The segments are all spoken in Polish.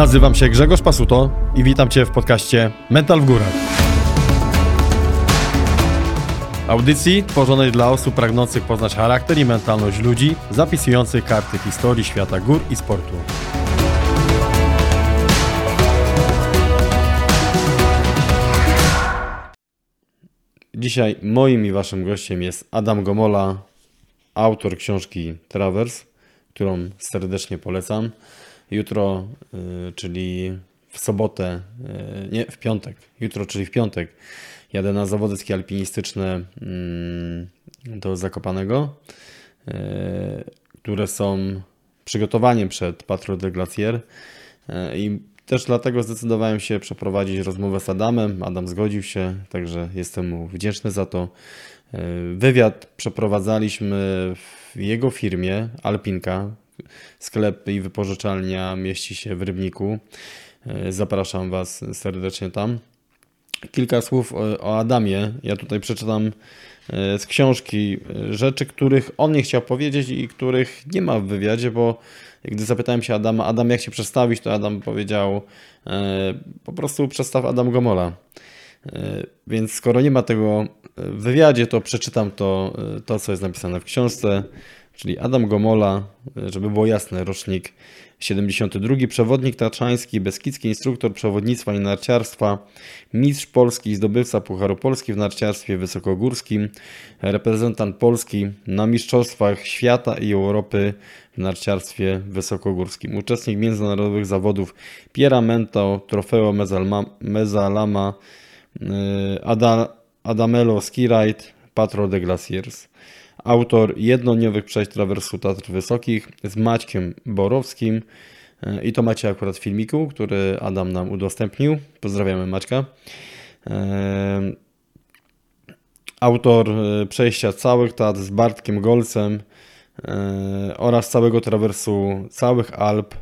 Nazywam się Grzegorz Pasuto i witam Cię w podcaście Mental w Górach. Audycji tworzonej dla osób pragnących poznać charakter i mentalność ludzi, zapisujących karty historii świata gór i sportu. Dzisiaj moim i Waszym gościem jest Adam Gomola, autor książki Travers, którą serdecznie polecam. Jutro, y, czyli w sobotę, y, nie, w piątek, jutro, czyli w piątek, jadę na zawody ski alpinistyczne y, do Zakopanego, które są przygotowaniem przed Patrol de Glacier i też dlatego zdecydowałem się przeprowadzić rozmowę z Adamem. Adam zgodził się, także jestem mu wdzięczny za to. Wywiad przeprowadzaliśmy w jego firmie Alpinka, Sklep i wypożyczalnia mieści się w Rybniku. E, zapraszam Was serdecznie tam. Kilka słów o Adamie. Ja tutaj przeczytam e, z książki e, rzeczy, których on nie chciał powiedzieć i których nie ma w wywiadzie, bo gdy zapytałem się Adama, Adam jak się przedstawić, to Adam powiedział po prostu przedstaw Adam Gomola. Więc skoro nie ma tego w wywiadzie, to przeczytam to, to co jest napisane w książce czyli Adam Gomola, żeby było jasne, rocznik 72, przewodnik tatrzański, beskidzki instruktor przewodnictwa i narciarstwa, mistrz polski, zdobywca Pucharu Polski w narciarstwie wysokogórskim, reprezentant Polski na Mistrzostwach Świata i Europy w narciarstwie wysokogórskim, uczestnik międzynarodowych zawodów Pieramento, Trofeo Mezalama, y, Adamelo Ski Ride, Patrol de Glaciers autor jednodniowych przejść trawersu Tatr Wysokich z Maćkiem Borowskim. E, I to macie akurat w filmiku, który Adam nam udostępnił. Pozdrawiamy Maćka. E, autor e, przejścia całych Tatr z Bartkiem Golcem oraz całego trawersu całych Alp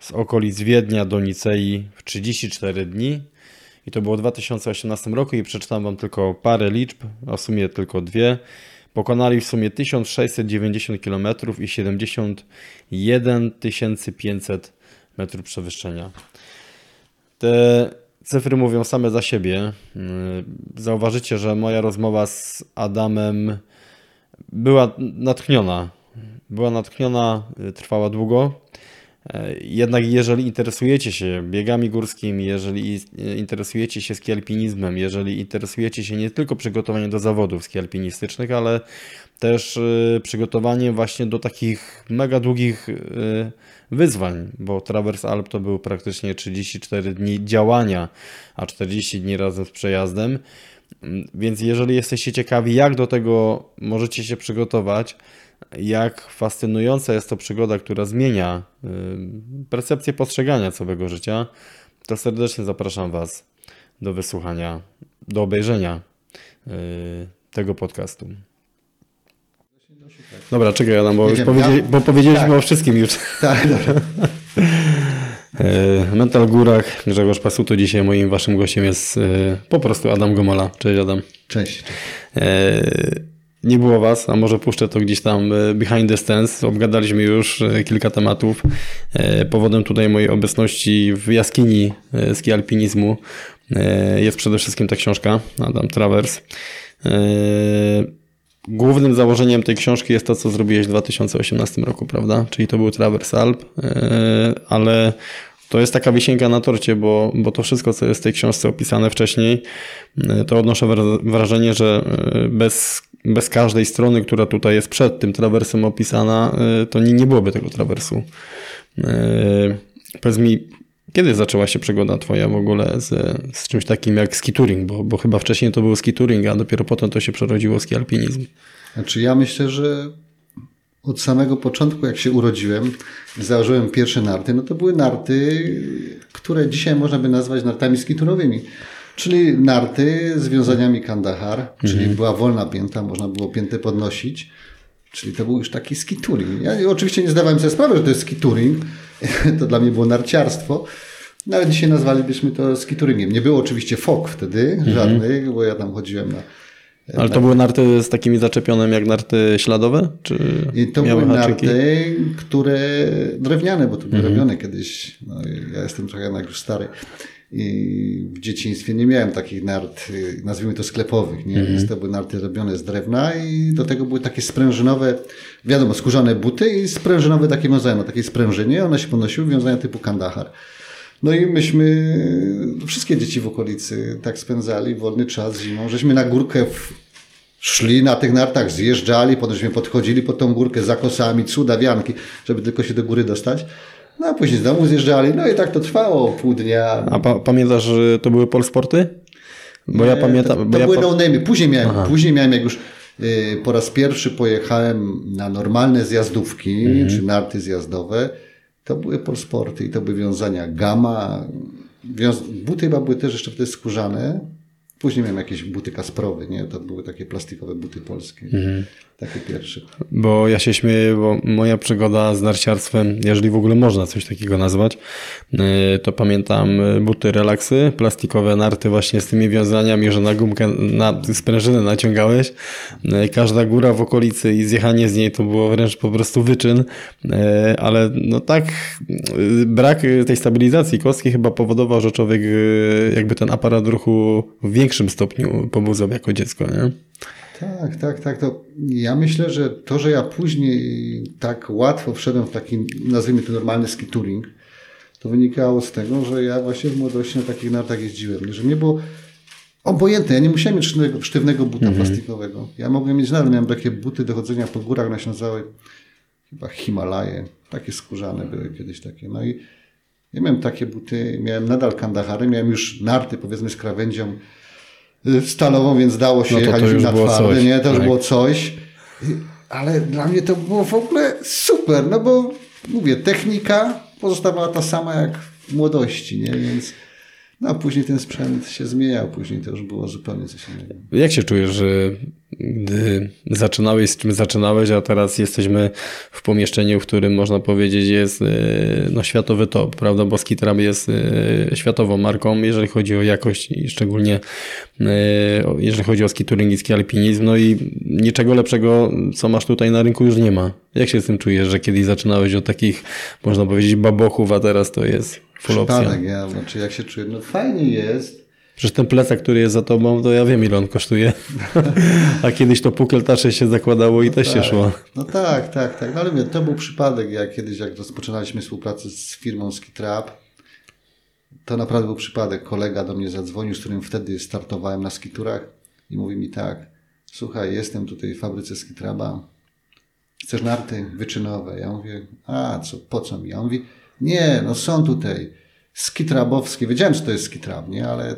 z okolic Wiednia do Nicei w 34 dni. I to było w 2018 roku i przeczytam Wam tylko parę liczb, a w sumie tylko dwie. Pokonali w sumie 1690 km i 71 500 metrów przewyższenia. Te cyfry mówią same za siebie. Zauważycie, że moja rozmowa z Adamem była natchniona. Była natchniona, trwała długo. Jednak jeżeli interesujecie się biegami górskimi, jeżeli interesujecie się skialpinizmem, jeżeli interesujecie się nie tylko przygotowaniem do zawodów skialpinistycznych, ale też y, przygotowaniem właśnie do takich mega długich y, wyzwań, bo Travers Alp to był praktycznie 34 dni działania, a 40 dni razem z przejazdem. Więc jeżeli jesteście ciekawi, jak do tego możecie się przygotować, jak fascynująca jest to przygoda, która zmienia y, percepcję postrzegania całego życia, to serdecznie zapraszam Was do wysłuchania, do obejrzenia y, tego podcastu. Dobra, czekaj Adam, bo, już powiedzieli, bo powiedzieliśmy tak. o wszystkim już. Tak, dobra. Y, Mental Górach, Grzegorz Pasuto. Dzisiaj moim waszym gościem jest po prostu Adam Gomola. Cześć Adam. Cześć. cześć nie było was, a może puszczę to gdzieś tam e, behind the scenes. Obgadaliśmy już e, kilka tematów. E, powodem tutaj mojej obecności w jaskini ski alpinizmu jest przede wszystkim ta książka Adam Travers. Głównym założeniem tej książki jest to, co zrobiłeś w 2018 roku, prawda? Czyli to był Travers Alp, ale to jest taka wisienka na torcie, bo, bo to wszystko, co jest w tej książce opisane wcześniej, to odnoszę wrażenie, że bez bez każdej strony, która tutaj jest przed tym trawersem opisana, y, to nie, nie byłoby tego trawersu. Y, powiedz mi, kiedy zaczęła się przygoda twoja w ogóle z, z czymś takim jak skituring, bo, bo chyba wcześniej to był skituring, a dopiero potem to się przerodziło ski alpinizm. Znaczy ja myślę, że od samego początku, jak się urodziłem, założyłem pierwsze narty, no to były narty, które dzisiaj można by nazwać nartami skiturowymi. Czyli narty z wiązaniami Kandahar, mhm. czyli była wolna pięta, można było piętę podnosić. Czyli to był już taki skituring. Ja oczywiście nie zdawałem sobie sprawy, że to jest skituring. To dla mnie było narciarstwo. No ale dzisiaj nazwalibyśmy to skituringiem. Nie było oczywiście fok wtedy mhm. żadnych, bo ja tam chodziłem na Ale to były narty z takimi zaczepionymi jak narty śladowe? Czy I to były haczyki? Mhm. narty, które drewniane, bo to były robione kiedyś. No, ja jestem trochę jednak już stary. I w dzieciństwie nie miałem takich nart, y, nazwijmy to sklepowych, nie? Mhm. Więc to były narty robione z drewna i do tego były takie sprężynowe, wiadomo, skórzane buty i sprężynowe takie wiązania, na takiej sprężynie, one się ponosiły, wiązania typu kandahar. No i myśmy, wszystkie dzieci w okolicy tak spędzali wolny czas zimą, żeśmy na górkę w, szli na tych nartach, zjeżdżali, potem żeśmy podchodzili pod tą górkę za kosami, cudawianki, żeby tylko się do góry dostać. No a później z domu zjeżdżali, no i tak to trwało pół dnia. A pa pamiętasz, że to były Polsporty? Bo ja pamiętam... To, to ja były pa- no. Później miałem, później miałem jak już y, po raz pierwszy pojechałem na normalne zjazdówki, Mhm. czy narty zjazdowe. To były polsporty i to były wiązania gama. Wiąz... Buty chyba były też jeszcze wtedy skórzane. Później miałem jakieś buty kasprowe, nie? To były takie plastikowe buty polskie. Mhm. Takie pierwsze. Bo ja się śmieję, bo moja przygoda z narciarstwem, jeżeli w ogóle można coś takiego nazwać, yy, to pamiętam yy, buty relaksy, plastikowe narty właśnie z tymi wiązaniami, że na gumkę, na sprężynę naciągałeś. Yy, Każda góra w okolicy i zjechanie z niej to było wręcz po prostu wyczyn, ale no tak, brak tej stabilizacji kostki chyba powodował, że człowiek jakby ten aparat ruchu w większym stopniu pobudzał jako dziecko, nie? Tak, tak, tak. To ja myślę, że to, że ja później tak łatwo wszedłem w taki, nazwijmy to normalny ski touring, to wynikało z tego, że ja właśnie w młodości na takich nartach jeździłem. Że mnie było obojętne. Ja nie musiałem mieć sztywnego, sztywnego buta plastikowego. Ja mogłem mieć nadal, miałem takie buty do chodzenia po górach, one się nazywały chyba Himalaje. Takie skórzane były kiedyś takie. No i ja miałem takie buty, miałem nadal kandahary, miałem już narty powiedzmy z krawędzią stalową, więc dało się No to to jechać już na było twarde, coś, nie? To już tak. było coś. Y, Ale dla mnie to było w ogóle super, no bo mówię, technika pozostawała ta sama jak w młodości, nie? Więc no a później ten sprzęt się zmieniał, później to już było zupełnie coś innego. Jak się czujesz, że gdy zaczynałeś z czym zaczynałeś, a teraz jesteśmy w pomieszczeniu, w którym można powiedzieć jest e, no, światowy top, prawda? Bo Skitrab jest e, światową marką, jeżeli chodzi o jakość i szczególnie o- jeżeli chodzi o skitouring i alpinizm, no i niczego lepszego, co masz tutaj na rynku już nie ma. Jak się z tym czujesz, że kiedyś zaczynałeś od takich, można powiedzieć, babochów, a teraz to jest full opcja? Przypadek, ja, znaczy jak się czuję, no fajnie jest, Przecież ten plecak, który jest za tobą, to ja wiem ile on kosztuje. A kiedyś to pukeltasze się zakładało i też się szło. No tak, tak, tak. No ale mówię, to był przypadek, jak kiedyś, jak rozpoczynaliśmy współpracę z firmą Skitrap, to naprawdę był przypadek. Kolega do mnie zadzwonił, z którym wtedy startowałem na skiturach i mówi mi tak, słuchaj, jestem tutaj w fabryce Skitraba, chcesz narty wyczynowe? Ja mówię, a co, po co mi? A on mówi, nie, no są tutaj skitrabowskie, wiedziałem, co to jest skitrab, nie, ale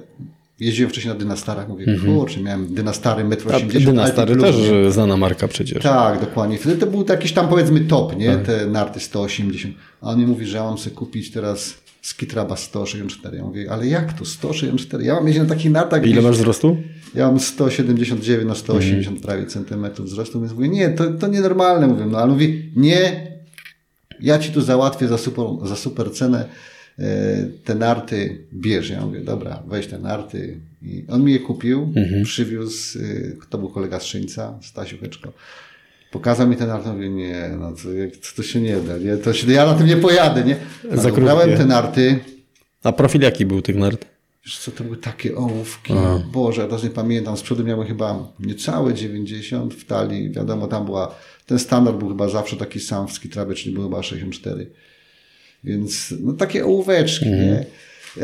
jeździłem wcześniej na dynastarach, mówię, kurczę, miałem dynastary 1,80 A m. Dynastary Alpy też e, znana marka przecież. Tak, dokładnie. Wtedy to był jakiś tam powiedzmy top, nie? Te narty 180. A on mi mówi, że ja mam sobie kupić teraz Skitraba 164. Ja mówię, ale jak to 164? Ja mam jeździć na takich nartach. Ile gdzieś- masz wzrostu? Ja mam 179 na 180 prawie centymetrów wzrostu, więc mówię, nie, to, to nienormalne, mówię. No ale mówi, nie, ja ci tu załatwię za super, za super cenę e, te narty, bierz. Ja mówię, dobra, weź te narty. I on mi je kupił, przywiózł, e, to był kolega z Szyńca, Stasiu Heczko. Pokazał mi ten narty, mówię, nie, no to, to się nie da, nie? To się, ja na tym nie pojadę, nie? Krótkie. te narty, A profil jaki był tych nart? Wiesz co, to były takie ołówki. Boże, ja teraz nie pamiętam. Z przodu miały chyba niecałe 90 w talii. Wiadomo, tam była, ten standard był chyba zawsze taki sam w skitrabie, czyli był chyba 64. Więc no takie ołóweczki, nie?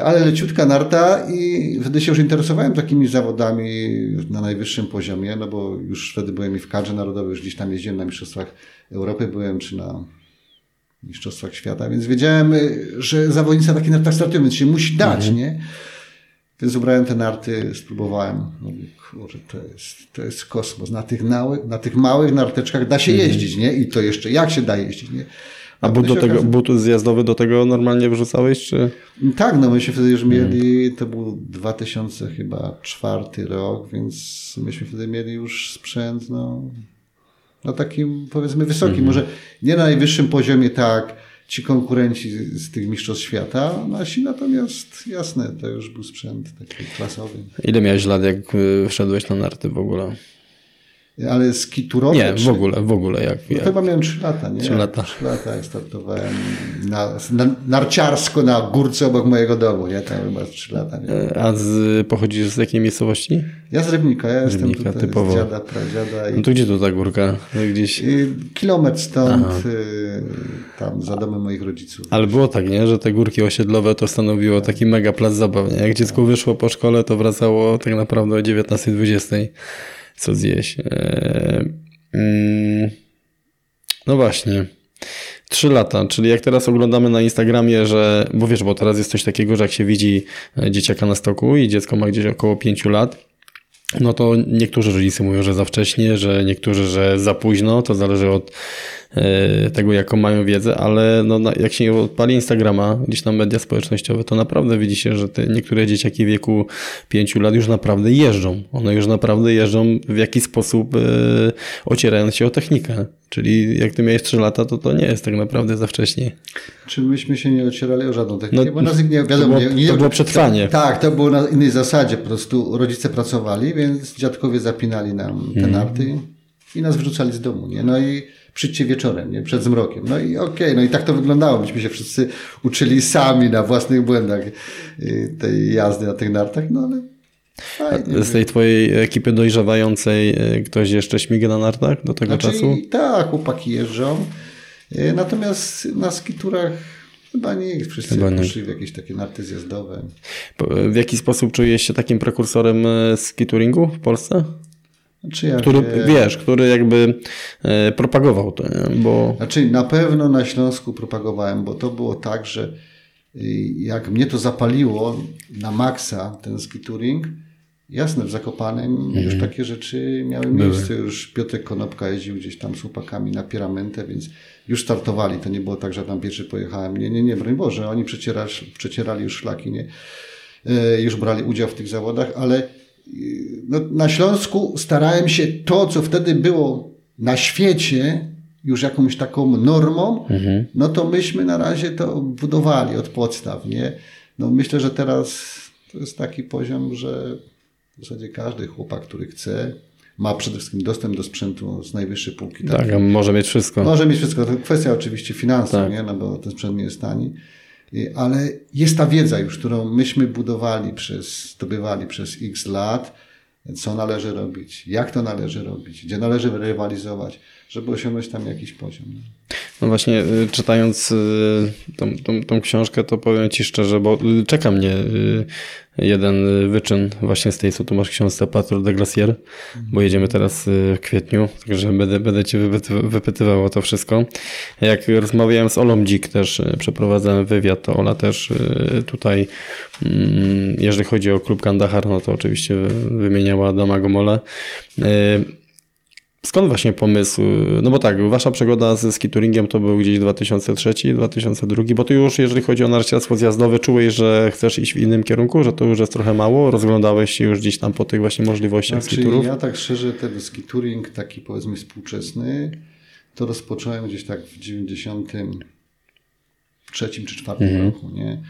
Ale leciutka narta i wtedy się już interesowałem takimi zawodami na najwyższym poziomie, no bo już wtedy byłem i w kadrze narodowej, już gdzieś tam jeździłem na Mistrzostwach Europy byłem, czy na Mistrzostwach Świata, więc wiedziałem, y, że zawodnicy na takich nartach startują, więc się musi dać, nie? Więc ubrałem te narty, spróbowałem. Mówię, kurczę, to jest, to jest kosmos. Na tych, nały, na tych małych narteczkach da się jeździć, nie? I to jeszcze jak się da jeździć, nie? A but potem do się tego, but zjazdowy do tego normalnie wrzucałeś, czy? Tak, no myśmy wtedy już mieli, to był 2000 chyba czwarty rok, więc myśmy wtedy mieli już sprzęt, no, na takim powiedzmy wysokim, może nie na najwyższym poziomie tak ci konkurenci z tych mistrzostw świata. Nasi natomiast, jasne, to już był sprzęt taki klasowy. Ile miałeś lat, jak y, wszedłeś na narty w ogóle? Ale skiturowe? Nie, czy... w ogóle, w ogóle. Jak, no jak... Chyba miałem 3 lata, nie? 3 lata. 3 lata jak startowałem na, na, narciarsko na górce obok mojego domu, nie? Tam chyba 3 lata. Nie? A z, pochodzisz z jakiej miejscowości? Ja z Rybnika, ja Rybnika, jestem tutaj typowo. z dziada, pradziada. I... No to gdzie tu ta górka? Gdzieś... Kilometr stąd, y, tam za domem moich rodziców. Ale było tak, nie? Że te górki osiedlowe to stanowiło taki mega plac zabaw. Nie? Jak dziecko wyszło po szkole, to wracało tak naprawdę o 19-20. Co zjeść. Eee, mm, no właśnie. Trzy lata, czyli jak teraz oglądamy na Instagramie, że, bo wiesz, bo teraz jest coś takiego, że jak się widzi e, dzieciaka na stoku i dziecko ma gdzieś około pięciu lat, no to niektórzy rodzice mówią, że za wcześnie, że niektórzy, że za późno, to zależy od e, tego, jaką mają wiedzę, ale no, jak się odpali Instagrama, gdzieś na media społecznościowe, to naprawdę widzi się, że te niektóre dzieciaki w wieku 5 lat już naprawdę jeżdżą. One już naprawdę jeżdżą w jakiś sposób e, ocierając się o technikę. Czyli jak ty miałeś 3 lata, to to nie jest tak naprawdę za wcześnie. Czy myśmy się nie ocierali o żadną technikę? No, bo nas nie, to wiadomo, było- nie, to było przetrwanie. Tak, to było na innej zasadzie. Po prostu rodzice pracowali, więc dziadkowie zapinali nam te Mhm. narty i nas wyrzucali z domu. Nie? No i przyjdźcie wieczorem, nie? przed zmrokiem. No i okej, no i tak to wyglądało. Myśmy się wszyscy uczyli sami na własnych błędach y, tej jazdy na tych nartach, no ale fajnie. Z tej twojej ekipy dojrzewającej e, ktoś jeszcze śmiga na nartach do tego Znaczy, czasu? Tak, chłopaki jeżdżą. Y, Natomiast na skiturach chyba nie. Wszyscy Chyba nie. poszli w jakieś takie narty zjazdowe. W jaki sposób czujesz się takim prekursorem e, skitouringu w Polsce? Znaczy, jak, Który, e, wiesz, który jakby e, propagował to, nie? bo Znaczy na pewno na Śląsku propagowałem, bo to było tak, że y, jak mnie to zapaliło na maksa, ten skituring, jasne, w Zakopanem już takie rzeczy miały miejsce. Już Piotrek Konopka jeździł gdzieś tam z chłopakami na Piramentę, więc już startowali. To nie było tak, że tam pierwszy pojechałem. Nie, nie, nie, broń Boże, oni przecierali, przecierali już szlaki, nie? E, już brali udział w tych zawodach, ale y, no, na Śląsku starałem się to, co wtedy było na świecie, już jakąś taką normą, no to myśmy na razie to budowali od podstaw, nie? No myślę, że teraz to jest taki poziom, że w zasadzie każdy chłopak, który chce, ma przede wszystkim dostęp do sprzętu z najwyższej półki. tak, a może mieć wszystko. Może mieć wszystko. To kwestia oczywiście finansów, Tak. nie? No bo ten sprzęt nie jest tani. Ale jest ta wiedza już, którą myśmy budowali przez, zdobywali przez x lat, co należy robić, jak to należy robić, gdzie należy rywalizować, żeby osiągnąć tam jakiś poziom. No właśnie, y, czytając y, tą, tą, tą książkę, to powiem Ci szczerze, bo y, czeka mnie jeden y, wyczyn właśnie z tej, co tu masz książce Patrol de Glacier, bo jedziemy teraz y, w kwietniu, także będę, będę Cię wypyty- wypytywał o to wszystko. Jak rozmawiałem z Olą Dzik też, y, przeprowadzałem wywiad, to Ola też tutaj, mm, jeżeli chodzi o klub Kandahar, no to oczywiście wymieniała Adama Gomole. Skąd właśnie pomysł? No bo tak, wasza przygoda ze skituringiem to był gdzieś 2003, 2002, bo ty już, jeżeli chodzi o narciarstwo zjazdowe, czułeś, że chcesz iść w innym kierunku, że to już jest trochę mało? Rozglądałeś się już gdzieś tam po tych właśnie możliwościach Znaczy, skiturów? ja tak szczerze, ten skituring taki powiedzmy współczesny, to rozpocząłem gdzieś tak w 93 czy 4 Mhm. roku, nie?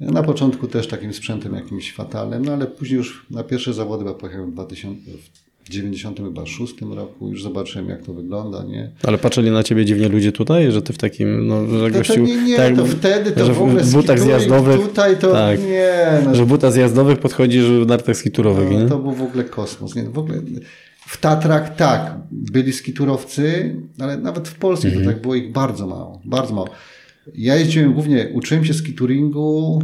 Na początku też takim sprzętem jakimś fatalnym, no ale później już na pierwsze zawody chyba pojechałem w 2000, w 96 roku, już zobaczyłem jak to wygląda, nie? Ale patrzyli na ciebie dziwnie ludzie tutaj, że ty w takim, no, że To, gościu... to nie, nie, tak, to wtedy to że w ogóle w butach zjazdowych, tutaj to tak, nie, no, że w butach zjazdowych podchodzisz w nartach skiturowych, nie? No, to był w ogóle kosmos. Nie? W, ogóle w Tatrach tak, byli skiturowcy, ale nawet w Polsce Mhm. to tak było ich bardzo mało. Bardzo mało. Ja jeździłem głównie, uczyłem się skituringu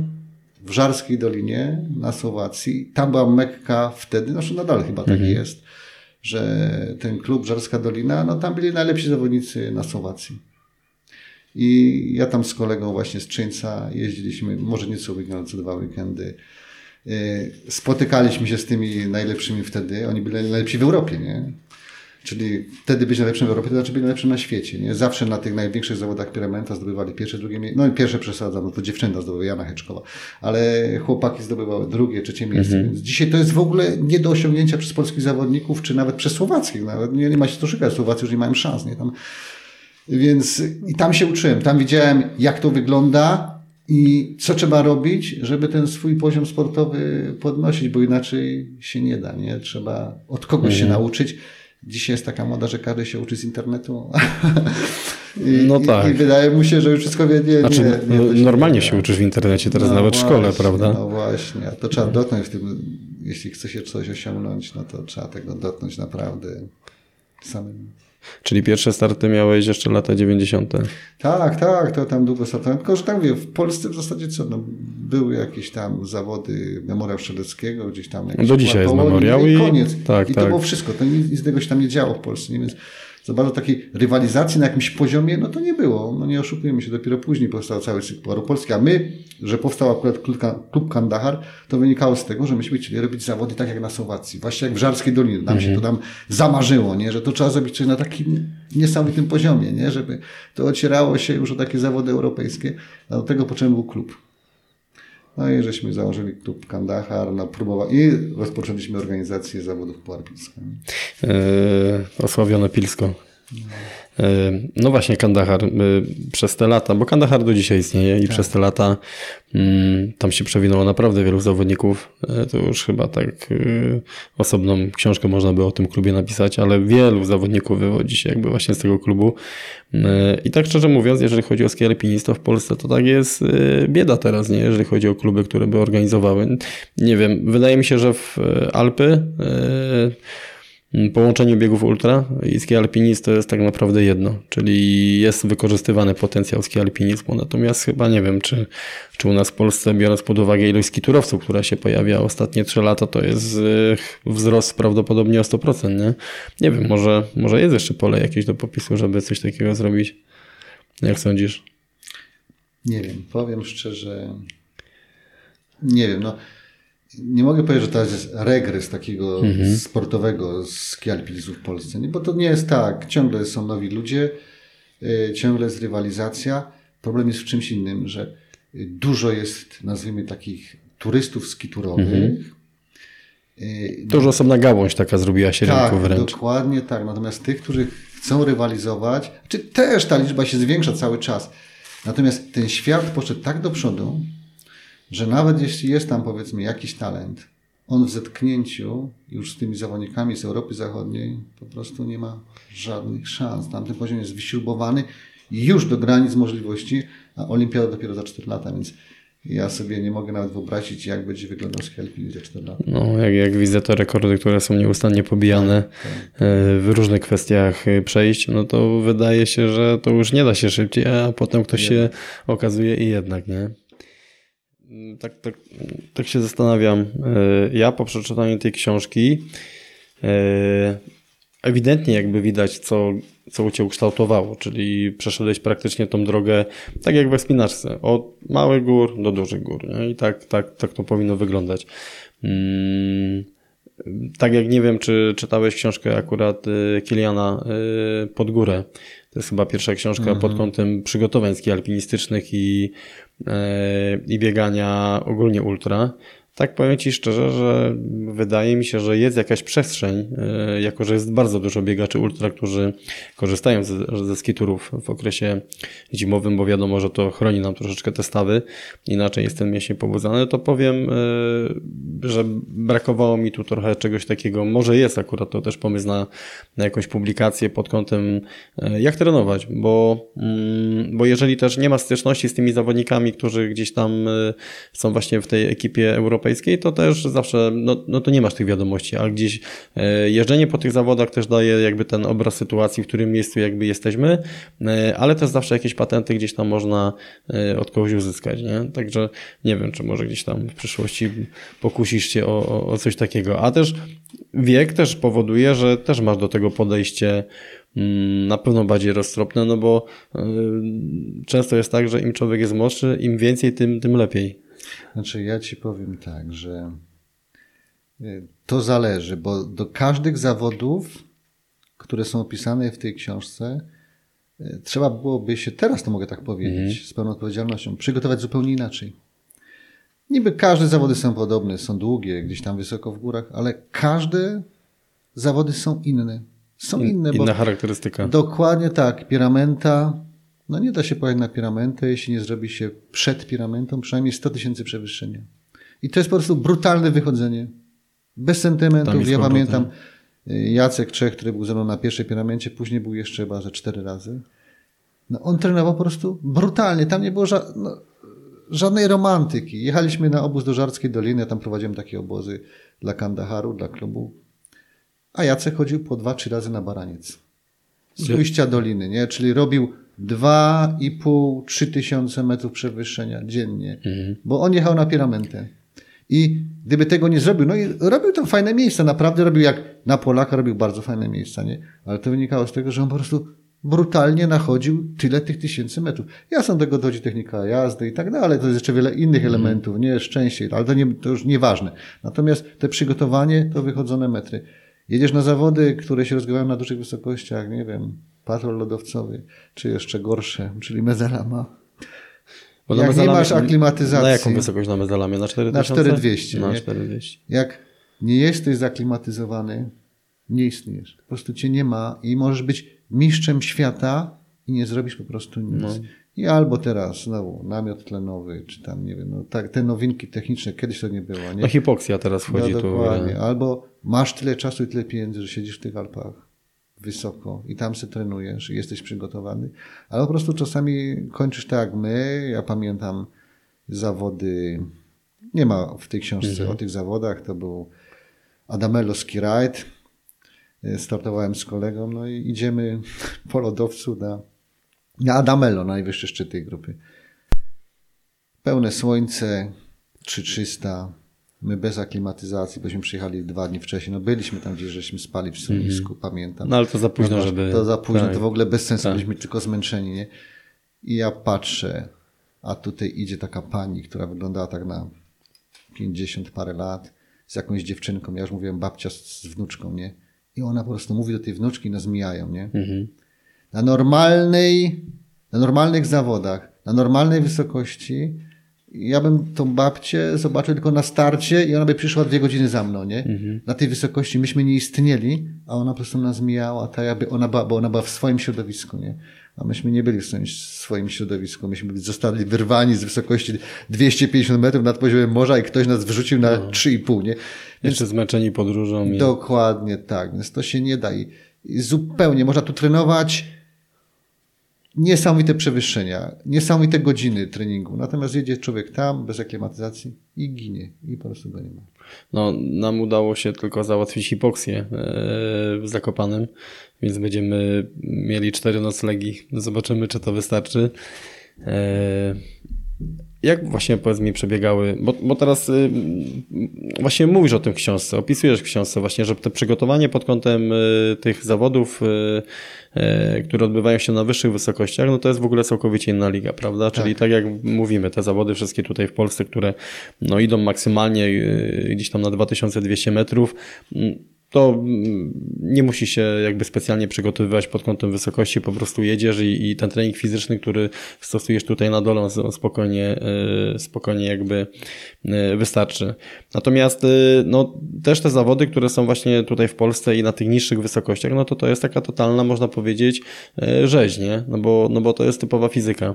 w Żarskiej Dolinie na Słowacji. Tam była Mekka wtedy, znaczy nadal chyba tak Mhm. jest, że ten klub Żarska Dolina, no tam byli najlepsi zawodnicy na Słowacji. I ja tam z kolegą właśnie z Czyńca jeździliśmy, może nie co weekend, co dwa weekendy. Yy, Spotykaliśmy się z tymi najlepszymi wtedy. Oni byli najlepsi w Europie, nie? Czyli wtedy być najlepszym w Europie, to znaczy byli najlepszym na świecie, nie? Zawsze na tych największych zawodach Pyramenta zdobywali pierwsze, drugie miejsce. No i pierwsze przesadzam, no to dziewczyna zdobyła, Jana Heczkowa. Ale chłopaki zdobywały drugie, trzecie miejsce. Więc dzisiaj to jest w ogóle nie do osiągnięcia przez polskich zawodników, czy nawet przez słowackich. Nawet nie, nie ma się co szukać. Słowacy już nie mają szans, nie? Tam Więc i tam się uczyłem. Tam widziałem, jak to wygląda i co trzeba robić, żeby ten swój poziom sportowy podnosić, bo inaczej się nie da. Nie? Trzeba od kogoś się nauczyć. Dzisiaj jest taka moda, że każdy się uczy z internetu. I, No i- tak. I wydaje mu się, że już wszystko wie. Nie, Znaczy, nie, no, normalnie nie się da. uczysz w internecie teraz, No nawet w szkole, prawda? No właśnie, a to trzeba dotknąć w tym, jeśli chce się coś osiągnąć, no to trzeba tego dotknąć naprawdę samym. Czyli pierwsze starty miałeś jeszcze lata 90. Tak, tak, to tam długo startowałem. Tylko, że tak mówię, w Polsce w zasadzie co, no, były jakieś tam zawody memoriał strzeleckiego, gdzieś tam Do dzisiaj jest memoriał no i- koniec. tak, I to tak. było wszystko, to nic, nic z tego się tam nie działo w Polsce, nie? więc za bardzo takiej rywalizacji na jakimś poziomie, no to nie było. No nie oszukujemy się, dopiero później powstał cały cykl Pucharu Polski, a my, że powstał akurat klub, Kandahar, to wynikało z tego, że myśmy chcieli robić zawody tak jak na Słowacji, właśnie jak w Żarskiej Dolinie. Nam się to tam zamarzyło, nie? że to trzeba zrobić coś na takim niesamowitym poziomie, nie? żeby to ocierało się już o takie zawody europejskie, a do tego potrzebny był klub. No i żeśmy założyli klub Kandahar, no, próbowa- i rozpoczęliśmy organizację zawodów pucharpiska. E, osławione Pilsko. E, No właśnie, Kandahar. e, Przez te lata, bo Kandahar do dzisiaj istnieje i przez te lata mm, tam się przewinęło naprawdę wielu zawodników. E, To już chyba tak e, osobną książkę można by o tym klubie napisać, ale wielu zawodników wywodzi się jakby właśnie z tego klubu. E, I tak szczerze mówiąc, jeżeli chodzi o ski alpinistów w Polsce, to tak jest e, bieda teraz, nie? jeżeli chodzi o kluby, które by organizowały. Nie wiem, wydaje mi się, że w e, Alpy e, Połączenie biegów ultra i ski alpinizm to jest tak naprawdę jedno, czyli jest wykorzystywany potencjał ski alpinizmu, natomiast chyba nie wiem, czy, czy u nas w Polsce, biorąc pod uwagę ilość skiturowców, która się pojawia ostatnie 3 lata, to jest e, wzrost prawdopodobnie o 100%, nie? Nie wiem, może, może jest jeszcze pole jakieś do popisu, żeby coś takiego zrobić. Jak sądzisz? Nie wiem, powiem szczerze, nie wiem, no nie mogę powiedzieć, że to jest regres takiego sportowego ski alpinizmu w Polsce, nie? bo to nie jest tak. Ciągle są nowi ludzie, y, ciągle jest rywalizacja. Problem jest w czymś innym, że dużo jest, nazwijmy takich turystów skiturowych. Y, To już osobna gałąź taka zrobiła się tak, rynku wręcz. dokładnie tak. Natomiast tych, którzy chcą rywalizować, czy też ta liczba się zwiększa cały czas. Natomiast ten świat poszedł tak do przodu, że nawet jeśli jest tam powiedzmy jakiś talent, on w zetknięciu już z tymi zawodnikami z Europy Zachodniej po prostu nie ma żadnych szans. Tam ten poziom jest wyśrubowany już do granic możliwości, a olimpiada dopiero za 4 lata, więc ja sobie nie mogę nawet wyobrazić, jak będzie wyglądał ski alpinizm za 4 lata. No, jak, jak widzę te rekordy, które są nieustannie pobijane e, w różnych kwestiach e, przejść, no to wydaje się, że to już nie da się szybciej, a potem ktoś się okazuje i jednak, nie? Mm, Tak, tak, tak się zastanawiam. E, Ja po przeczytaniu tej książki e, ewidentnie jakby widać, co, co Cię ukształtowało, czyli przeszedłeś praktycznie tą drogę, tak jak we wspinaczce, od małych gór do dużych gór. Nie? I tak, tak, tak to powinno wyglądać. Mm, tak jak nie wiem, czy czytałeś książkę akurat y, Kiliana y, Pod górę. To jest chyba pierwsza książka pod kątem przygotowań ski alpinistycznych i, y, i biegania ogólnie ultra. Tak powiem Ci szczerze, że wydaje mi się, że jest jakaś przestrzeń, y, jako że jest bardzo dużo biegaczy ultra, którzy korzystają ze, ze skiturów w okresie zimowym, bo wiadomo, że to chroni nam troszeczkę te stawy, inaczej jest ten mięsień pobudzany, to powiem, y, że brakowało mi tu trochę czegoś takiego. Może jest akurat to też pomysł na, na jakąś publikację pod kątem y, jak trenować, bo, mm, bo jeżeli też nie ma styczności z tymi zawodnikami, którzy gdzieś tam są właśnie w tej ekipie europejskiej, to też zawsze, no, no to nie masz tych wiadomości, a gdzieś y, jeżdżenie po tych zawodach też daje jakby ten obraz sytuacji, w którym miejscu jakby jesteśmy, y, ale też zawsze jakieś patenty gdzieś tam można y, od kogoś uzyskać, nie? Także nie wiem, czy może gdzieś tam w przyszłości pokusisz się o, o, coś takiego. A też wiek też powoduje, że też masz do tego podejście mm, na pewno bardziej roztropne, no bo często jest tak, że im człowiek jest młodszy, im więcej, tym, tym lepiej. Znaczy, ja ci powiem tak, że y, to zależy, bo do każdych zawodów, które są opisane w tej książce, y, trzeba byłoby się, teraz to mogę tak powiedzieć, z pełną odpowiedzialnością, przygotować zupełnie inaczej. Niby każde zawody są podobne, są długie, gdzieś tam wysoko w górach, ale każde zawody są inne. są inne. Inna charakterystyka. Dokładnie tak. Piramenta, no nie da się pojechać na piramentę, jeśli nie zrobi się przed piramentą przynajmniej 100 tysięcy przewyższenia. I to jest po prostu brutalne wychodzenie. Bez sentymentów. Ja pamiętam y, Jacek Czech, który był ze mną na pierwszej piramencie, później był jeszcze chyba ze cztery razy. No, on trenował po prostu brutalnie. Tam nie było ża- no, żadnej romantyki. Jechaliśmy na obóz do Żarskiej Doliny, ja tam prowadziłem takie obozy dla Kandaharu, dla klubu. A Jacek chodził po dwa, trzy razy na baraniec. Z ujścia doliny, nie? Czyli robił 2,5-3 tysiące metrów przewyższenia dziennie, bo on jechał na piramentę. I gdyby tego nie zrobił, no i robił tam fajne miejsca, naprawdę robił jak na Polaka, robił bardzo fajne miejsca, nie? Ale to wynikało z tego, że on po prostu brutalnie nachodził tyle tych tysięcy metrów. Ja sam do tego dodzi technika jazdy i tak dalej, to jest jeszcze wiele innych elementów, nie szczęście, ale to, nie, to już nieważne. Natomiast te przygotowanie to wychodzone metry. Jedziesz na zawody, które się rozgrywają na dużych wysokościach, nie wiem, patrol lodowcowy, czy jeszcze gorsze, czyli Mezalama. Bo Jak nie masz aklimatyzacji- Na jaką wysokość na mezalamie? Na 4000? 4200, Na nie? 4200. Jak nie jesteś zaklimatyzowany, nie istniejesz. Po prostu cię nie ma i możesz być mistrzem świata i nie zrobisz po prostu nic. No. I albo teraz znowu namiot tlenowy, czy tam, nie wiem, no tak, te nowinki techniczne, kiedyś to nie było, nie? No hipoksja teraz wchodzi no, tu. Albo masz tyle czasu i tyle pieniędzy, że siedzisz w tych Alpach wysoko i tam się trenujesz i jesteś przygotowany, ale po prostu czasami kończysz tak jak my. Ja pamiętam zawody, nie ma w tej książce Mhm. o tych zawodach, to był Adamello Ski Ride. Startowałem z kolegą, no i idziemy po lodowcu na, na Adamello, najwyższy szczyt tej grupy. Pełne słońce, 3300, my bez aklimatyzacji, bośmy przyjechali dwa dni wcześniej. No byliśmy tam gdzieś, żeśmy spali w schronisku, pamiętam. No ale to za późno, Zobacz, żeby... To za późno, tak. to w ogóle bez sensu, Tak. byliśmy tylko zmęczeni, nie? I ja patrzę, a tutaj idzie taka pani, która wyglądała tak na 50 parę lat, z jakąś dziewczynką, ja już mówiłem babcia z, z wnuczką, nie? I ona po prostu mówi do tej wnuczki, nas mijają, nie? Mhm. Na normalnej, na normalnych zawodach, na normalnej wysokości, ja bym tą babcię zobaczył tylko na starcie i ona by przyszła dwie godziny za mną, nie? Na tej wysokości myśmy nie istnieli, a ona po prostu nas mijała, tak jakby ona była, bo ona była w swoim środowisku, nie? A myśmy nie byli w swoim, środowisku. Myśmy zostali wyrwani z wysokości 250 metrów nad poziomem morza i ktoś nas wyrzucił na 3,5, nie? Jeszcze zmęczeni podróżą. I... Dokładnie tak, więc to się nie da i, i zupełnie można tu trenować niesamowite przewyższenia, niesamowite godziny treningu. Natomiast jedzie człowiek tam bez aklimatyzacji i ginie i po prostu go nie ma. No, nam udało się tylko załatwić hipoksję e, w Zakopanem, więc będziemy mieli cztery noclegi. Zobaczymy, czy to wystarczy. Jak właśnie powiedz mi przebiegały, bo, bo teraz y, właśnie mówisz o tym w książce, opisujesz w książce właśnie, że te przygotowanie pod kątem y, tych zawodów, y, y, które odbywają się na wyższych wysokościach, no to jest w ogóle całkowicie inna liga, prawda? Czyli tak jak mówimy, te zawody wszystkie tutaj w Polsce, które no idą maksymalnie y, gdzieś tam na 2200 metrów, to mm, nie musi się jakby specjalnie przygotowywać pod kątem wysokości, po prostu jedziesz i, i ten trening fizyczny, który stosujesz tutaj na dole, on spokojnie, y, spokojnie jakby y, wystarczy. Natomiast y, no, też te zawody, które są właśnie tutaj w Polsce i na tych niższych wysokościach, no to to jest taka totalna, można powiedzieć, y, rzeź, nie? No bo, no bo to jest typowa fizyka.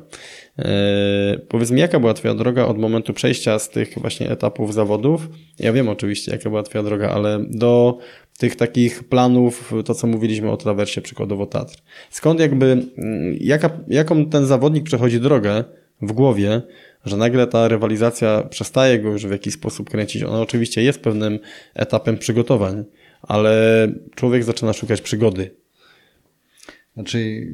Powiedz mi, jaka była Twoja droga od momentu przejścia z tych właśnie etapów zawodów? Ja wiem oczywiście, jaka była Twoja droga, ale do tych takich planów, to co mówiliśmy o trawersie przykładowo Tatr. Skąd jakby, mm, jaka, jaką ten zawodnik przechodzi drogę w głowie, że nagle ta rywalizacja przestaje go już w jakiś sposób kręcić. Ona oczywiście jest pewnym etapem przygotowań, ale człowiek zaczyna szukać przygody. Znaczy,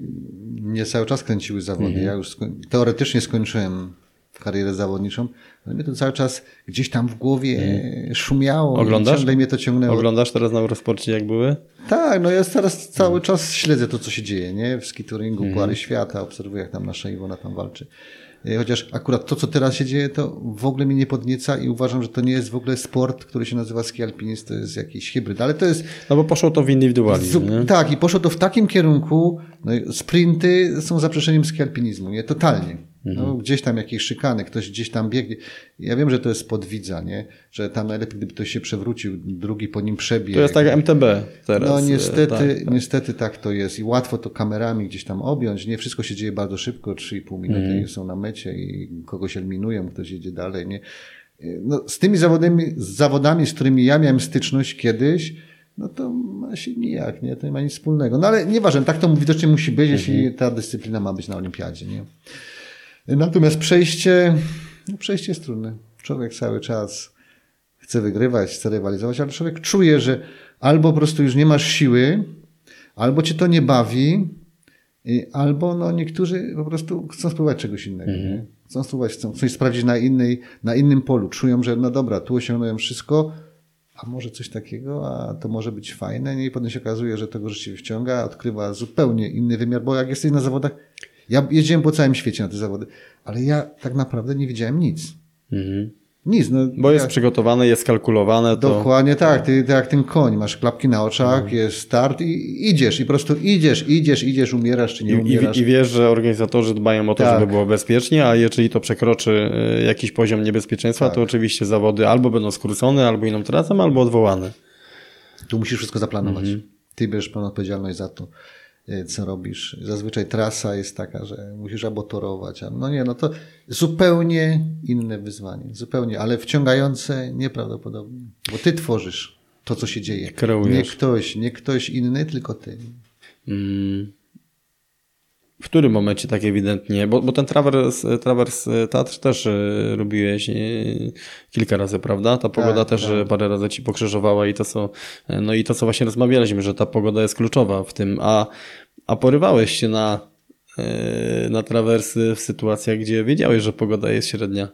mnie cały czas kręciły zawody. Mhm. Ja już skoń... teoretycznie skończyłem karierę zawodniczą, ale mnie to cały czas gdzieś tam w głowie szumiało. i Mhm. Oglądasz? Ciągle mnie to ciągnęło. Oglądasz teraz na Eurosporcie jak były? Tak, no ja teraz cały czas śledzę to, co się dzieje, nie? W skituringu, Puary Świata, obserwuję, jak tam nasza Iwona tam walczy. E, Chociaż akurat to, co teraz się dzieje, to w ogóle mnie nie podnieca i uważam, że to nie jest w ogóle sport, który się nazywa ski alpinizm, to jest jakiś hybryd, ale to jest No bo poszło to w indywidualizm, nie? Tak, i poszło to w takim kierunku. No, sprinty są zaprzeczeniem ski alpinizmu, nie? Totalnie. No, gdzieś tam jakieś szykany, ktoś gdzieś tam biegnie. Ja wiem, że to jest podwidza, nie? Że tam najlepiej, gdyby ktoś się przewrócił, drugi po nim przebiegł. To jest tak MTB teraz. No e, niestety, tak, tak. niestety tak to jest i łatwo to kamerami gdzieś tam objąć. Nie wszystko się dzieje bardzo szybko, 3,5 minuty Mhm. są na mecie i kogoś eliminują, ktoś jedzie dalej. Nie? No, z tymi zawodami, z zawodami, z którymi ja miałem styczność kiedyś, no to ma się nijak, nie? To nie ma nic wspólnego. No ale nieważne, tak to widocznie musi być, jeśli Mhm. ta dyscyplina ma być na olimpiadzie, nie? Natomiast przejście, no przejście jest trudne. Człowiek cały czas chce wygrywać, chce rywalizować, ale człowiek czuje, że albo po prostu już nie masz siły, albo cię to nie bawi, albo no niektórzy po prostu chcą spróbować czegoś innego. Nie? Chcą spróbować, chcą coś sprawdzić na, innej, na innym polu. Czują, że no dobra, tu osiągnąłem wszystko, a może coś takiego, a to może być fajne. Nie? I potem się okazuje, że tego rzeczywiście wciąga, odkrywa zupełnie inny wymiar, bo jak jesteś na zawodach, ja jeździłem po całym świecie na te zawody, ale ja tak naprawdę nie widziałem nic. Mhm. Nic. No, Bo jest ja- przygotowane, jest kalkulowane, to Dokładnie tak, ty, ty jak ten koń, masz klapki na oczach, Mhm. jest start i idziesz i po prostu idziesz, idziesz, idziesz, umierasz czy nie umierasz. i, I wiesz, że organizatorzy dbają o to, Tak. żeby było bezpiecznie, a jeżeli to przekroczy e, jakiś poziom niebezpieczeństwa, Tak. to oczywiście zawody albo będą skrócone, albo inną trasą, albo odwołane. Tu musisz wszystko zaplanować. Mhm. Ty bierzesz pełną odpowiedzialność za to, co robisz. Zazwyczaj trasa jest taka, że musisz albo torować, a no nie, no to zupełnie inne wyzwanie, zupełnie, ale wciągające nieprawdopodobnie, bo ty tworzysz to, co się dzieje. Kreujesz. Nie ktoś, nie ktoś inny, tylko ty. Mm. W którym momencie tak ewidentnie, bo, bo ten trawers, trawers Tatr też e, robiłeś e, kilka razy, prawda? Ta pogoda Tak, też tak. parę razy ci pokrzyżowała i to co, e, no i to co właśnie rozmawialiśmy, że ta pogoda jest kluczowa w tym, a, a porywałeś się na, na trawersy w sytuacjach, gdzie wiedziałeś, że pogoda jest średnia.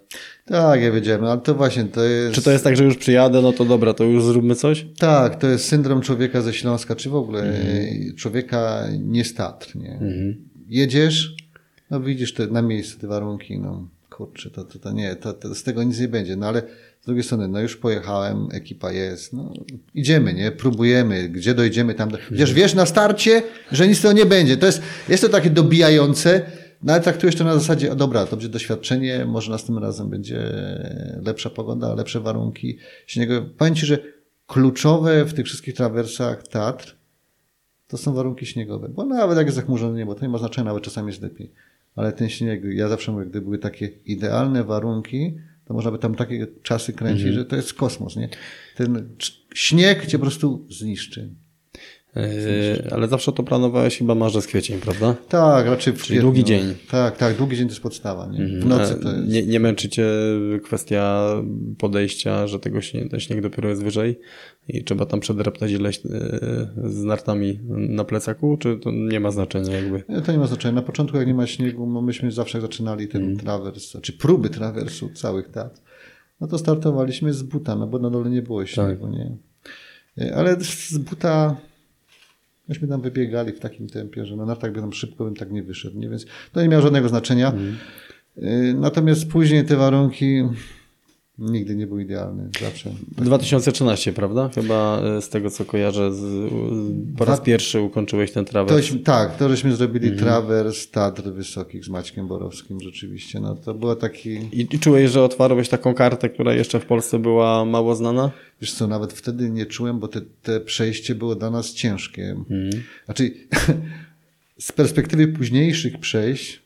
Tak, ja wiedziałem, ale to właśnie to jest... Czy to jest tak, że już przyjadę, no to dobra, to już zróbmy coś? Tak, to jest syndrom człowieka ze Śląska, czy w ogóle Mhm. człowieka nie z Tatr, nie? Jedziesz, no widzisz te, na miejscu te warunki, no kurczę, to, to, to nie, to, to z tego nic nie będzie, no ale z drugiej strony, no już pojechałem, ekipa jest, no idziemy, nie, próbujemy, gdzie dojdziemy tam, do... chociaż wiesz na starcie, że nic z tego nie będzie, to jest, jest to takie dobijające, no ale traktujesz to na zasadzie, o dobra, to będzie doświadczenie, może następnym razem będzie lepsza pogoda, lepsze warunki śniegu. Powiem Ci, że kluczowe w tych wszystkich trawersach Tatr to są warunki śniegowe. Bo nawet jak jest zachmurzone niebo, to nie ma znaczenia, nawet czasami jest lepiej. Ale ten śnieg, ja zawsze mówię, gdyby były takie idealne warunki, to można by tam takie czasy kręcić, że to jest kosmos, nie? Ten śnieg cię po prostu zniszczy. E, ale zawsze to planowałeś chyba marzec, kwiecień, prawda? Tak, raczej w Czyli długi dzień. Tak, tak, długi dzień to jest podstawa, nie? W nocy to E, jest... Nie, nie męczy cię kwestia podejścia, że tego śnie, ten śnieg dopiero jest wyżej i trzeba tam przedreptać ileś e, z nartami na plecaku, czy to nie ma znaczenia jakby? Nie, To nie ma znaczenia. Na początku, jak nie ma śniegu, no myśmy zawsze zaczynali ten Mhm. trawers, czy próby trawersu całych tat, no to startowaliśmy z buta, no bo na dole nie było śniegu, Tak. nie? E, Ale z buta myśmy tam wybiegali w takim tempie, że no na tak by tam szybko bym tak nie wyszedł, nie? Więc to nie miało żadnego znaczenia. E, Natomiast później te warunki nigdy nie były idealne, zawsze. 2013, prawda? Chyba e, z tego co kojarzę, z, po raz Dwa- pierwszy ukończyłeś ten trawers. Tośmy, tak, to żeśmy zrobili Mhm. trawers Tatr Wysokich z Maćkiem Borowskim rzeczywiście. No to było taki... I, I czułeś, że otwarłeś taką kartę, która jeszcze w Polsce była mało znana? Wiesz co, nawet wtedy nie czułem, bo te, te przejście było dla nas ciężkie. Znaczy, z perspektywy późniejszych przejść,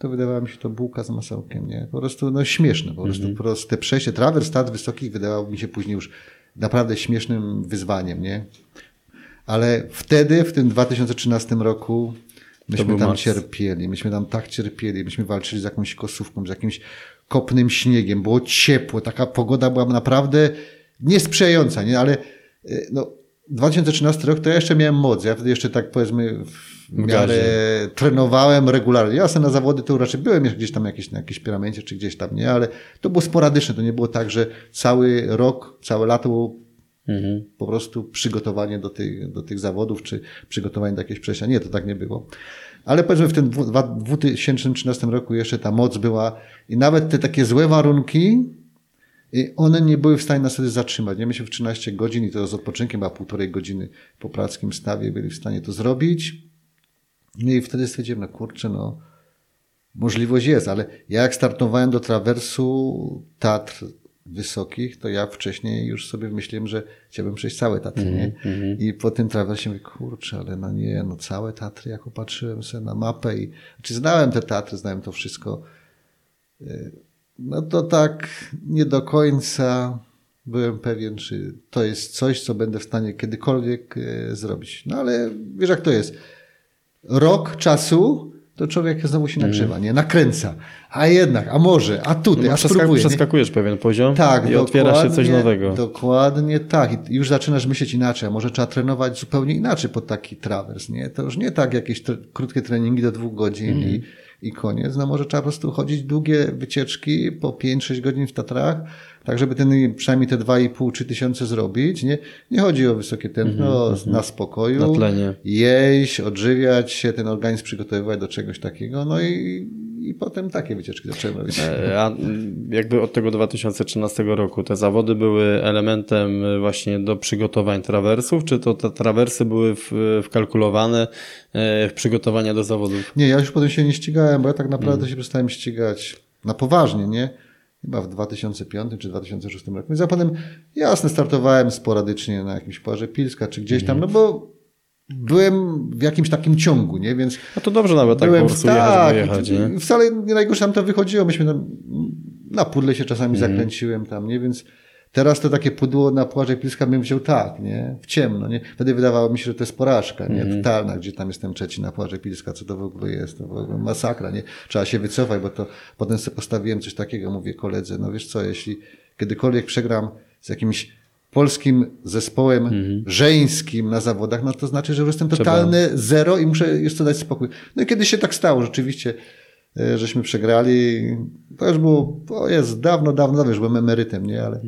to wydawała mi się to bułka z masełkiem, nie? Po prostu, no śmieszne, po prostu, po prostu te przejście, trawers stad wysokich wydawało mi się później już naprawdę śmiesznym wyzwaniem, nie? Ale wtedy, w tym 2013 roku, myśmy tam maks. cierpieli, myśmy tam tak cierpieli, myśmy walczyli z jakąś kosówką, z jakimś kopnym śniegiem, było ciepło, taka pogoda była naprawdę niesprzyjająca, nie? Ale y, no, 2013 rok to ja jeszcze miałem moc, ja wtedy jeszcze tak powiedzmy w miarę trenowałem regularnie. Ja sobie na zawody to raczej byłem jeszcze gdzieś tam jakieś, na jakiejś piramencie czy gdzieś tam, nie? Ale to było sporadyczne, to nie było tak, że cały rok, całe lato było Mhm. po prostu przygotowanie do tych, do tych zawodów, czy przygotowanie do jakiegoś przejścia. Nie, to tak nie było. Ale powiedzmy w tym dwu- dwa- 2013 roku jeszcze ta moc była i nawet te takie złe warunki, i one nie były w stanie nas wtedy zatrzymać. Nie myśmy w 13 godzin i to z odpoczynkiem, a półtorej godziny po prackim stawie byli w stanie to zrobić. No i wtedy stwierdziłem, no kurczę, no możliwość jest, ale ja jak startowałem do trawersu Tatr wysokich, to ja wcześniej już sobie myślałem, że chciałbym przejść całe Tatry, nie? I po tym trawersie mówię, kurczę, ale no nie, no całe Tatry, jak popatrzyłem sobie na mapę i, znaczy znałem te Tatry, znałem to wszystko, y, no to tak nie do końca byłem pewien, czy to jest coś, co będę w stanie kiedykolwiek y, zrobić. No ale wiesz jak to jest. Rok czasu to człowiek znowu się nagrzewa, nie? Nakręca. A jednak, a może, a tutaj, No, a przeska- spróbuję. nie? przeskakujesz pewien poziom Tak, i otwiera się coś nowego. Dokładnie tak. I już zaczynasz myśleć inaczej, a może trzeba trenować zupełnie inaczej pod taki trawers, nie? To już nie tak jakieś tre- krótkie treningi do dwóch godzin Mhm. i, i koniec. No może trzeba po prostu chodzić długie wycieczki po 5-6 godzin w Tatrach, tak żeby ten, przynajmniej te 2,5-3 tysiące zrobić, nie? Nie chodzi o wysokie tętno, na spokoju. Na tlenie. Jeść, odżywiać się, ten organizm przygotowywać do czegoś takiego, no i, i potem takie wycieczki zacząłem robić. E, A mm, jakby od tego 2013 roku te zawody były elementem właśnie do przygotowań trawersów, czy to te trawersy były w, wkalkulowane e, w przygotowania do zawodów? Nie, ja już potem się nie ścigałem, bo ja tak naprawdę Mm. się przestałem ścigać na poważnie, nie? Chyba w 2005 czy 2006 roku. Ja potem, jasne, startowałem sporadycznie na jakimś Pucharze Pilska czy gdzieś tam, no bo byłem w jakimś takim ciągu, nie? Więc A to dobrze nawet tak byłem po prostu jechać, wyjechać, i- nie? Wcale nie najgorsze tam to wychodziło. Myśmy tam na pudle się czasami Mhm. zakręciłem tam, nie? Więc teraz to takie pudło na Pucharze Pilska bym wziął tak, nie? W ciemno, nie? Wtedy wydawało mi się, że to jest porażka, nie? Mhm. Totalna, gdzie tam jestem trzeci na Pucharze Pilska, co to w ogóle jest? To w ogóle masakra, nie? Trzeba się wycofać, bo to potem sobie postawiłem coś takiego, mówię koledze, no wiesz co, jeśli kiedykolwiek przegram z jakimś polskim zespołem Mhm. żeńskim na zawodach, no to znaczy, że już jestem totalny zero i muszę jeszcze dać spokój. No i kiedyś się tak stało, rzeczywiście, e, żeśmy przegrali. To już było, to jest dawno, dawno, dawno, już byłem emerytem, nie, ale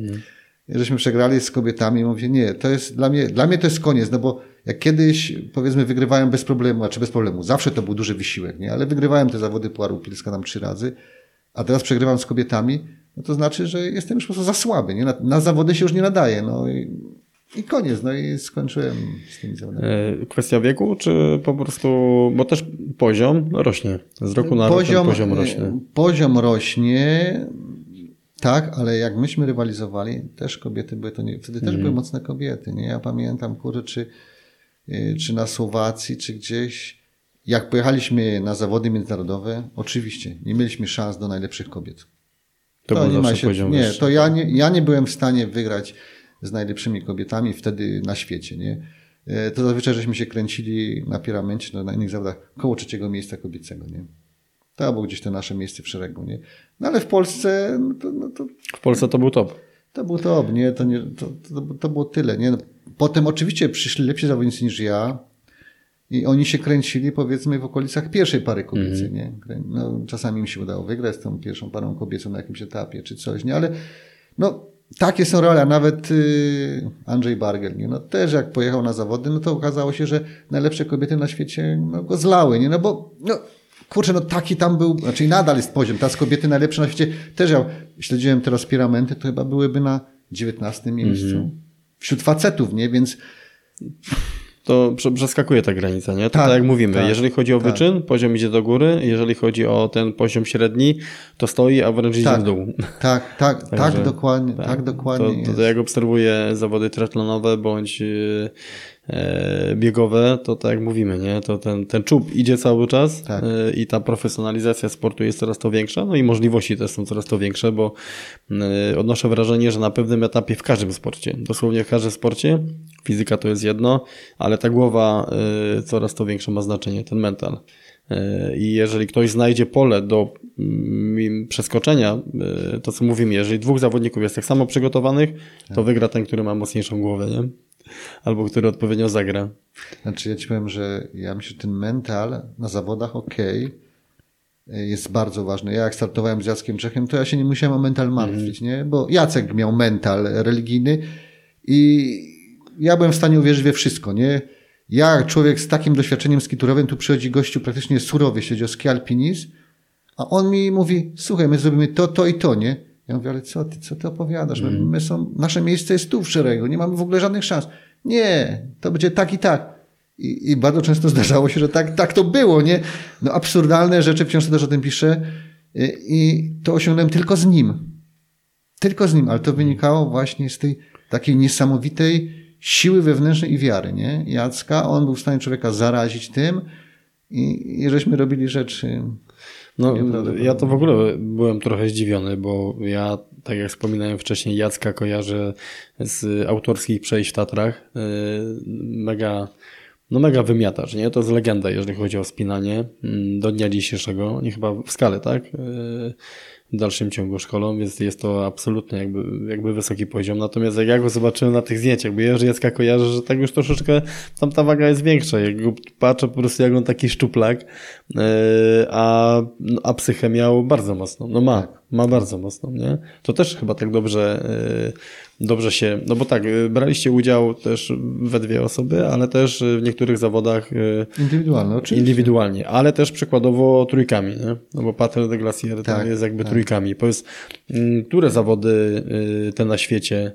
żeśmy przegrali z kobietami i mówię, nie, to jest dla mnie, dla mnie to jest koniec, no bo jak kiedyś, powiedzmy, wygrywałem bez problemu, a czy bez problemu, zawsze to był duży wysiłek, nie, ale wygrywałem te zawody Puaru Pilska tam trzy razy, a teraz przegrywam z kobietami, no to znaczy, że jestem już po prostu za słaby, nie, na, na zawody się już nie nadaje, no i, i koniec, no i skończyłem z tymi zawodami. E, Kwestia wieku, czy po prostu, bo też poziom rośnie. Z roku na rok ten poziom rośnie. e, Poziom rośnie, tak, ale jak myśmy rywalizowali, też kobiety były to nie, wtedy też Mhm. były mocne kobiety, nie? Ja pamiętam, kurczę, czy, y, czy na Słowacji, czy gdzieś, jak pojechaliśmy na zawody międzynarodowe, oczywiście, nie mieliśmy szans do najlepszych kobiet. To, był nie ma się, Nie, wyższy. to ja nie, ja nie byłem w stanie wygrać z najlepszymi kobietami wtedy na świecie, nie? E, To zazwyczaj żeśmy się kręcili na piramencie, no, na innych zawodach, koło trzeciego miejsca kobiecego, nie? To było gdzieś to nasze miejsce w szeregu, nie? No ale w Polsce, no to, no to, W Polsce to był top. to był top, nie? To, nie, to, to, to było tyle, nie? No, potem oczywiście przyszli lepsi zawodnicy niż ja i oni się kręcili powiedzmy w okolicach pierwszej pary kobiecej, nie? Krę- No, czasami im się udało wygrać z tą pierwszą parą kobiecą na jakimś etapie czy coś, nie? Ale no, takie są role, a nawet y, Andrzej Bargel, nie? No też jak pojechał na zawody, no to okazało się, że najlepsze kobiety na świecie no, go zlały, nie? No bo, no, kurczę, no taki tam był, znaczy nadal jest poziom, teraz kobiety najlepsze na świecie, też ja śledziłem teraz piramenty, to chyba byłyby na 19 miejscu. Wśród facetów, nie? Więc To prze- przeskakuje ta granica, nie? To Tak, tak, jak mówimy, tak, jeżeli chodzi o tak. wyczyn, poziom idzie do góry, jeżeli chodzi o ten poziom średni, to stoi, a wręcz idzie Tak. w dół. tak, tak, tak, Także, dokładnie, tak, dokładnie To, to, to jak obserwuję zawody triatlonowe bądź e, biegowe, to tak jak mówimy, nie? To ten, ten czub idzie cały czas Tak. e, i ta profesjonalizacja sportu jest coraz to większa, no i możliwości też są coraz to większe, bo e, odnoszę wrażenie, że na pewnym etapie w każdym sporcie, dosłownie w każdym sporcie, fizyka to jest jedno, ale ta głowa e, coraz to większe ma znaczenie, ten mental. E, I jeżeli ktoś znajdzie pole do mm, przeskoczenia, e, to co mówimy, jeżeli dwóch zawodników jest tak samo przygotowanych, to wygra ten, który ma mocniejszą głowę, nie? Albo który odpowiednio zagra. Znaczy ja ci powiem, że ja myślę, że ten mental na zawodach ok jest bardzo ważny. Ja jak startowałem z Jackiem Czechem, to ja się nie musiałem o mental martwić, nie? Bo Jacek miał mental religijny i ja byłem w stanie uwierzyć we wszystko, nie? Ja, człowiek z takim doświadczeniem skiturowym, tu przychodzi gościu praktycznie surowy, chodzi o ski alpinizm, a on mi mówi, słuchaj, my zrobimy to, to i to, nie? Ja mówię, ale co ty, co ty opowiadasz? My, my są, nasze miejsce jest tu w szeregu, nie mamy w ogóle żadnych szans. Nie, to będzie tak i tak. I, I, bardzo często zdarzało się, że tak, tak to było, nie? No absurdalne rzeczy, w książce też o tym piszę. I, I to osiągnąłem tylko z nim. Tylko z nim, ale to wynikało właśnie z tej takiej niesamowitej siły wewnętrznej i wiary, nie? Jacka, on był w stanie człowieka zarazić tym i, i żeśmy robili rzeczy. No, ja to w ogóle byłem trochę zdziwiony, bo ja, tak jak wspominałem wcześniej, Jacka kojarzę z autorskich przejść w Tatrach. Mega no mega wymiatacz, nie? To jest legenda, jeżeli chodzi o spinanie mm, do dnia dzisiejszego. Nie chyba w skale, tak? W dalszym ciągu szkolą, więc jest to absolutnie jakby, jakby wysoki poziom. Natomiast jak ja go zobaczyłem na tych zdjęciach, bo Jerzy Jacka kojarzę, że tak już troszeczkę tam ta waga jest większa. Jak go patrzę po prostu jak on taki szczuplak, a, no, a psychę miał bardzo mocno. No ma, ma bardzo mocno, nie? To też chyba tak dobrze dobrze się, no bo tak, y, braliście udział też we dwie osoby, ale też w niektórych zawodach y, indywidualnie, oczywiście. indywidualnie ale też przykładowo trójkami, nie? no bo Patel de Glacier tak, jest jakby tak. trójkami. Powiedz, mm, które zawody y, te na świecie,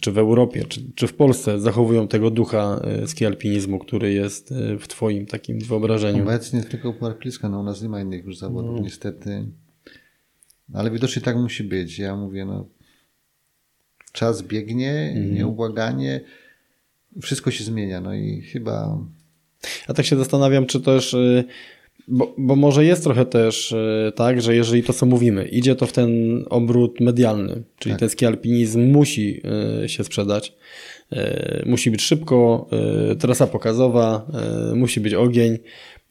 czy w Europie, czy, czy w Polsce zachowują tego ducha ski alpinizmu, który jest w twoim takim wyobrażeniu? Obecnie tylko Puerpliska, no u nas nie ma innych już zawodów, no. niestety. Ale widocznie tak musi być. Ja mówię, no czas biegnie, mhm. nieubłaganie, wszystko się zmienia, no i chyba... A tak się zastanawiam, czy też... Y, bo, bo może jest trochę też y, tak, że jeżeli to, co mówimy, idzie to w ten obrót medialny, czyli tak. ten ski alpinizm musi y, się sprzedać, musi być szybko, trasa pokazowa, musi być ogień,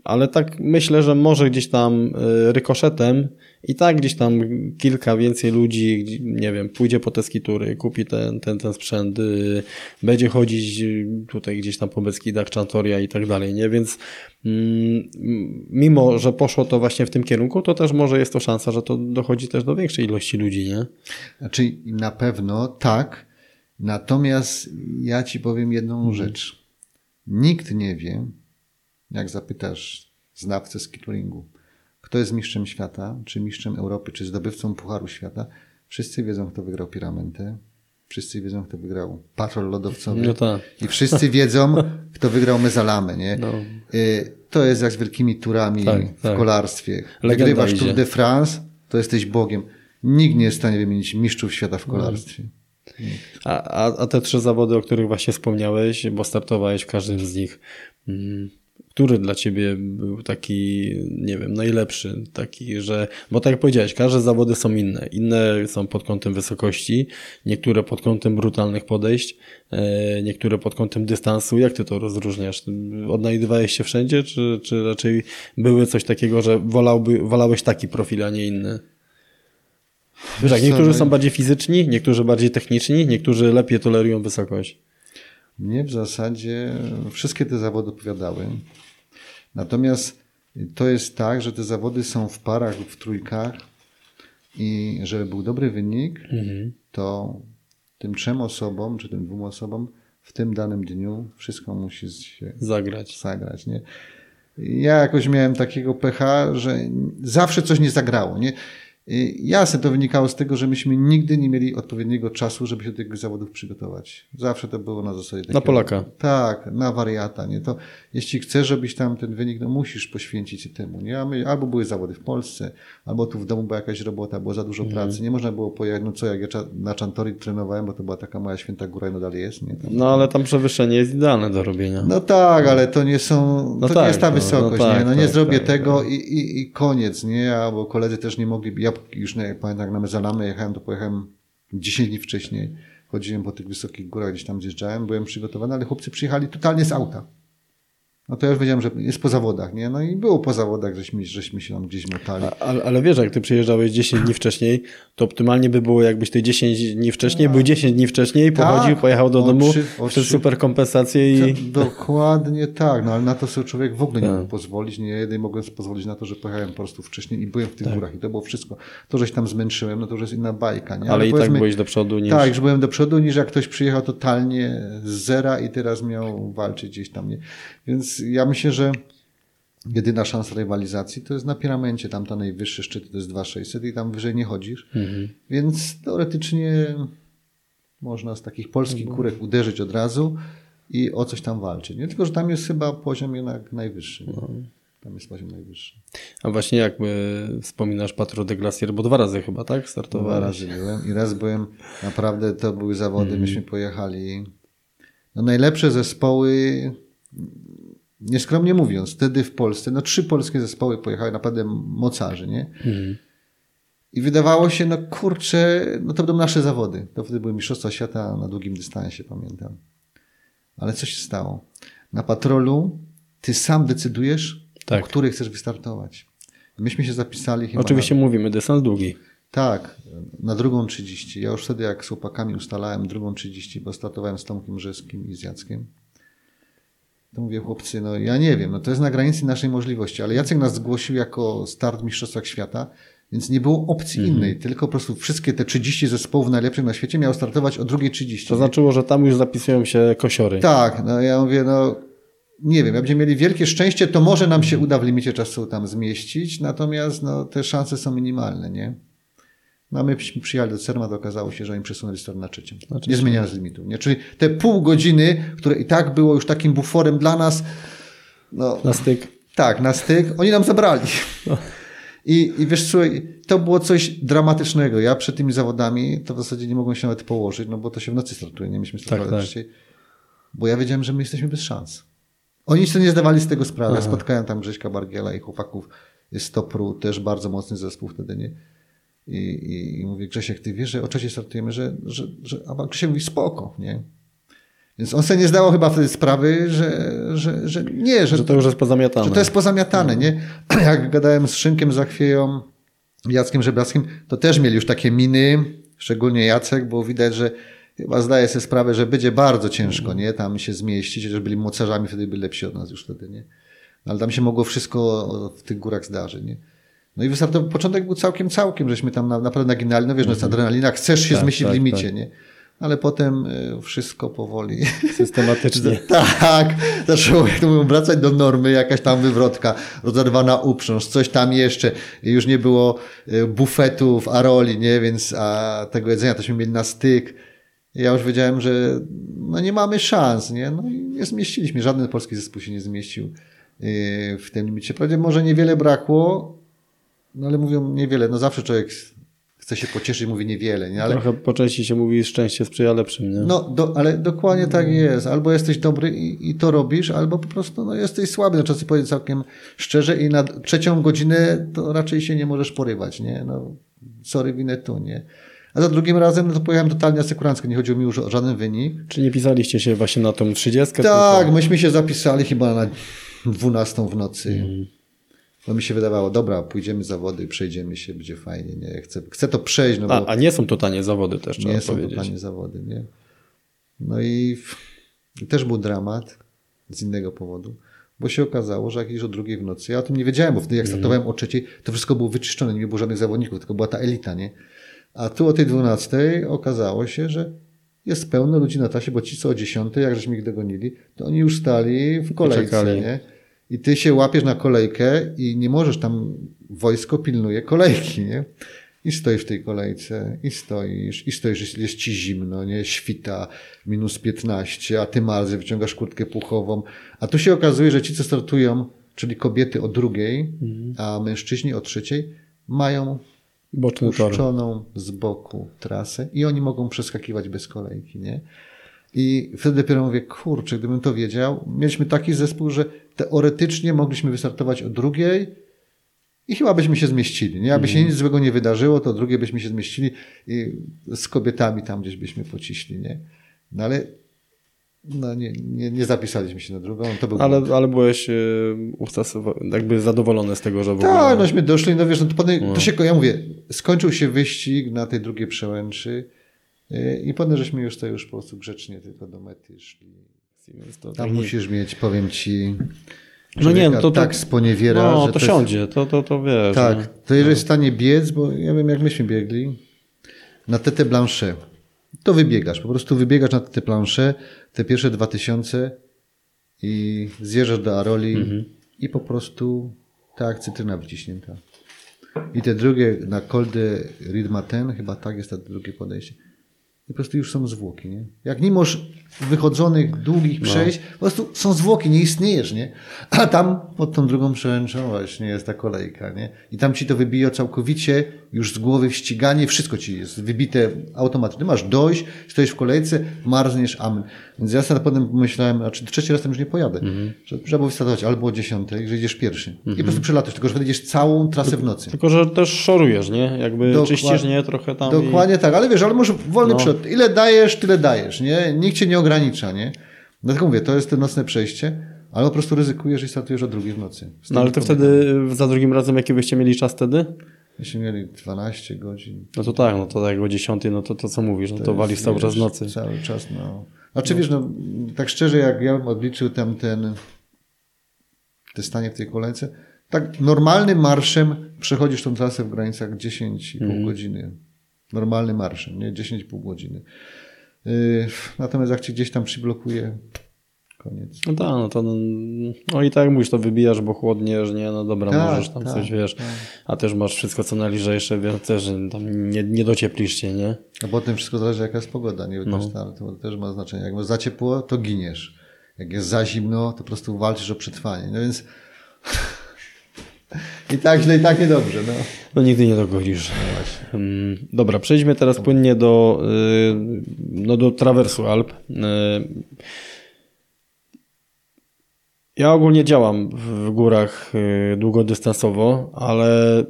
ale tak myślę, że może gdzieś tam rykoszetem i tak gdzieś tam kilka więcej ludzi, nie wiem, pójdzie po te skitury, kupi ten, ten, ten sprzęt, y, będzie chodzić tutaj gdzieś tam po Beskidach, Czantoria i tak dalej, nie? Więc mm, mimo, że poszło to właśnie w tym kierunku, to też może jest to szansa, że to dochodzi też do większej ilości ludzi, nie? Znaczy na pewno tak, natomiast ja Ci powiem jedną mhm. rzecz. Nikt nie wie, jak zapytasz znawcę skituringu, kto jest mistrzem świata, czy mistrzem Europy, czy zdobywcą Pucharu Świata, wszyscy wiedzą, kto wygrał Piramentę. Wszyscy wiedzą, kto wygrał patrol lodowcowy. No tak. I wszyscy wiedzą, kto wygrał mezalamę, nie? No. Y, to jest jak z wielkimi turami tak, w tak. kolarstwie. Wygrywasz Tour de France, to jesteś Bogiem. Nikt nie jest w stanie wymienić mistrzów świata w kolarstwie. A, a, a te trzy zawody, o których właśnie wspomniałeś, bo startowałeś w każdym z nich, mm, który dla ciebie był taki, nie wiem, najlepszy, taki, że, bo tak jak powiedziałeś, każde zawody są inne. Inne są pod kątem wysokości, niektóre pod kątem brutalnych podejść, e, niektóre pod kątem dystansu. Jak ty to rozróżniasz? Odnajdywałeś się wszędzie, czy, czy raczej były coś takiego, że wolałby, wolałeś taki profil, a nie inny? Wiesz, tak, niektórzy są bardziej fizyczni, niektórzy bardziej techniczni, niektórzy lepiej tolerują wysokość. Mnie w zasadzie wszystkie te zawody opowiadały. Natomiast to jest tak, że te zawody są w parach lub w trójkach i żeby był dobry wynik, mhm. to tym trzem osobom, czy tym dwóm osobom w tym danym dniu wszystko musi się zagrać. zagrać nie? Ja jakoś miałem takiego pecha, że zawsze coś nie zagrało. Nie? Jasne, to wynikało z tego, że myśmy nigdy nie mieli odpowiedniego czasu, żeby się do tych zawodów przygotować. Zawsze to było na zasadzie takiego, Na Polaka. Tak, na wariata. Nie? To, jeśli chcesz, żebyś tam ten wynik, no musisz poświęcić się temu. Nie? My, albo były zawody w Polsce, albo tu w domu była jakaś robota, było za dużo mhm. pracy. Nie można było pojechać, no co, jak ja na Czantori trenowałem, bo to była taka moja święta góra i nadal jest. Nie? Tam, no ale tam przewyższenie jest idealne do robienia. No tak, ale to nie są, no to tak, nie jest ta wysokość. No, no tak, nie? No nie tak, zrobię tak, tego tak. I, i, i koniec, nie? Albo koledzy też nie mogli, ja już nie, pamiętam na Mezalamy jechałem, to pojechałem 10 dni wcześniej. Chodziłem po tych wysokich górach, gdzieś tam zjeżdżałem, byłem przygotowany, ale chłopcy przyjechali totalnie z auta no to ja już wiedziałem, że jest po zawodach, nie? No i było po zawodach, żeśmy, żeśmy się tam gdzieś motali. Ale, ale wiesz, jak ty przyjeżdżałeś 10 dni wcześniej, to optymalnie by było, jakbyś te 10 dni wcześniej, tak. był 10 dni wcześniej, pochodził, tak, pojechał do domu, przez super kompensację i... dokładnie tak, no ale na to sobie człowiek w ogóle nie tak. mógł pozwolić. Nie jedynie mogłem pozwolić na to, że pojechałem po prostu wcześniej i byłem w tych tak. górach i to było wszystko. To, że się tam zmęczyłem, no to już jest inna bajka, nie? Ale, ale i tak byłeś do przodu niż... Tak, że byłem do przodu niż jak ktoś przyjechał totalnie z zera i teraz miał walczyć gdzieś tam, nie? Więc ja myślę, że jedyna szansa rywalizacji to jest na piramencie, tam ta najwyższy szczyt to jest 2600 i tam wyżej nie chodzisz. Mhm. Więc teoretycznie można z takich polskich mhm. kurek uderzyć od razu, i o coś tam walczyć. Nie tylko, że tam jest chyba poziom jednak najwyższy. Nie? Tam jest poziom najwyższy. A właśnie jak y, wspominasz Patro de Glacier, bo dwa razy chyba, tak? Dwa Startowałeś. razy byłem i raz byłem, naprawdę to były zawody, myśmy pojechali. No najlepsze zespoły, nieskromnie mówiąc, wtedy w Polsce, no trzy polskie zespoły pojechały, naprawdę mocarzy, nie? I wydawało się, no kurczę, no to będą nasze zawody. To wtedy były Mistrzostwa Świata na długim dystansie, pamiętam. Ale co się stało? Na patrolu ty sam decydujesz, Tak. o której chcesz wystartować. Myśmy się zapisali chyba Oczywiście mówimy, dystans długi. tak, na drugą 30. Ja już wtedy jak z chłopakami ustalałem drugą 30, bo startowałem z Tomkiem Rzeskim i z Jackiem. To mówię, chłopcy, no ja nie wiem, no to jest na granicy naszej możliwości, ale Jacek nas zgłosił jako start w Mistrzostwach Świata, więc nie było opcji Mhm. innej, tylko po prostu wszystkie te 30 zespołów najlepszych na świecie miały startować o drugiej 30. To znaczyło, że tam już zapisują się kosiory. Tak, no ja mówię, no nie wiem, jak będziemy mieli wielkie szczęście, to może nam się uda w limicie czasu tam zmieścić, natomiast no, te szanse są minimalne, nie? No a my przy- przyjechali do Cerma, to okazało się, że oni przesunęli start na trzecią. Znaczy nie zmieniając limitu. Nie? Czyli te pół godziny, które i tak było już takim buforem dla nas, no, Na styk. tak, na styk, oni nam zabrali. I, I wiesz co, to było coś dramatycznego. Ja przed tymi zawodami to w zasadzie nie mogłem się nawet położyć, no bo to się w nocy startuje, nie myśmy startowali tak. wcześniej. Bo ja wiedziałem, że my jesteśmy bez szans. Oni sobie nie zdawali z tego sprawy. Ja spotkałem tam Grześka Bargiela i chłopaków z Topru, też bardzo mocny zespół wtedy, nie? I, i, i mówię, Grzesiek, ty wiesz, że o trzeciej startujemy, że, że, że a Grzesiek mówi, spoko, nie? Więc on sobie nie zdawał chyba wtedy sprawy, że, że, że nie, że, Że to już jest pozamiatane. że to jest pozamiatane, nie? Jak gadałem z Szynkiem Zachwieją, Jackiem Żebrackim, to też mieli już takie miny, szczególnie Jacek, bo widać, że chyba zdaje sobie sprawę, że będzie bardzo ciężko, nie? Tam się zmieścić, chociaż byli mocarzami, wtedy byli lepsi od nas już wtedy, nie? No, ale tam się mogło wszystko w tych górach zdarzyć, nie? No i wystartował, początek był całkiem, całkiem, żeśmy tam na, naprawdę naginali, no wiesz, no jest adrenalina, chcesz się Tak, zmieścić tak, w limicie, tak. nie? Ale potem y, wszystko powoli Systematycznie. tak, zaczęło jak mówią, wracać do normy, jakaś tam wywrotka, rozerwana uprząż, coś tam jeszcze. I już nie było y, bufetów, aroli, nie, więc a tego jedzenia tośmy mieli na styk. Ja już wiedziałem, że no nie mamy szans, nie, no i nie zmieściliśmy, żaden polski zespół się nie zmieścił y, w tym limicie. Wprawdzie może niewiele brakło, no ale mówią niewiele, no zawsze człowiek chce się pocieszyć, mówi niewiele, nie, ale Trochę po części się mówi, szczęście sprzyja lepszym, nie? no, do, ale dokładnie tak jest. Albo jesteś dobry i, i to robisz, albo po prostu no, jesteś słaby. No, sobie powiedzieć całkiem szczerze i na trzecią godzinę to raczej się nie możesz porywać, nie? No, sorry, winę tu, nie? A za drugim razem no, to pojechałem totalnie asekurancko. Nie chodziło mi już o żaden wynik. Czy nie pisaliście się właśnie na tą 30? Tak, myśmy się zapisali chyba na 12 w nocy. Bo mi się wydawało, dobra, pójdziemy zawody, przejdziemy się, będzie fajnie, nie? Chcę, chcę to przejść, no bo... A, a nie są to tanie zawody też, trzeba nie są to tanie zawody, nie? No i, i też był dramat z innego powodu, bo się okazało, że jakieś o drugiej w nocy, ja o tym nie wiedziałem, bo wtedy jak startowałem o trzeciej, to wszystko było wyczyszczone, nie było żadnych zawodników, tylko była ta elita, nie? A tu o tej dwunastej okazało się, że jest pełno ludzi na trasie, bo ci co o dziesiątej, jak żeśmy ich dogonili, to oni już stali w kolejce, nie? I ty się łapiesz na kolejkę i nie możesz tam, wojsko pilnuje kolejki, nie? I stoisz w tej kolejce, i stoisz, i stoisz, jest- jest ci zimno, nie? Świta, minus 15, a ty marzy, wyciągasz kurtkę puchową. A tu się okazuje, że ci, co startują, czyli kobiety o drugiej, a mężczyźni o trzeciej, mają Boczny tor. puszczoną z boku trasę i oni mogą przeskakiwać bez kolejki, nie? I wtedy dopiero mówię, kurczę, gdybym to wiedział, mieliśmy taki zespół, że teoretycznie mogliśmy wystartować o drugiej i chyba byśmy się zmieścili, nie? Aby się nic złego nie wydarzyło, to o drugiej byśmy się zmieścili i z kobietami tam gdzieś byśmy pociśli, nie? No ale no nie, nie, nie zapisaliśmy się na drugą, to był Ale, ale byłeś ustosunkowa- jakby zadowolony z tego, że w ogóle... Tak, nośmy doszli, no wiesz, no to, potem, to się, ja mówię, skończył się wyścig na tej drugiej przełęczy i potem żeśmy już to już po prostu grzecznie tylko do mety szli. To Tam tak nie- musisz mieć, powiem ci, No nie, no to, to tak sponiewiera, no, że to, jest- siądzie, to, to, to wiesz. no. Tak, to jeżeli jest w stanie biec, bo ja wiem jak myśmy biegli, na Tete Blanche, to wybiegasz, po prostu wybiegasz na Tete Blanche, te pierwsze 2000 i zjeżdżasz do Aroli Mhm. i po prostu tak cytryna wyciśnięta. I te drugie na Col de Ridmaten, chyba tak jest to drugie podejście. I po prostu już są zwłoki, nie? Jak nie masz wychodzonych, długich przejść, po prostu są zwłoki, nie istniejesz, nie? A tam pod tą drugą przełęczą właśnie jest ta kolejka, nie? I tam ci to wybija całkowicie, już z głowy w ściganie, wszystko ci jest wybite automatycznie. Masz dojść, stoisz w kolejce, marzniesz, amen. Więc ja sobie potem pomyślałem, znaczy trzeci raz tam już nie pojadę, że trzeba było wystartować albo o dziesiątej, że idziesz pierwszy. I po prostu przelatujesz, tylko że wejdziesz całą trasę w nocy. Tylko, że też szorujesz, nie? Jakby Dokładnie. czyścisz, nie? Trochę tam Dokładnie tak, ale wiesz, ale może wolny No. przed. Ile dajesz, tyle dajesz, nie? Nikt cię nie ogranicza, nie? Dlatego mówię, to jest to nocne przejście, ale po prostu ryzykujesz i startujesz o drugiej w nocy. No ale to wtedy za drugim razem jaki byście mieli czas wtedy? Jeśli mieli 12 godzin. No to tak, no to jak o 10, no to to co mówisz, no to, walisz jest, cały czas nocy. Cały czas, no. Znaczy wiesz, no, tak szczerze, jak ja bym odliczył tam ten, te stanie w tej kolejce, tak normalnym marszem przechodzisz tą trasę w granicach 10,5 Mhm. godziny. Normalnym marszem, nie? 10,5 godziny. Yy, natomiast jak ci gdzieś tam przyblokuje, koniec. No tak, no to no i tak mówisz, to wybijasz, bo chłodniesz, nie? No dobra, Tak, możesz tam tak, coś, wiesz, a też masz wszystko co najlżejsze, więc też tam nie, nie docieplisz się, nie? A potem wszystko zależy jaka jest pogoda, nie? No. No. To też ma znaczenie. Jak masz za ciepło, to giniesz. Jak jest za zimno, to po prostu walczysz o przetrwanie. No więc i tak źle, i tak niedobrze. No. No nigdy nie dogonisz. Mm, Dobra, przejdźmy teraz płynnie do, y, no do trawersu Alp. Y, Ja ogólnie działam w górach y, długodystansowo, ale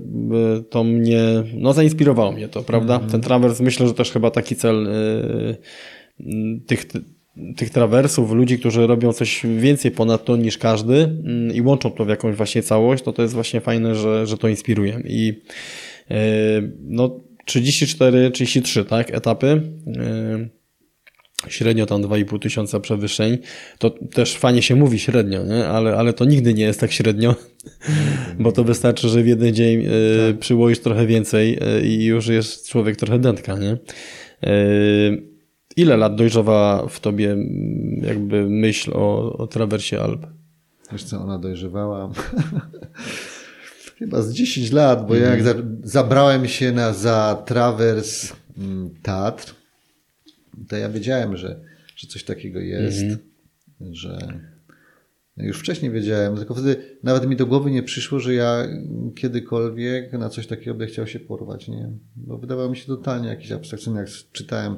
to mnie, no zainspirowało mnie to, prawda? Ten trawers, myślę, że też chyba taki cel tych, tych trawersów, ludzi, którzy robią coś więcej ponad to niż każdy mm, i łączą to w jakąś właśnie całość, to to jest właśnie fajne, że, że to inspiruje. I y, no 34, 33, tak, etapy. y, średnio tam 2,5 tysiąca przewyższeń. To też fajnie się mówi średnio, nie? Ale, ale to nigdy nie jest tak średnio, bo to wystarczy, że w jeden dzień y, przyłoisz trochę więcej y, i już jest człowiek trochę dętka, nie? Y, ile lat dojrzewa w tobie jakby myśl o, o trawersie Alp? Wiesz co, ona dojrzewała chyba z 10 lat, bo ja jak za, zabrałem się na, za trawers mm, Tatr, to ja wiedziałem, że, że coś takiego jest, że już wcześniej wiedziałem, tylko wtedy nawet mi do głowy nie przyszło, że ja kiedykolwiek na coś takiego będę chciał się porwać, nie? Bo wydawało mi się totalnie jakiś abstrakcyjny, jak czytałem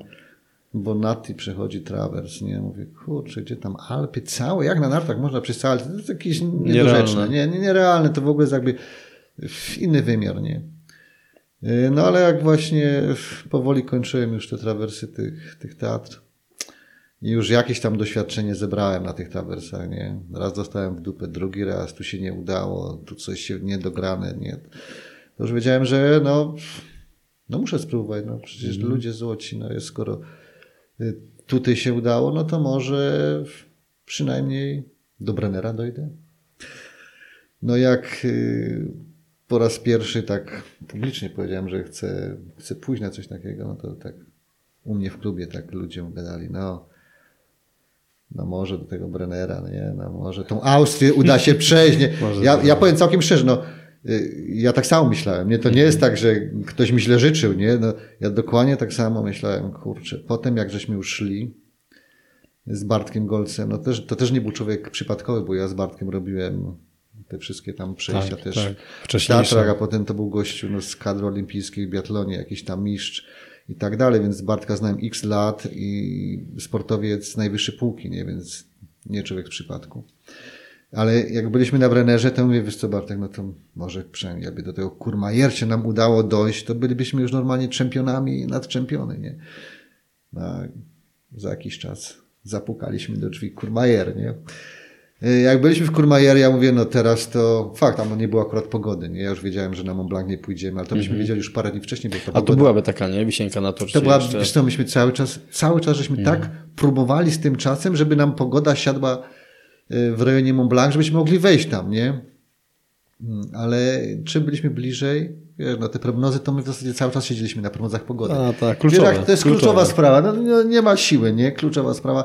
Bonatti przechodzi trawers, nie? Mówię, kurczę, gdzie tam Alpy całe, jak na nartach można przez całe, to jest jakieś niedorzeczne, nie, nie, nierealne, to w ogóle jest jakby inny wymiar, nie? Yy, No ale jak właśnie powoli kończyłem już te trawersy tych, tych teatr i już jakieś tam doświadczenie zebrałem na tych trawersach, nie? Raz dostałem w dupę, drugi raz, tu się nie udało, tu coś się niedograne, nie? To już wiedziałem, że no, no muszę spróbować, no przecież ludzie złoci, no jest skoro y, tutaj się udało, no to może przynajmniej do Brennera dojdę. No jak y, po raz pierwszy tak publicznie powiedziałem, że chcę, chcę pójść na coś takiego, no to tak u mnie w klubie tak ludziom gadali, no no może do tego Brennera, nie? No może tą Austrię uda się przejść, nie? Ja, ja powiem całkiem szczerze, no y, ja tak samo myślałem, nie? To nie jest tak, że ktoś mi źle życzył, nie? No, ja dokładnie tak samo myślałem, kurczę. Potem jak żeśmy już szli z Bartkiem Golcem, no też, to też nie był człowiek przypadkowy, bo ja z Bartkiem robiłem te wszystkie tam przejścia Tak, też tak. w Wcześniejsze. Tatrach, a potem to był gościu no, z kadry olimpijskiej w biatlonie, jakiś tam mistrz i tak dalej, więc Bartka znałem x lat i sportowiec z najwyższej półki, nie? Więc nie człowiek z przypadku. Ale jak byliśmy na Brennerze, to mówię, wiesz co Bartek, no to może przynajmniej jakby do tego Kurmajer się nam udało dojść, to bylibyśmy już normalnie czempionami nadczempiony, nie? No, za jakiś czas zapukaliśmy do drzwi Kurmajer, nie? Jak byliśmy w Kurmajer, ja mówię, no teraz to fakt, tam nie było akurat pogody, nie? Ja już wiedziałem, że na Mont Blanc nie pójdziemy, ale to byśmy wiedzieli już parę dni wcześniej, bo Mhm. A to pogoda... byłaby taka, nie? Wisienka na torcie To była, jeszcze. wiesz co, myśmy cały czas, cały czas żeśmy tak próbowali z tym czasem, żeby nam pogoda siadła w rejonie Mont Blanc, żebyśmy mogli wejść tam, nie? Mm, Ale czym byliśmy bliżej, wiesz, no te prognozy, to my w zasadzie cały czas siedzieliśmy na prognozach pogody. A, tak, Wiesz, kluczowe. jak to jest kluczowa sprawa, no, no, nie ma siły, nie? Kluczowa sprawa.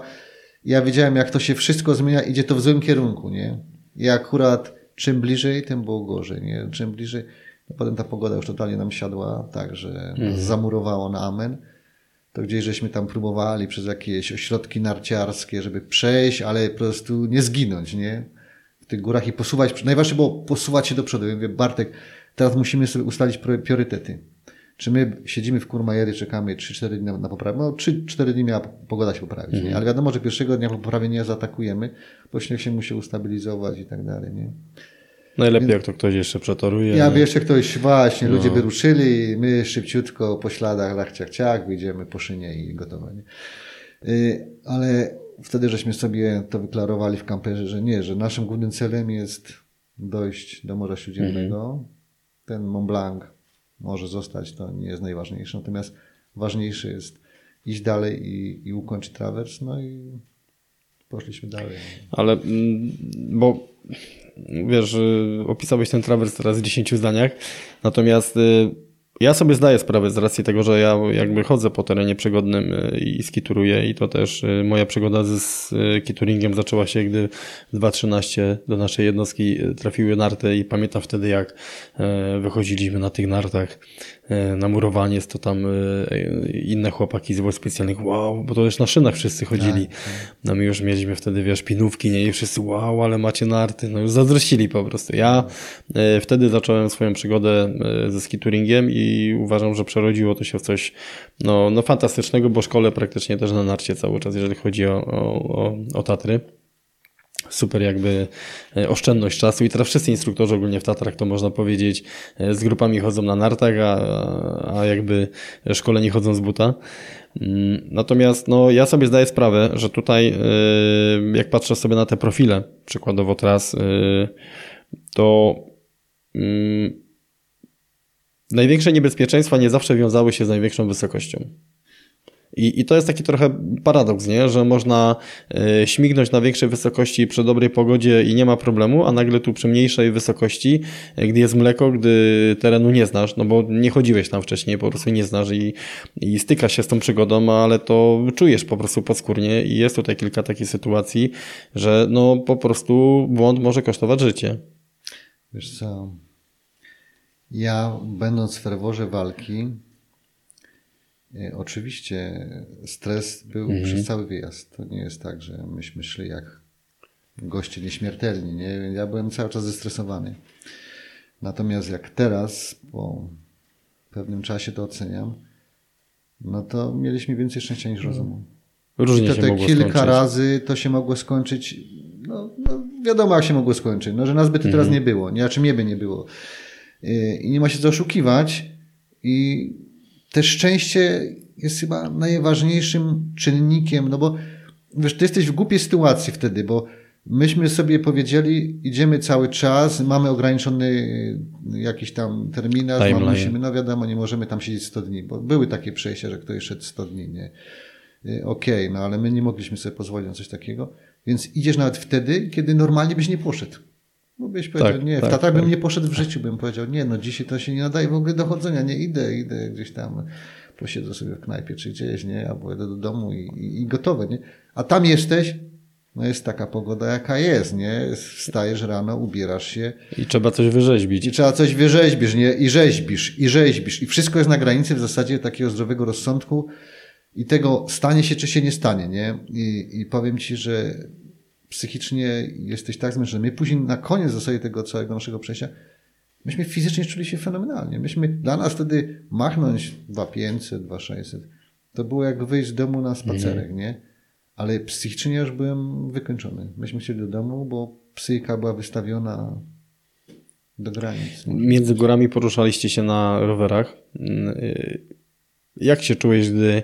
Ja wiedziałem, jak to się wszystko zmienia, idzie to w złym kierunku, nie? I akurat czym bliżej, tym było gorzej, nie? Czym bliżej, no potem ta pogoda już totalnie nam siadła, tak, że Mhm. zamurowało na amen. To gdzieś żeśmy tam próbowali przez jakieś ośrodki narciarskie, żeby przejść, ale po prostu nie zginąć, nie? W tych górach i posuwać. Najważniejsze było posuwać się do przodu. Ja mówię, Bartek, teraz musimy sobie ustalić priorytety. Czy my siedzimy w Kurmajery, czekamy 3-4 dni na, na poprawę? No 3-4 dni miała pogoda się poprawić, Mhm. nie? ale wiadomo, że pierwszego dnia po poprawie nie zaatakujemy, bo śnieg się musi ustabilizować i tak dalej. Nie? Najlepiej jak to ktoś jeszcze przetoruje. Ja by jeszcze ktoś, właśnie, ludzie No. by ruszyli, my szybciutko po śladach, lach, ciach, ciach, wyjdziemy po szynie i gotowe. Nie? Y, Ale wtedy żeśmy sobie to wyklarowali w kamperze, że nie, że naszym głównym celem jest dojść do Morza Śródziemnego. Ten Mont Blanc może zostać, to nie jest najważniejsze, natomiast ważniejsze jest iść dalej i, i ukończyć trawers, no i poszliśmy dalej. Ale mm, bo wiesz, y, opisałeś ten trawers teraz w 10 zdaniach, natomiast y, ja sobie zdaję sprawę z racji tego, że ja jakby chodzę po terenie przygodnym y, i skituruję i to też moja przygoda z, z y, kituringiem zaczęła się, gdy w 2013 do naszej jednostki trafiły narty i pamiętam wtedy jak wychodziliśmy na tych nartach na murowanie, to tam e, inne chłopaki z wojsk specjalnych, wow, bo to już na szynach wszyscy chodzili. No my już mieliśmy wtedy, wiesz, pinówki, nie? I wszyscy, wow, ale macie narty. No już zazdrościli po prostu. Ja e, wtedy zacząłem swoją przygodę e, ze skituringiem i uważam, że przerodziło to się w coś no, no fantastycznego, bo szkole praktycznie też na narcie cały czas, jeżeli chodzi o, o, o, o Tatry super jakby e, oszczędność czasu i teraz wszyscy instruktorzy ogólnie w Tatrach to można powiedzieć e, z grupami chodzą na nartach, a, a jakby szkoleni chodzą z buta. Mm, Natomiast no, ja sobie zdaję sprawę, że tutaj e, jak patrzę sobie na te profile, przykładowo e, to mm, największe niebezpieczeństwa nie zawsze wiązały się z największą wysokością. I, I to jest taki trochę paradoks, nie? że można e, śmignąć na większej wysokości przy dobrej pogodzie i nie ma problemu, a nagle tu przy mniejszej wysokości, e, gdy jest mleko, gdy terenu nie znasz, no bo nie chodziłeś tam wcześniej, po prostu nie znasz i, i stykasz się z tą przygodą, ale to czujesz po prostu podskórnie i jest tutaj kilka takich sytuacji, że no po prostu błąd może kosztować życie. Wiesz co, ja będąc w ferworze walki, oczywiście stres był przez cały wyjazd. To nie jest tak, że myśmy szli jak goście nieśmiertelni. Nie? Ja byłem cały czas zestresowany. Natomiast jak teraz, po pewnym czasie to oceniam, no to mieliśmy więcej szczęścia niż rozumu. Różnie I to się te mogło kilka skończyć. razy to się mogło skończyć, no, no wiadomo jak się mogło skończyć, no, że nas by tu teraz nie było, nie, a czy mnie by nie było. Yy, I nie ma się co oszukiwać i też szczęście jest chyba najważniejszym czynnikiem, no bo wiesz, ty jesteś w głupiej sytuacji wtedy, bo myśmy sobie powiedzieli, idziemy cały czas, mamy ograniczony yy, jakiś tam terminarz, mamy, musimy, no wiadomo, nie możemy tam siedzieć 100 dni, bo były takie przejścia, że ktoś szedł 100 dni, nie. Y, Okej, no ale my nie mogliśmy sobie pozwolić na coś takiego, więc idziesz nawet wtedy, kiedy normalnie byś nie poszedł. Bo byś powiedział, Tak, nie, w tak, Tatrach bym tak. nie poszedł w życiu, bym powiedział, nie, no dzisiaj to się nie nadaje w ogóle do chodzenia, nie idę, idę gdzieś tam, posiedzę sobie w knajpie czy gdzieś, nie, albo jedę do domu i, i, i gotowe, nie. A tam jesteś, no jest taka pogoda jaka jest, nie, wstajesz rano, ubierasz się, I trzeba coś wyrzeźbić. i trzeba coś wyrzeźbisz, nie? I rzeźbisz, i rzeźbisz. I wszystko jest na granicy w zasadzie takiego zdrowego rozsądku i tego stanie się, czy się nie stanie, nie? I, i powiem Ci, że psychicznie jesteś tak zmęczony. My później na koniec w zasadzie tego całego naszego przejścia, myśmy fizycznie czuli się fenomenalnie. Myśmy, dla nas wtedy machnąć 2500, 2600, to było jak wyjść z domu na spacerek, nie? Ale psychicznie już byłem wykończony. Myśmy chcieli do domu, bo psychika była wystawiona do granic. Między górami poruszaliście się na rowerach. Y, Jak się czułeś, gdy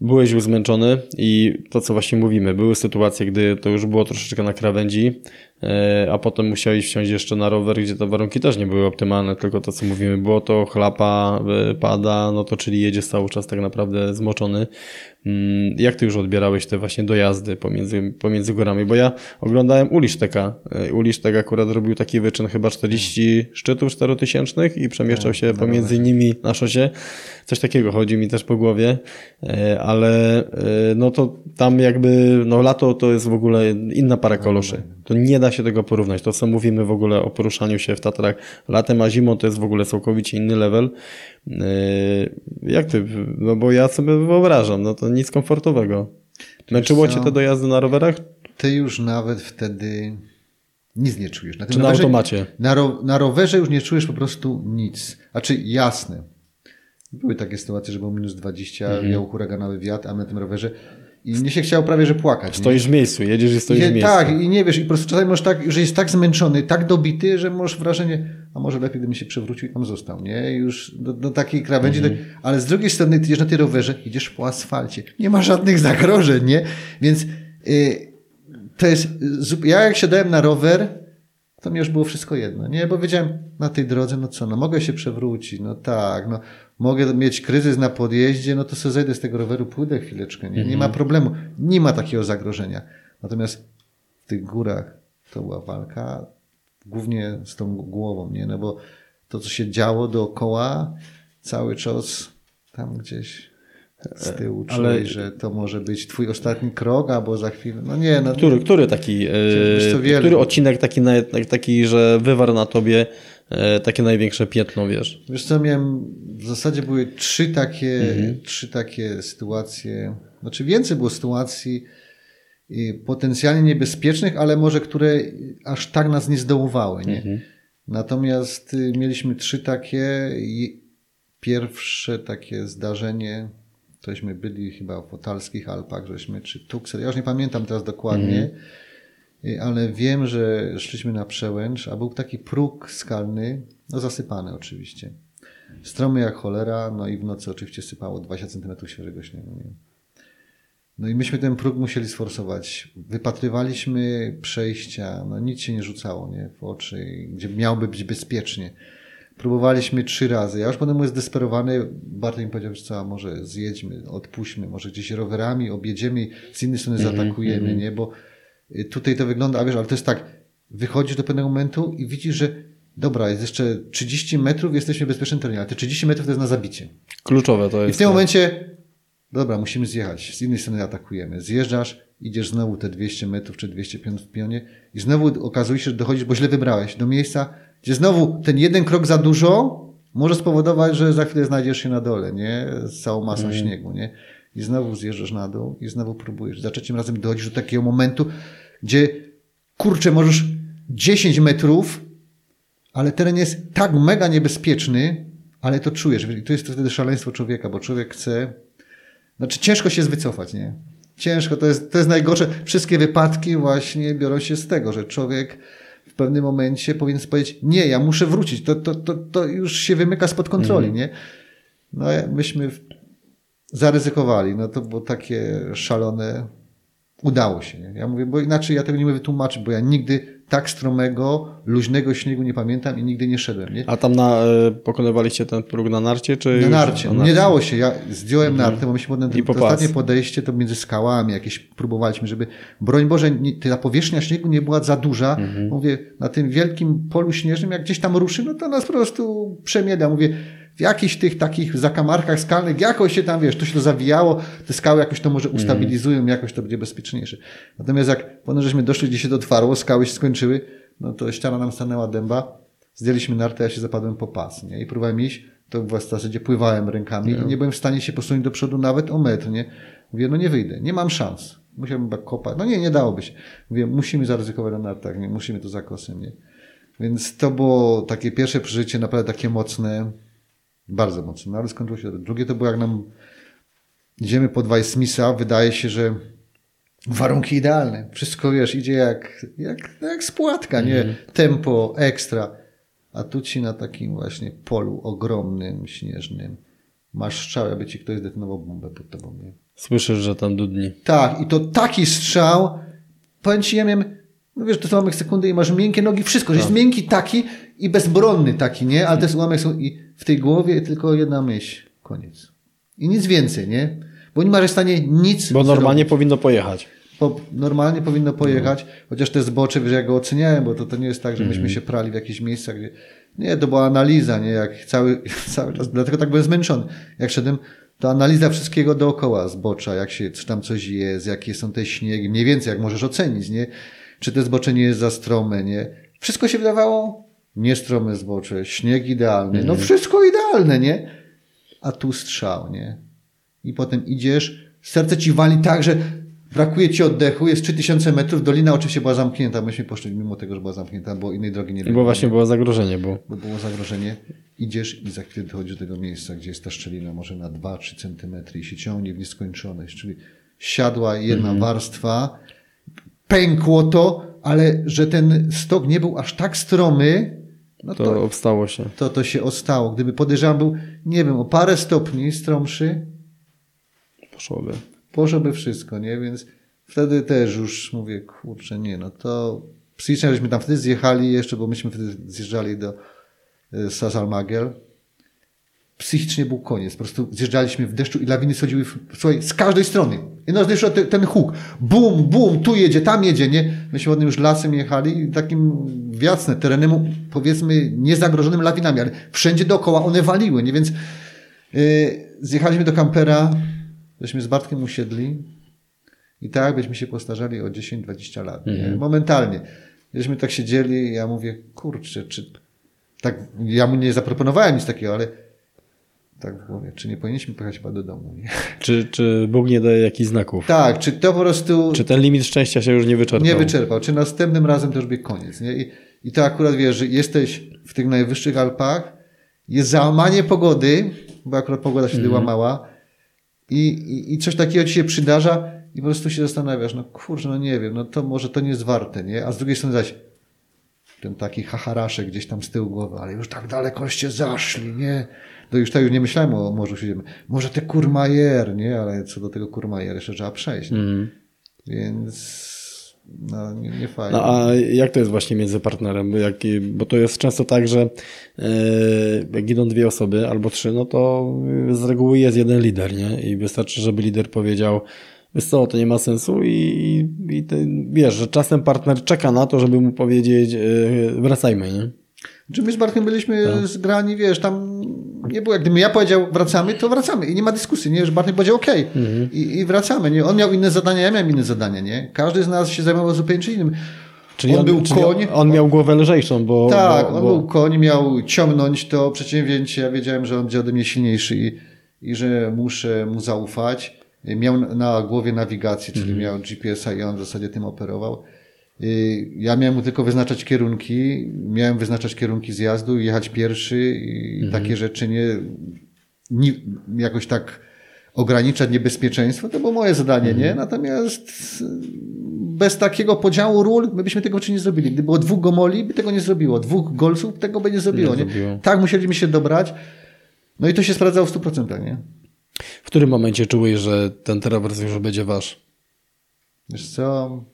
byłeś już zmęczony i to, co właśnie mówimy, były sytuacje, gdy to już było troszeczkę na krawędzi, a potem musiałeś wsiąść jeszcze na rower, gdzie te warunki też nie były optymalne, tylko to, co mówimy, było to chlapa, y, pada, no to czyli jedziesz cały czas tak naprawdę zmoczony. Mm, Jak ty już odbierałeś te właśnie dojazdy pomiędzy, pomiędzy górami? Bo ja oglądałem Uliszteka. E, Ulisztek akurat robił taki wyczyn chyba 40 szczytów czterotysięcznych i przemieszczał się pomiędzy nimi na szosie. Coś takiego chodzi mi też po głowie, E, ale e, no to tam jakby, no lato to jest w ogóle inna para koloszy. To nie da się tego porównać. To co mówimy w ogóle o poruszaniu się w Tatrach latem, a zimą to jest w ogóle całkowicie inny level. E, Jak ty, no bo ja sobie wyobrażam, no to nic komfortowego. Męczyło cię te dojazdy na rowerach? Ty już nawet wtedy nic nie czujesz. Na, Czy na automacie? Na, ro, na rowerze już nie czujesz po prostu nic. Znaczy jasne. Były takie sytuacje, że było minus 20, Mhm. miał huraganowy wiatr, a my na tym rowerze i mnie się chciało prawie, że płakać. nie? Stoisz w miejscu, jedziesz i stoisz Nie, w miejscu. tak, i nie wiesz, i po prostu czasami możesz tak, że jest tak zmęczony, tak dobity, że masz wrażenie, a może lepiej, gdybym się przewrócił i tam został, nie? I Już do, do takiej krawędzi, Mhm. tak, ale z drugiej strony ty idziesz na tej rowerze, idziesz po asfalcie, nie ma żadnych zagrożeń, nie? Więc y, to jest, ja jak siadałem na rower, to mi już było wszystko jedno, nie? Bo wiedziałem, na tej drodze, no co, no mogę się przewrócić, no tak, no mogę mieć kryzys na podjeździe, no to sobie zejdę z tego roweru, pójdę chwileczkę, nie? Nie ma problemu, nie ma takiego zagrożenia. Natomiast w tych górach to była walka głównie z tą głową, nie? No bo to, co się działo dookoła, cały czas tam gdzieś z tyłu Ale- czułeś, że to może być twój ostatni krok, albo za chwilę, no nie, no Który, który taki, e, wiele. który odcinek taki, taki, że wywarł na tobie e, takie największe piętno, wiesz? Wiesz co, miałem, w zasadzie były trzy takie, trzy takie sytuacje, znaczy więcej było sytuacji y, potencjalnie niebezpiecznych, ale może które aż tak nas nie zdołowały, nie? Natomiast y, mieliśmy trzy takie i pierwsze takie zdarzenie, tośmy byli chyba w Otalskich Alpach, żeśmy, czy Tuxer, ja już nie pamiętam teraz dokładnie, Y, ale wiem, że szliśmy na przełęcz, a był taki próg skalny, no zasypany oczywiście. Stromy jak cholera, no i w nocy oczywiście sypało 20 cm świeżego śniegu. Nie? No i myśmy ten próg musieli sforsować. Wypatrywaliśmy przejścia, no nic się nie rzucało nie? w oczy, gdzie miałoby być bezpiecznie. Próbowaliśmy trzy razy. Ja już potem byłem zdesperowany. Bartek mi powiedział, że co, może zjedźmy, odpuśćmy, może gdzieś rowerami objedziemy z innej strony zaatakujemy, nie? Bo y, tutaj to wygląda, a wiesz, ale to jest tak, wychodzisz do pewnego momentu i widzisz, że dobra, jest jeszcze 30 metrów, jesteśmy w bezpiecznym terenie, ale te 30 metrów to jest na zabicie. Kluczowe to I jest. w tym momencie, dobra, musimy zjechać. Z innej strony atakujemy. Zjeżdżasz, idziesz znowu te 200 metrów czy 205 w pionie i znowu okazuje się, że dochodzisz, bo źle wybrałeś, do miejsca, gdzie znowu ten jeden krok za dużo może spowodować, że za chwilę znajdziesz się na dole, nie? Z całą masą śniegu, nie? I znowu zjeżdżasz na dół i znowu próbujesz. Za trzecim razem dochodzisz do takiego momentu, gdzie kurczę, możesz 10 metrów, ale teren jest tak mega niebezpieczny, ale to czujesz. I to jest wtedy szaleństwo człowieka, bo człowiek chce. Znaczy, ciężko się wycofać, nie? Ciężko, to jest, to jest najgorsze. Wszystkie wypadki właśnie biorą się z tego, że człowiek w pewnym momencie powinien powiedzieć: Nie, ja muszę wrócić. To, to, to, to już się wymyka spod kontroli, nie? No, myśmy zaryzykowali. No to było takie szalone. Udało się. Nie? Ja mówię, bo inaczej ja tego nie mogę wytłumaczyć, bo ja nigdy tak stromego, luźnego śniegu nie pamiętam i nigdy nie szedłem. Nie? A tam na, e, pokonywaliście ten próg na narcie, czy Na już narcie. Nie dało się. Ja zdjąłem nartę, bo myśmy potem Mhm. I to ostatnie podejście to między skałami jakieś próbowaliśmy, żeby broń Boże, nie, ta powierzchnia śniegu nie była za duża. Mhm. Mówię, na tym wielkim polu śnieżnym, jak gdzieś tam ruszy, no to nas po prostu przemieda. Mówię, w jakichś tych takich zakamarkach skalnych, jakoś się tam, wiesz, to się to zawijało, te skały jakoś to może Mhm. ustabilizują, jakoś to będzie bezpieczniejsze. Natomiast jak potem żeśmy doszli, gdzie się to otwarło, skały się skończyły, no to ściana nam stanęła dęba, zdjęliśmy nartę, ja się zapadłem po pas, nie? I próbowałem iść, to w zasadzie pływałem rękami i nie byłem w stanie się posunąć do przodu nawet o metr, nie? Mówię, no nie wyjdę, nie mam szans. Musiałbym chyba kopać. No nie, nie dałoby się. Mówię, musimy zaryzykować na nartach, nie? Musimy to za kosem, nie? Więc to było takie pierwsze przeżycie, naprawdę takie mocne, bardzo mocne, no ale skończyło się. Drugie to było jak nam idziemy pod Weissmisa, wydaje się, że warunki idealne. Wszystko, wiesz, idzie jak, jak, jak spłatka, nie? Tempo, ekstra. A tu ci na takim właśnie polu ogromnym, śnieżnym masz strzał, aby ci ktoś zdetonował bombę pod tobą, nie? Słyszysz, że tam dudni. Tak, i to taki strzał, powiem ci, ja miałem, no wiesz, to są ułamek sekundy i masz miękkie nogi, wszystko, że jest miękki taki i bezbronny taki, nie? Ale jest ułamek są i w tej głowie tylko jedna myśl, koniec. I nic więcej, nie? bo nie masz w stanie nic Bo normalnie zrobić. powinno pojechać. Normalnie powinno pojechać, chociaż te zbocze, wiesz, ja go oceniałem, bo to, to nie jest tak, że myśmy się prali w jakichś miejscach, gdzie... Nie, to była analiza, nie, jak cały, cały czas, dlatego tak byłem zmęczony. Jak szedłem, to analiza wszystkiego dookoła zbocza, jak się, czy tam coś jest, jakie są te śniegi, mniej więcej, jak możesz ocenić, nie? Czy te zbocze nie jest za strome, nie? Wszystko się wydawało niestrome zbocze, śnieg idealny, no wszystko idealne, nie? A tu strzał, nie? I potem idziesz, serce ci wali tak, że brakuje ci oddechu, jest 3000 metrów, dolina oczywiście była zamknięta, myśmy poszli mimo tego, że była zamknięta, bo innej drogi nie było. Bo właśnie było zagrożenie, bo Bo było zagrożenie. Idziesz i za chwilę dochodzisz do tego miejsca, gdzie jest ta szczelina może na 2-3 centymetry i się ciągnie w nieskończoność, czyli siadła jedna warstwa, pękło to, ale że ten stok nie był aż tak stromy, no to to, obstało się. to, to się ostało. Gdyby podejrzewam był, nie wiem, o parę stopni stromszy, Poszłoby. poszłoby wszystko, nie? Więc wtedy też już mówię, kurczę, nie, no to psychicznie żeśmy tam wtedy zjechali jeszcze, bo myśmy wtedy zjeżdżali do e, Sasalmagel. Psychicznie był koniec. Po prostu zjeżdżaliśmy w deszczu i lawiny schodziły, słuchaj, z każdej strony. I no zresztą ten, ten huk. Bum, bum, tu jedzie, tam jedzie, nie? Myśmy ładnie już lasem jechali i takim wiacne, terenem, powiedzmy, niezagrożonym lawinami, ale wszędzie dookoła one waliły, nie? Więc yy, zjechaliśmy do kampera, żeśmy z Bartkiem usiedli i tak byśmy się postarzali o 10-20 lat. Nie? Momentalnie. Żeśmy tak siedzieli ja mówię, kurczę, czy tak, ja mu nie zaproponowałem nic takiego, ale tak w głowie, czy nie powinniśmy pojechać chyba do domu, nie? Czy, czy Bóg nie daje jakichś znaków? Tak, czy to po prostu Czy ten limit szczęścia się już nie wyczerpał? nie wyczerpał, czy następnym razem to już będzie koniec, nie? I, I to akurat wiesz, że jesteś w tych najwyższych Alpach, jest załamanie pogody, bo akurat pogoda się wtedy łamała i, i, i coś takiego ci się przydarza i po prostu się zastanawiasz, no kurczę, no nie wiem, no to może to nie jest warte, nie? A z drugiej strony zaś ten taki hacharaszek gdzieś tam z tyłu głowy, ale już tak dalekoście zaszli, nie? To już tak już nie myślałem o Morzu Śródziemnym. Może te Kurmajer, nie? Ale co do tego Kurmajer jeszcze trzeba przejść? Mhm. Więc no, nie, nie fajnie. No a jak to jest właśnie między partnerem? Bo Jak, bo to jest często tak, że e, jak idą dwie osoby albo trzy, no to z reguły jest jeden lider, nie? I wystarczy, żeby lider powiedział, wiesz co, to nie ma sensu i, i, i ty, wiesz, że czasem partner czeka na to, żeby mu powiedzieć, e, wracajmy, nie? Czy my z Bartkiem byliśmy Tak. zgrani, wiesz, tam nie było, jak gdybym ja powiedział wracamy, to wracamy i nie ma dyskusji, nie, że Bartek powiedział okej Mhm. I, i wracamy, nie, on miał inne zadania, ja miałem inne zadania, nie, każdy z nas się zajmował zupełnie czym innym. Czyli on, był czyli koń, On miał głowę lżejszą, bo. tak, bo, on bo, był koń, miał ciągnąć to przedsięwzięcie, ja wiedziałem, że on będzie ode mnie silniejszy i, i że muszę mu zaufać. Miał na głowie nawigację, czyli Mhm. miał GPS-a i on w zasadzie tym operował. Ja miałem mu tylko wyznaczać kierunki, miałem wyznaczać kierunki zjazdu, jechać pierwszy i Mhm. takie rzeczy nie, nie jakoś tak ograniczać niebezpieczeństwo, to było moje zadanie, Mhm. nie? Natomiast y, bez takiego podziału ról my byśmy tego czy nie zrobili. Gdyby było dwóch gomoli, by tego nie zrobiło. Dwóch golców tego by nie zrobiło, Nie nie? zrobiło. Tak musieliśmy się dobrać. No i to się sprawdzało w 100%, nie? W którym momencie czułeś, że ten trawers już będzie wasz? Wiesz co?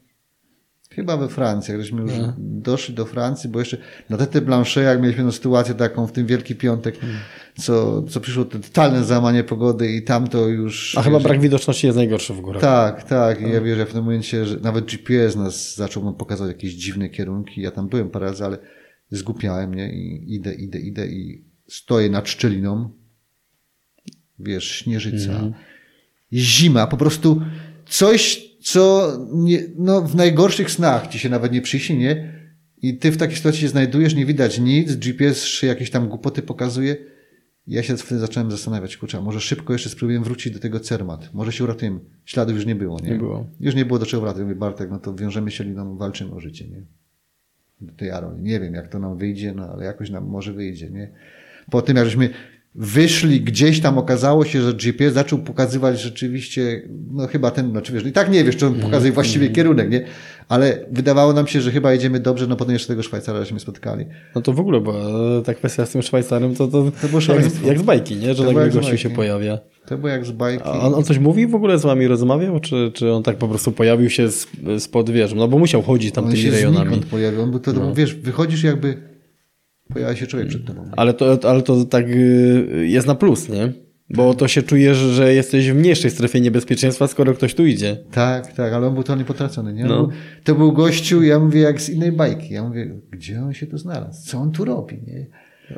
Chyba we Francji, jak żeśmy już No. doszli do Francji, bo jeszcze na Tete Blanchet, jak mieliśmy no sytuację taką w tym Wielki Piątek, Hmm. co, co przyszło to totalne załamanie pogody i tam to już... A chyba wiesz, brak widoczności jest najgorszy w górach. Tak, tak. I ja wierzę w tym momencie, że nawet GPS nas zaczął nam pokazać jakieś dziwne kierunki. Ja tam byłem parę razy, ale zgłupiałem, nie? I idę, idę, idę i stoję nad szczeliną. Wiesz, śnieżyca. Zima, po prostu coś, co nie, no, w najgorszych snach ci się nawet nie przyśni, nie? I ty w takiej sytuacji się znajdujesz, nie widać nic, GPS jakieś tam głupoty pokazuje. Ja się wtedy zacząłem zastanawiać, kurczę, może szybko jeszcze spróbuję wrócić do tego Cermat. Może się uratujemy. Śladów już nie było, nie? Nie było. Już nie było do czego wracać. Mówię, Bartek, no to wiążemy się liną, walczymy o życie, nie? Do tej Aroni. Nie wiem, jak to nam wyjdzie, no ale jakoś nam może wyjdzie, nie? Po tym, jak żeśmy wyszli gdzieś tam, okazało się, że GPS zaczął pokazywać rzeczywiście, no chyba ten, no czy wiesz, i tak nie wiesz, czy on pokazuje właściwie kierunek, nie? Ale wydawało nam się, że chyba jedziemy dobrze, no potem jeszcze tego Szwajcara żeśmy spotkali. No to w ogóle była ta kwestia z tym Szwajcarem, to, to, To było jak, jak z bajki, nie? Że To tak gościu się pojawia. To było jak z bajki. A on, on coś mówi w ogóle z wami rozmawiał, czy, czy on tak po prostu pojawił się z, spod wieżą? No bo musiał chodzić tam On tymi rejonami. znikąd pojawił. On był to, to, wiesz, wychodzisz jakby pojawia się człowiek przed tobą. Ale to, ale to tak y, jest na plus, nie? Bo to się czujesz, że jesteś w mniejszej strefie niebezpieczeństwa, skoro ktoś tu idzie. Tak, tak, ale on był totalnie potracony. Nie? No. Był, to był gościu, ja mówię, jak z innej bajki. Ja mówię, gdzie on się tu znalazł? Co on tu robi? Nie?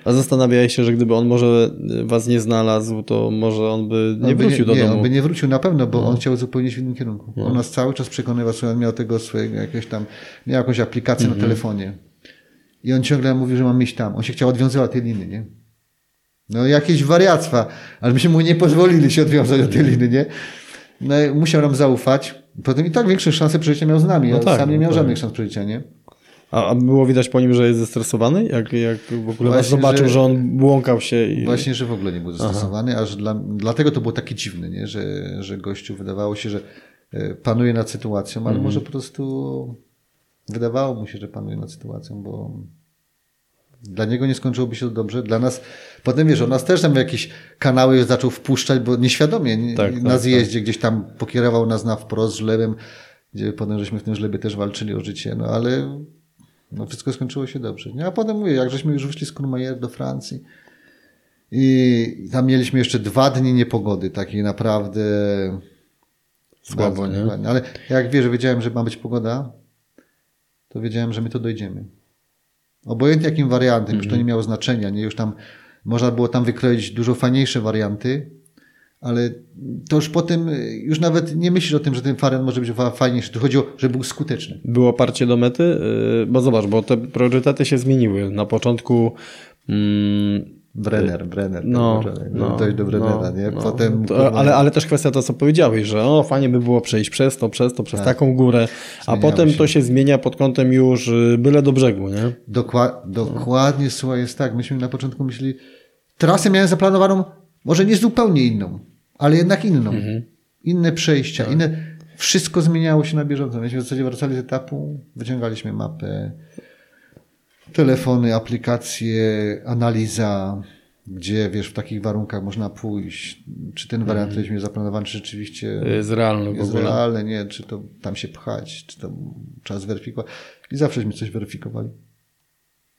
A zastanawiałeś się, że gdyby on może was nie znalazł, to może on by nie On by wrócił do nie, domu. No. on by nie wrócił na pewno, bo on chciał zupełnie w innym kierunku. On nas cały czas przekonywał, że on miał tego swojego jakiegoś tam, miał jakąś aplikację Mhm. na telefonie. I on ciągle mówił, że mam iść tam. On się chciał odwiązywać od tej liny, nie? No jakieś wariactwa, ale myśmy mu nie pozwolili się odwiązać od tej liny, nie? No, i musiał nam zaufać. Potem i tak większe szanse przeżycia miał z nami. No ja tak, sam nie no miał tak. żadnych szans przeżycia, nie? A, a było widać po nim, że jest zestresowany? Jak, jak w ogóle Właśnie, zobaczył, że... że- on błąkał się i... Właśnie, że w ogóle nie był zastosowany, aż dla, dlatego to było takie dziwne, nie? Że, że gościu wydawało się, że e, panuje nad sytuacją, ale może po prostu wydawało mu się, że panuje nad sytuacją, bo dla niego nie skończyłoby się to dobrze. Dla nas, potem wiesz, on nas też tam jakieś kanały zaczął wpuszczać, bo nieświadomie, nie, Tak, na tak, zjeździe gdzieś tam pokierował nas na wprost żlebem, gdzie potem żeśmy w tym żlebie też walczyli o życie, no ale no wszystko skończyło się dobrze. Nie? A potem mówię, jak żeśmy już wyszli z Courmayeur do Francji i tam mieliśmy jeszcze dwa dni niepogody, takiej naprawdę Słabo, nie? dokładnie. Ale jak wiesz, że wiedziałem, że ma być pogoda, to wiedziałem, że my to dojdziemy. Obojętnie jakim wariantem, już to Mhm. nie miało znaczenia, nie? Już tam można było tam wykroić dużo fajniejsze warianty, ale to już potem już nawet nie myślisz o tym, że ten wariant może być fa- fajniejszy. Tu chodziło, żeby był skuteczny. Było parcie do mety? Yy, Bo zobacz, bo te priorytety się zmieniły. Na początku... Mm, Brenner, Brenner. no, tak, no, dojść do Brennera, no, nie? no. Potem... To, ale, ale też kwestia to, co powiedziałeś, że o, fajnie by było przejść przez to, przez to, przez taką górę, a potem się. to się zmienia pod kątem już y, byle do brzegu, nie? Dokła- dokładnie, słuchaj, jest tak. Myśmy na początku myśleli, trasę miałem zaplanowaną, może nie zupełnie inną, ale jednak inną. Inne przejścia, inne. Wszystko zmieniało się na bieżąco. Myśmy w zasadzie wracali z etapu, wyciągaliśmy mapę, telefony, aplikacje, analiza, gdzie wiesz, w takich warunkach można pójść, czy ten wariant, który mieliśmy zaplanowany, czy rzeczywiście Jest realny jest realny, nie, czy to tam się pchać, czy to trzeba zweryfikować. I zawsześmy coś weryfikowali.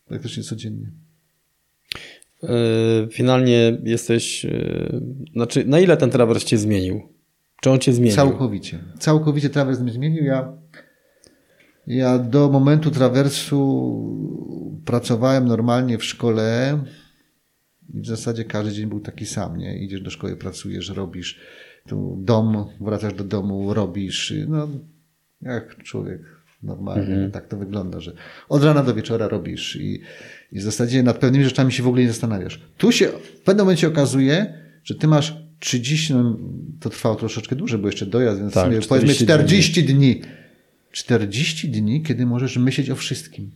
Praktycznie codziennie. Y, Finalnie jesteś, y, znaczy na ile ten trawers cię zmienił? Czy on cię zmienił? Całkowicie. Całkowicie trawers mnie zmienił. Ja, ja do momentu trawersu pracowałem normalnie w szkole i w zasadzie każdy dzień był taki sam, nie? Idziesz do szkoły, pracujesz, robisz tu dom, wracasz do domu, robisz, no jak człowiek normalnie, tak to wygląda, że od rana do wieczora robisz i, i w zasadzie nad pewnymi rzeczami się w ogóle nie zastanawiasz. Tu się w pewnym momencie okazuje, że ty masz 30, no, to trwało troszeczkę dłużej, bo jeszcze dojazd, więc Tak, powiedzmy 40 40 dni. 40 dni, kiedy możesz myśleć o wszystkim.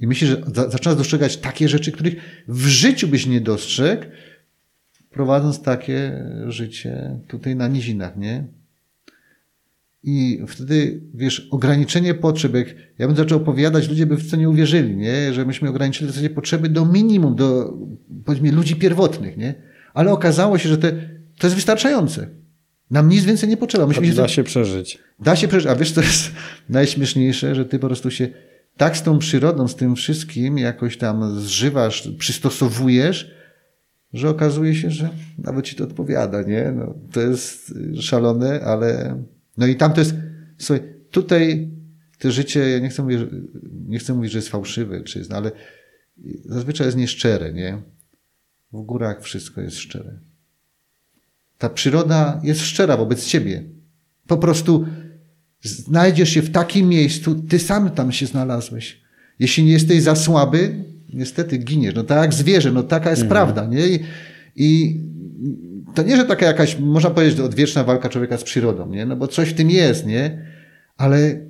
I myślisz, że za, zaczynasz dostrzegać takie rzeczy, których w życiu byś nie dostrzegł, prowadząc takie życie tutaj na nizinach, nie? I wtedy, wiesz, ograniczenie potrzeb, jak ja bym zaczął opowiadać, ludzie by w to nie uwierzyli, nie? Że myśmy ograniczyli w zasadzie potrzeby do minimum, do, powiedzmy, ludzi pierwotnych, nie? Ale okazało się, że te, to jest wystarczające. Nam nic więcej nie potrzeba. Myśmy się Da się przeżyć. Da się przeżyć. A wiesz, co jest najśmieszniejsze, że ty po prostu się tak z tą przyrodą, z tym wszystkim jakoś tam zżywasz, przystosowujesz, że okazuje się, że nawet ci to odpowiada, nie? No, to jest y, szalone, ale... No i tam to jest... Słuchaj, tutaj to życie, ja nie chcę mówić, że- nie chcę mówić, że jest fałszywe, czy jest, no, ale zazwyczaj jest nieszczere, nie? W górach wszystko jest szczere. Ta przyroda jest szczera wobec ciebie. Po prostu znajdziesz się w takim miejscu, ty sam tam się znalazłeś. Jeśli nie jesteś za słaby, niestety giniesz. No tak jak zwierzę, no taka jest prawda, nie? I, I to nie, że taka jakaś, można powiedzieć, odwieczna walka człowieka z przyrodą, nie? No bo coś w tym jest, nie? Ale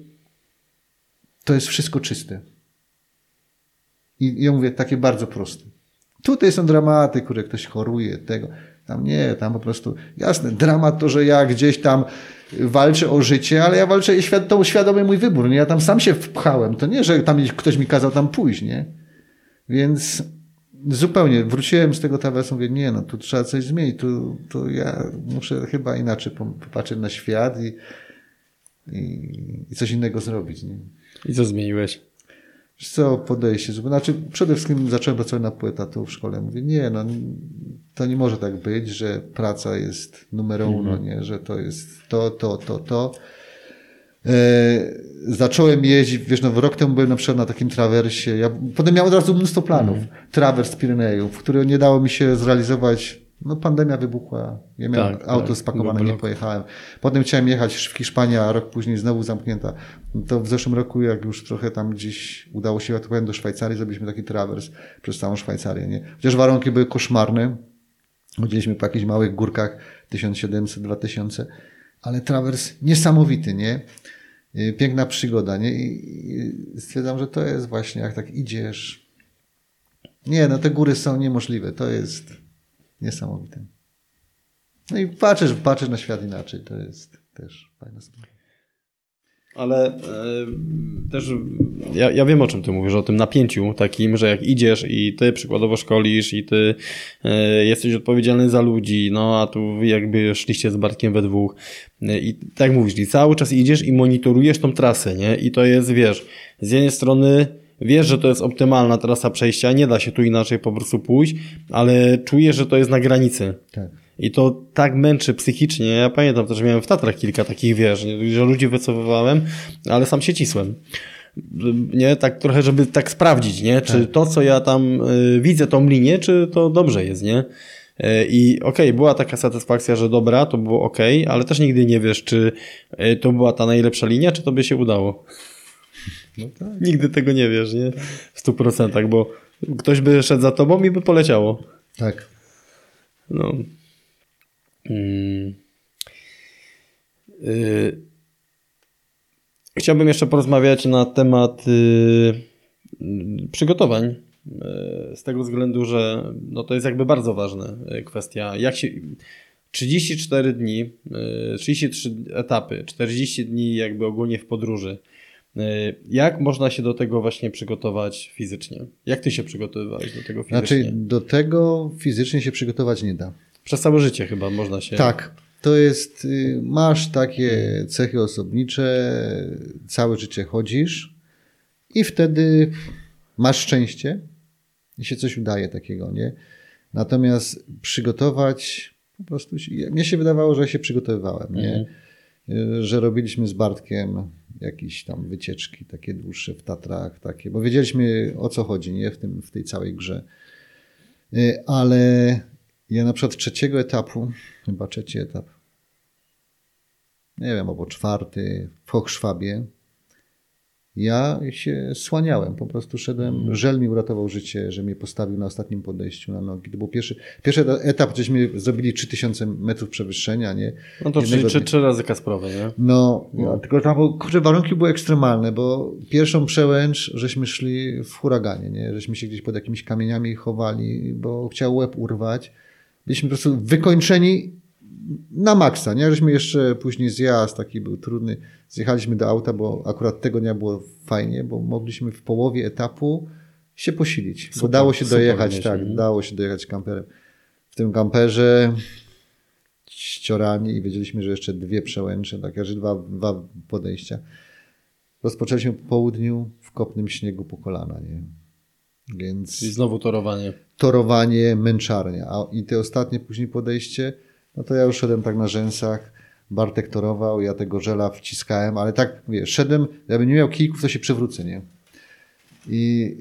to jest wszystko czyste. I ja mówię, takie bardzo proste. Tutaj są dramaty, które ktoś choruje, tego. Tam nie, tam po prostu, jasne, dramat to, że ja gdzieś tam walczę o życie, ale ja walczę, świad- to świadomy mój wybór, nie? Ja tam sam się wpchałem. To nie, że tam ktoś mi kazał tam pójść, nie? Więc zupełnie wróciłem z tego trawersu, mówię, nie, no tu trzeba coś zmienić, tu, tu ja muszę chyba inaczej popatrzeć na świat i, i, i coś innego zrobić, nie? I co zmieniłeś? Co, podejście. Znaczy, przede wszystkim zacząłem pracować na pół etatu w szkole. Mówię, nie, no, to nie może tak być, że praca jest numerem uno, nie? że to jest to, to, to, to. E, zacząłem jeździć, wiesz, no rok temu byłem na przykład na takim trawersie, ja potem miałem od razu mnóstwo planów, trawers Pirenejów, który nie dało mi się zrealizować, no pandemia wybuchła, ja miałem Tak, auto tak, spakowane, nie pojechałem. Potem chciałem jechać w Hiszpanię, a rok później znowu zamknięta. To w zeszłym roku, jak już trochę tam gdzieś udało się, ja to powiem do Szwajcarii, zrobiliśmy taki trawers przez całą Szwajcarię, nie? Chociaż warunki były koszmarne, chodziliśmy po jakichś małych górkach 1700-2000, ale trawers niesamowity, nie? Y, Piękna przygoda, nie? I stwierdzam, że to jest właśnie, jak tak idziesz. Nie, no te góry są niemożliwe. To jest niesamowite. No i patrzysz, patrzysz na świat inaczej. To jest też fajna sprawa. Ale e, też ja, ja wiem o czym ty mówisz, o tym napięciu takim, że jak idziesz i ty przykładowo szkolisz i ty e, jesteś odpowiedzialny za ludzi, no a tu jakby szliście z Bartkiem we dwóch e, i tak mówisz, i cały czas idziesz i monitorujesz tą trasę, nie? I to jest, wiesz, z jednej strony wiesz, że to jest optymalna trasa przejścia, nie da się tu inaczej po prostu pójść, ale czujesz, że to jest na granicy. Tak. I to tak męczy psychicznie. Ja pamiętam też, miałem w Tatrach kilka takich, nie, że ludzi wycofywałem, ale sam się cisłem. Nie, tak trochę, żeby tak sprawdzić, nie? Czy to, co ja tam y, widzę, tą linię, czy to dobrze jest, nie? Y, I okej, była taka satysfakcja, że dobra, to było okej, ale też nigdy nie wiesz, czy y, to była ta najlepsza linia, czy to by się udało. No tak. Nigdy tego nie wiesz, nie? W stu procentach, bo ktoś by szedł za tobą i by poleciało. Tak. No. Mm. Y, Chciałbym jeszcze porozmawiać na temat y, y, przygotowań. y, Z tego względu, że no to jest jakby bardzo ważna y, kwestia. Jak się. 34 dni, y, 33 etapy, 40 dni jakby ogólnie w podróży. Y, Jak można się do tego właśnie przygotować fizycznie? Jak ty się przygotowywałeś do tego fizycznie? Znaczy, do tego fizycznie się przygotować nie da. Przez całe życie chyba można się. Tak. To jest, y, masz takie cechy osobnicze, całe życie chodzisz i wtedy masz szczęście i się coś udaje takiego, nie? Natomiast przygotować, po prostu, się, mnie się wydawało, że się przygotowywałem, nie? Y, Że robiliśmy z Bartkiem jakieś tam wycieczki takie dłuższe w Tatrach, takie, bo wiedzieliśmy o co chodzi, nie? W, tym, w tej całej grze. Y, Ale ja na przykład trzeciego etapu, chyba trzeci etap, nie wiem, albo czwarty w Hochschwabie, ja się słaniałem, po prostu szedłem, żel mi uratował życie, że mnie postawił na ostatnim podejściu na nogi. To był pierwszy, pierwszy etap, żeśmy zrobili 3000 metrów przewyższenia, nie? No to Jednego trzy, trzy, razy Kasprowe, nie? No, ja, tylko tam kurczę, warunki były ekstremalne, bo pierwszą przełęcz żeśmy szli w huraganie, nie? żeśmy się gdzieś pod jakimiś kamieniami chowali, bo chciał łeb urwać. Byliśmy po prostu wykończeni na maksa, nie? Żeśmy jeszcze później zjazd taki był trudny. Zjechaliśmy do auta, bo akurat tego dnia było fajnie, bo mogliśmy w połowie etapu się posilić. bo Super, dało się dojechać, tak, nie? dało się dojechać kamperem. W tym kamperze ściorami i wiedzieliśmy, że jeszcze dwie przełęcze, tak, że dwa, dwa podejścia. Rozpoczęliśmy po południu w kopnym śniegu po kolana, nie? Więc I znowu torowanie. torowanie, męczarnia. A i te ostatnie później podejście, no to ja już szedłem tak na rzęsach, Bartek torował, ja tego żela wciskałem, ale tak, wiesz, szedłem, jakbym nie miał kijków, to się przewrócę, nie? I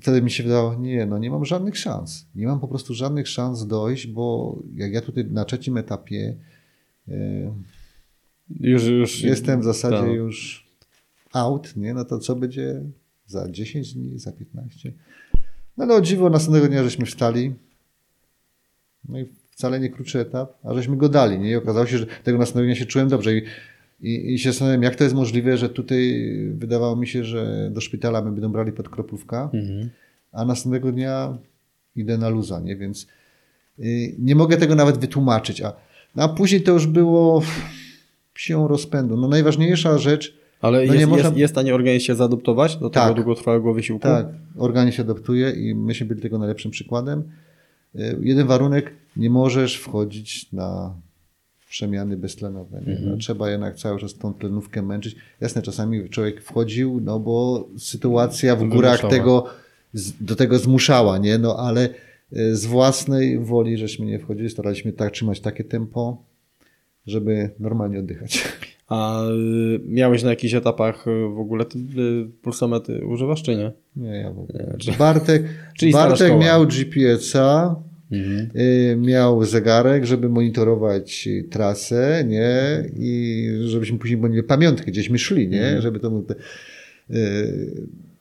wtedy mi się wydawało, nie, no nie mam żadnych szans. Nie mam po prostu żadnych szans dojść, bo jak ja tutaj na trzecim etapie e, Już, już. jestem w zasadzie tak. już out, nie? No to co będzie za 10 dni, za 15? No ale o dziwo, następnego dnia żeśmy wstali. No i wcale nie krótszy etap, a żeśmy go dali, nie? I okazało się, że tego następnego dnia się czułem dobrze i, i, i się zastanawiam, jak to jest możliwe, że tutaj wydawało mi się, że do szpitala my będą brali pod kropówka, Mhm. a następnego dnia idę na luza, nie? Więc y, nie mogę tego nawet wytłumaczyć, a, no, a później to już było siłą rozpędu. No najważniejsza rzecz, Ale No jest, można- jest, jest w stanie organizm się zaadoptować do tego Tak. długotrwałego wysiłku? tak, organizm się adaptuje i myśmy byli tego najlepszym przykładem. Y, Jeden warunek, nie możesz wchodzić na przemiany beztlenowe. Nie? Mhm. No, trzeba jednak cały czas tą tlenówkę męczyć. Jasne, czasami człowiek wchodził, no bo sytuacja w górach tego, do tego zmuszała, nie? No ale Y, Z własnej woli żeśmy nie wchodzili, staraliśmy tak trzymać takie tempo, żeby normalnie oddychać. A y, miałeś na jakichś etapach y, w ogóle ty, pulsomety używasz, czy nie? Nie, ja w ogóle. Nie, czy- Bartek, Bartek miał GPS-a, Mhm. y, miał zegarek, żeby monitorować y, trasę, nie? I żebyśmy później mieli pamiątkę, gdzieśmy szli, nie? Mhm. Żeby to... y,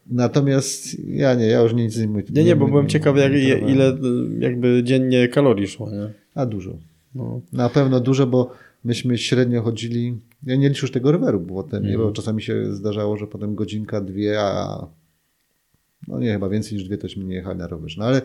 Natomiast ja nie, ja już nic nie mówię. Nie, nie, bo byłem ciekawy, jak, ile jakby dziennie kalorii szło, nie? A dużo. No. Na pewno dużo, bo myśmy średnio chodzili. Ja nie liczę już tego roweru nie? Mhm. bo czasami się zdarzało, że potem godzinka, dwie, a no nie, chyba więcej niż dwie tośmy nie jechali na rowerze. No ale,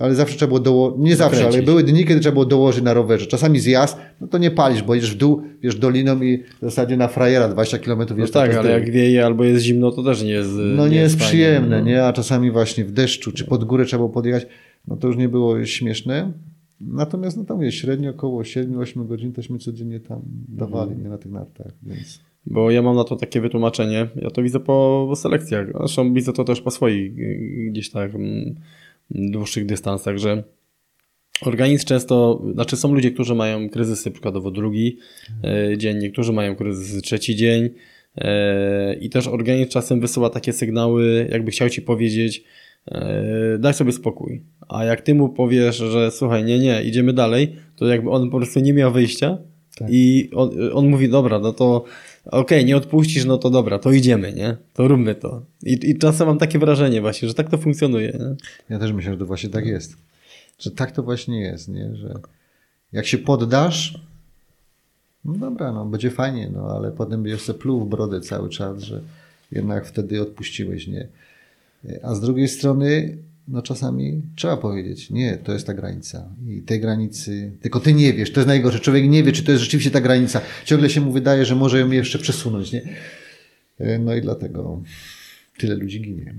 ale zawsze trzeba było dołożyć, nie zawsze, ale Dokręcić. były dni, kiedy trzeba było dołożyć na rowerze. Czasami zjazd, no to nie palisz, bo jedziesz w dół, wiesz, doliną i w zasadzie na frajera 20 km No wiesz, tak, ale jest jak wieje albo jest zimno, to też nie jest no nie jest fajnie, przyjemne, no. nie? A czasami właśnie w deszczu czy pod górę trzeba było podjechać, no to już nie było śmieszne. Natomiast no tam jest średnio około 7-8 godzin tośmy codziennie tam dawali, Mhm. nie na tych nartach, więc... Bo ja mam na to takie wytłumaczenie. Ja to widzę po, po selekcjach. Zresztą widzę to też po swoich y, gdzieś tak mm, dłuższych dystansach, że organizm często, znaczy są ludzie, którzy mają kryzysy przykładowo drugi e, dzień, niektórzy mają kryzysy trzeci dzień e, i też organizm czasem wysyła takie sygnały, jakby chciał ci powiedzieć e, daj sobie spokój. A jak ty mu powiesz, że słuchaj, nie, nie, idziemy dalej, to jakby on po prostu nie miał wyjścia Tak. i on, on mówi, dobra, no to okej, nie odpuścisz, no to dobra, to idziemy, nie? To róbmy to. I, I czasem mam takie wrażenie właśnie, że tak to funkcjonuje, nie? Ja też myślę, że to właśnie tak jest. Że tak to właśnie jest, nie? Że jak się poddasz, no dobra, no będzie fajnie, no ale potem będziesz se pluł w brodę cały czas, że jednak wtedy odpuściłeś, nie? A z drugiej strony, no czasami trzeba powiedzieć, nie, to jest ta granica. I tej granicy, tylko ty nie wiesz, to jest najgorsze. Człowiek nie wie, czy to jest rzeczywiście ta granica. Ciągle się mu wydaje, że może ją jeszcze przesunąć, nie? No i dlatego tyle ludzi ginie.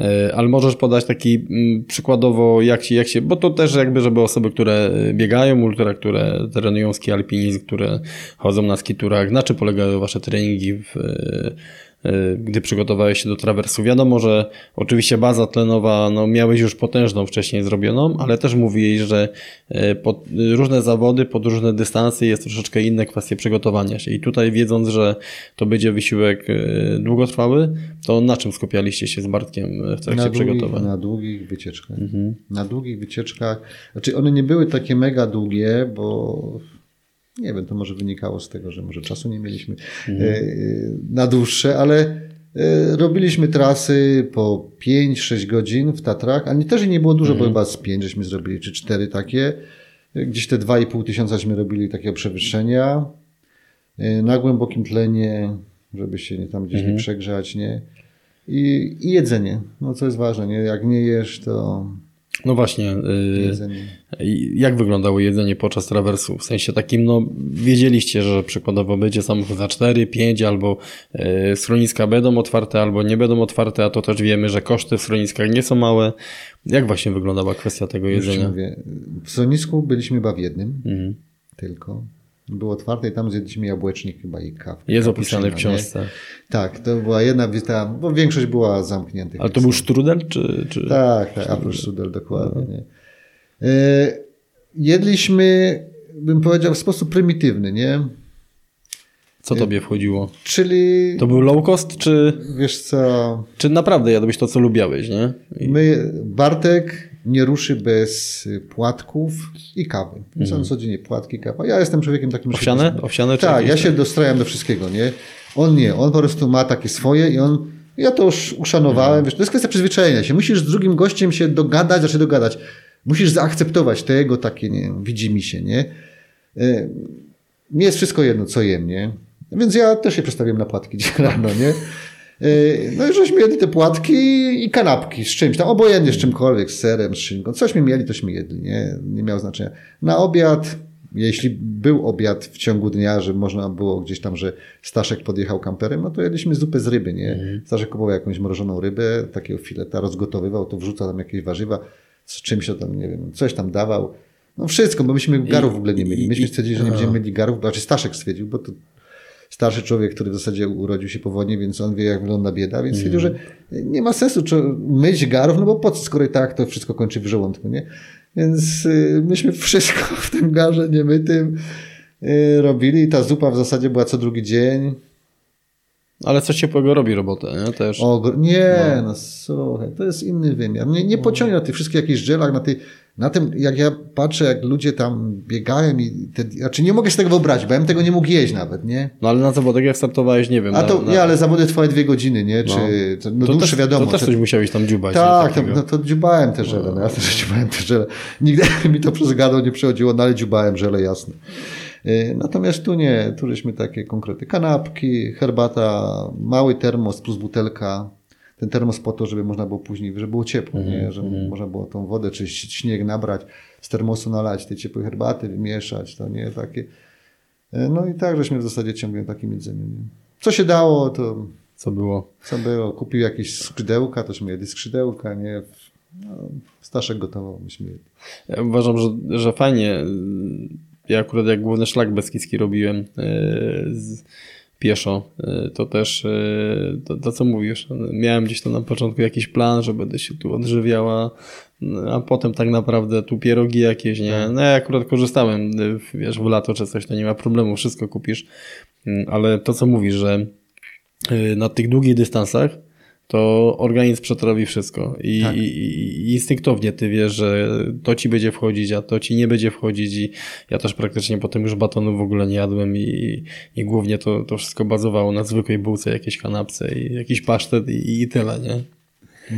E, Ale możesz podać taki mm, przykładowo, jak się, jak się, bo to też jakby, żeby osoby, które e, biegają ultra, które trenują ski alpinizm, które chodzą na skiturach, na czym polegają wasze treningi, w, e, e, gdy przygotowałeś się do trawersu. Wiadomo, że oczywiście baza tlenowa, no miałeś już potężną wcześniej zrobioną, ale też mówiłeś, że e, pod różne zawody, pod różne dystanse jest troszeczkę inne kwestie przygotowania się. I tutaj wiedząc, że to będzie wysiłek długotrwały, to na czym skupialiście się z Bartkiem w trakcie na długich, przygotowań? na długich wycieczkach. Mhm. Na długich wycieczkach, znaczy one nie były takie mega długie, bo nie wiem, to może wynikało z tego, że może czasu nie mieliśmy Mhm. e, na dłuższe, ale e, robiliśmy trasy po 5-6 godzin w Tatrach, ale też nie było dużo, Mhm. bo chyba z 5 żeśmy zrobili, czy 4 takie. E, Gdzieś te 2,5 tysiącaśmy robili takiego przewyższenia. E, Na głębokim tlenie, żeby się nie, tam gdzieś Mhm. nie przegrzać, nie? I, I jedzenie, no co jest ważne, nie? Jak nie jesz, to No właśnie, y, jedzenie. i jak wyglądało jedzenie podczas trawersu? W sensie takim, no wiedzieliście, że przykładowo będzie samochód za 4, 5 albo y, schroniska będą otwarte albo nie będą otwarte, a to też wiemy, że koszty w schroniskach nie są małe. Jak właśnie wyglądała kwestia tego Już jedzenia? mówię. W schronisku byliśmy chyba w jednym Mhm. tylko. Było otwarte i tam zjedliśmy jabłecznik chyba i kawę. Jest opisane w nie? książce. Tak, to była jedna wizyta, bo większość była zamkniętych. Ale to był sztrudel, czy... czy... Tak, tak, Apple Strudel, dokładnie. Nie? E, jedliśmy, bym powiedział, w sposób prymitywny, nie? Co tobie wchodziło? Czyli, To był low cost, czy, wiesz co, czy naprawdę jadłeś to, co lubiałeś, nie? I... my, Bartek nie ruszy bez płatków i kawy. Są codziennie płatki, kawa. Ja jestem człowiekiem takim... że się Mhm. Owsiane? Owsiane Tak, jakieś ja się dostrajam do wszystkiego, nie? On nie, on po prostu ma takie swoje i on, ja to już uszanowałem, wiesz, to jest kwestia przyzwyczajenia się. Musisz z drugim gościem się dogadać, znaczy dogadać. Musisz zaakceptować te jego takie, nie widzi mi się, nie? Y, Mi jest wszystko jedno, co jem, nie? Więc ja też się przestawiłem na płatki dzisiaj rano, nie? Y, No i żeśmy jedli te płatki i kanapki z czymś tam, obojętnie z czymkolwiek, z serem, z szynką. Cośmy mieli, tośmy jedli, nie? Nie miało znaczenia. Na obiad, jeśli był obiad w ciągu dnia, że można było gdzieś tam, że Staszek podjechał kamperem, no to jedliśmy zupę z ryby, nie? Staszek kupował jakąś mrożoną rybę, takiego fileta, rozgotowywał, to wrzucał tam jakieś warzywa, z czymś to tam, nie wiem, coś tam dawał. No wszystko, bo myśmy garów w ogóle nie mieli. Myśmy stwierdzili, że nie będziemy mieli garów, znaczy Staszek stwierdził, bo to starszy człowiek, który w zasadzie urodził się po wojnie, więc on wie, jak wygląda bieda, więc stwierdził, że nie ma sensu myć garów, no bo po co, skoro i tak to wszystko kończy w żołądku, nie? Więc y, myśmy wszystko w tym garze niemytym y, robili i ta zupa w zasadzie była co drugi dzień. Ale coś ciepłego robi robotę, nie? Też. O, nie, no. słuchaj, to jest inny wymiar. Nie, nie pociągnie na tych wszystkich jakichś żelach, na, tej, na tym, jak ja patrzę, jak ludzie tam biegają i te, znaczy nie mogę się tego wyobrazić, bo ja bym tego nie mógł jeść nawet, nie? No ale na zawodach jak startowałeś, nie wiem. A na, to, na... nie, ale zawody trwały dwie godziny, nie? Czy, no, no to dłuższe też, wiadomo. To też Te- coś musiałeś tam dziubać. tak, to, Takiego. no to dziubałem te żele, no jasne, że dziubałem te żele. Nigdy mi to przez gardło nie przechodziło, no ale dziubałem żele, jasne. Yy, Natomiast tu nie, tu żeśmy takie konkrety. Kanapki, herbata, mały termos plus butelka. Ten termos po to, żeby można było później, żeby było ciepło, nie? żeby można było tą wodę czy śnieg nabrać, z termosu nalać tej ciepłej herbaty, wymieszać, to nie takie. Yy, No i tak, żeśmy w zasadzie ciągle takim jedzeniu. Nie? Co się dało, to Co było? co było? Kupił jakieś skrzydełka, tośmy jedli skrzydełka, nie? No, Staszek gotował, myśmy jedli. Ja uważam, że, że fajnie. Ja akurat jak główny szlak beskidzki robiłem e, z, pieszo, e, to też e, to, to co mówisz, miałem gdzieś tam na początku jakiś plan, że będę się tu odżywiała, a potem tak naprawdę tu pierogi jakieś, nie? No ja akurat korzystałem, wiesz, w lato czy coś, to nie ma problemu, wszystko kupisz, Mm, ale to co mówisz, że na tych długich dystansach to organizm przetrawi wszystko I, Tak. i, i instynktownie ty wiesz, że to ci będzie wchodzić, a to ci nie będzie wchodzić i ja też praktycznie potem już batonu w ogóle nie jadłem i, i głównie to, to wszystko bazowało na zwykłej bułce, jakiejś kanapce i jakiś pasztet i, i tyle, nie?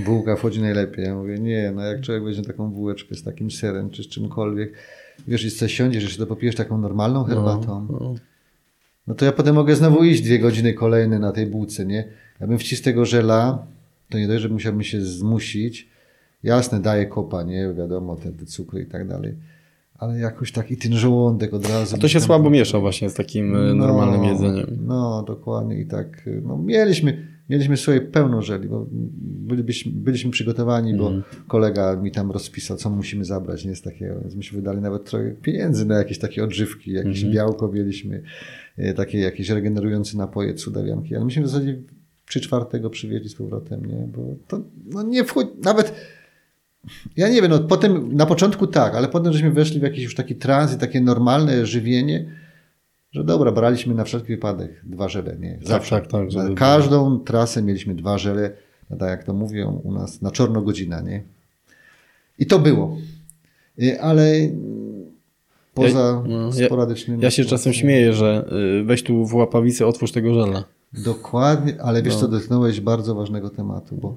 Bułka wchodzi najlepiej. Ja mówię, nie, no jak człowiek weźmie taką bułeczkę z takim serem czy z czymkolwiek, wiesz, i sobie siądziesz, jeszcze to popijesz taką normalną herbatą, No. no to ja potem mogę znowu iść dwie godziny kolejne na tej bułce, nie? Ja bym wcisł tego żela, to nie dość, że musiałbym się zmusić. Jasne, daje kopa, nie? Wiadomo, te, te cukry i tak dalej. Ale jakoś taki ten żołądek od razu. A to się Tam- słabo miesza właśnie z takim e, normalnym No, jedzeniem. No, dokładnie i tak. No, mieliśmy, mieliśmy sobie pełno żeli, bo bylibyśmy, byliśmy przygotowani, bo Mhm. kolega mi tam rozpisał, co musimy zabrać, nie jest takiego, więc myśmy wydali nawet trochę pieniędzy na jakieś takie odżywki, jakieś Mhm. białko mieliśmy, e, takie jakieś regenerujące napoje, cudawianki, ale myśmy w zasadzie trzy czwartego przywieźli z powrotem, nie, bo to no, nie wchodzi, nawet ja nie wiem, no potem, na początku tak, ale potem żeśmy weszli w jakiś już taki trans i takie normalne żywienie, że dobra, braliśmy na wszelki wypadek dwa żele, nie? Zawsze. tak, tak, było. każdą trasę mieliśmy dwa żele, no tak jak to mówią u nas, na czorno godzina, nie? I to było. Y, Ale poza no, ja- sporadycznymi... Ja się czasem śmieję, że y, weź tu w łapawicy, otwórz tego żela. Dokładnie, ale wiesz No. co, dotknąłeś bardzo ważnego tematu, bo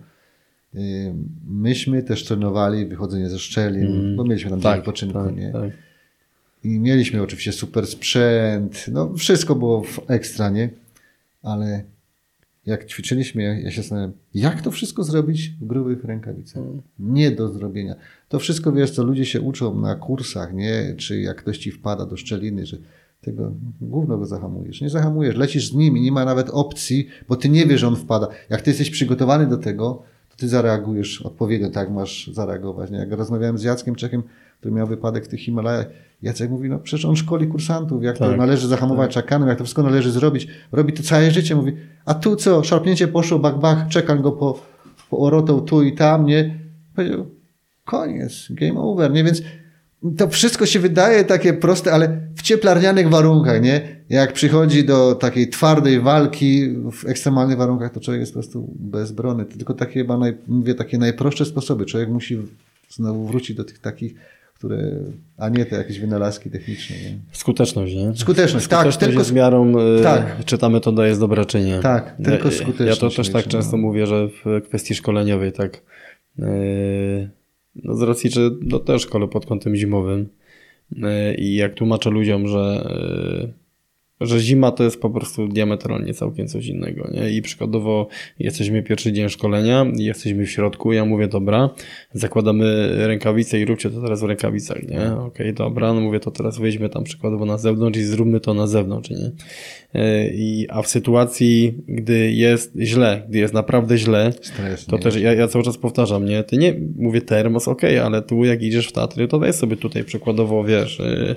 y, myśmy też trenowali wychodzenie ze szczelin, bo mieliśmy tam dzień wypoczynku, tak, nie? tak. I mieliśmy oczywiście super sprzęt, no wszystko było w ekstra, nie? Ale jak ćwiczyliśmy, ja, ja się zastanawiam, jak to wszystko zrobić w grubych rękawicach? Nie do zrobienia. To wszystko, wiesz, co ludzie się uczą na kursach, nie? Czy jak ktoś ci wpada do szczeliny, że tego gówno go zahamujesz. Nie zahamujesz, lecisz z nimi, nie ma nawet opcji, bo ty nie wiesz, że on wpada. Jak ty jesteś przygotowany do tego, to ty zareagujesz odpowiednio, tak masz zareagować. Nie? Jak rozmawiałem z Jackiem Czekiem, który miał wypadek w tych Himalajach, Jacek mówi, no przecież on szkoli kursantów, jak to Tak, należy zahamować czakanem, jak to wszystko należy zrobić. Robi to całe życie, mówi, a tu co, szarpnięcie poszło, bak, bak, czekam go po, po orotą tu i tam, nie? Powiedział, koniec, game over, nie? Więc to wszystko się wydaje takie proste, ale w cieplarnianych warunkach, nie? Jak przychodzi do takiej twardej walki w ekstremalnych warunkach, to człowiek jest po prostu bezbronny. To tylko takie, chyba naj, mówię, takie najprostsze sposoby. Człowiek musi znowu wrócić do tych takich, które, a nie te jakieś wynalazki techniczne. Nie? Skuteczność, nie? Skuteczność, tak, Skuteczność tylko jest miarą, y, tak. czy ta metoda jest dobra, czy nie. Tak, tylko Ja- skuteczność Ja to też tak mieć, często no. mówię, że w kwestii szkoleniowej, tak, yy, no z racji, że no też szkole pod kątem zimowym yy, i jak tłumaczę ludziom, że, że zima to jest po prostu diametralnie całkiem coś innego, nie? I przykładowo jesteśmy pierwszy dzień szkolenia i jesteśmy w środku, ja mówię, dobra, zakładamy rękawice i róbcie to teraz w rękawicach, nie? Okej, dobra, no mówię, to teraz wyjdźmy tam przykładowo na zewnątrz i zróbmy to na zewnątrz, nie? Yy, I, a w sytuacji, gdy jest źle, gdy jest naprawdę źle, Stres, to nie? też ja, ja cały czas powtarzam, nie? Ty nie, mówię termos, okej, ale tu jak idziesz w Tatry, to weź sobie tutaj przykładowo, wiesz, yy,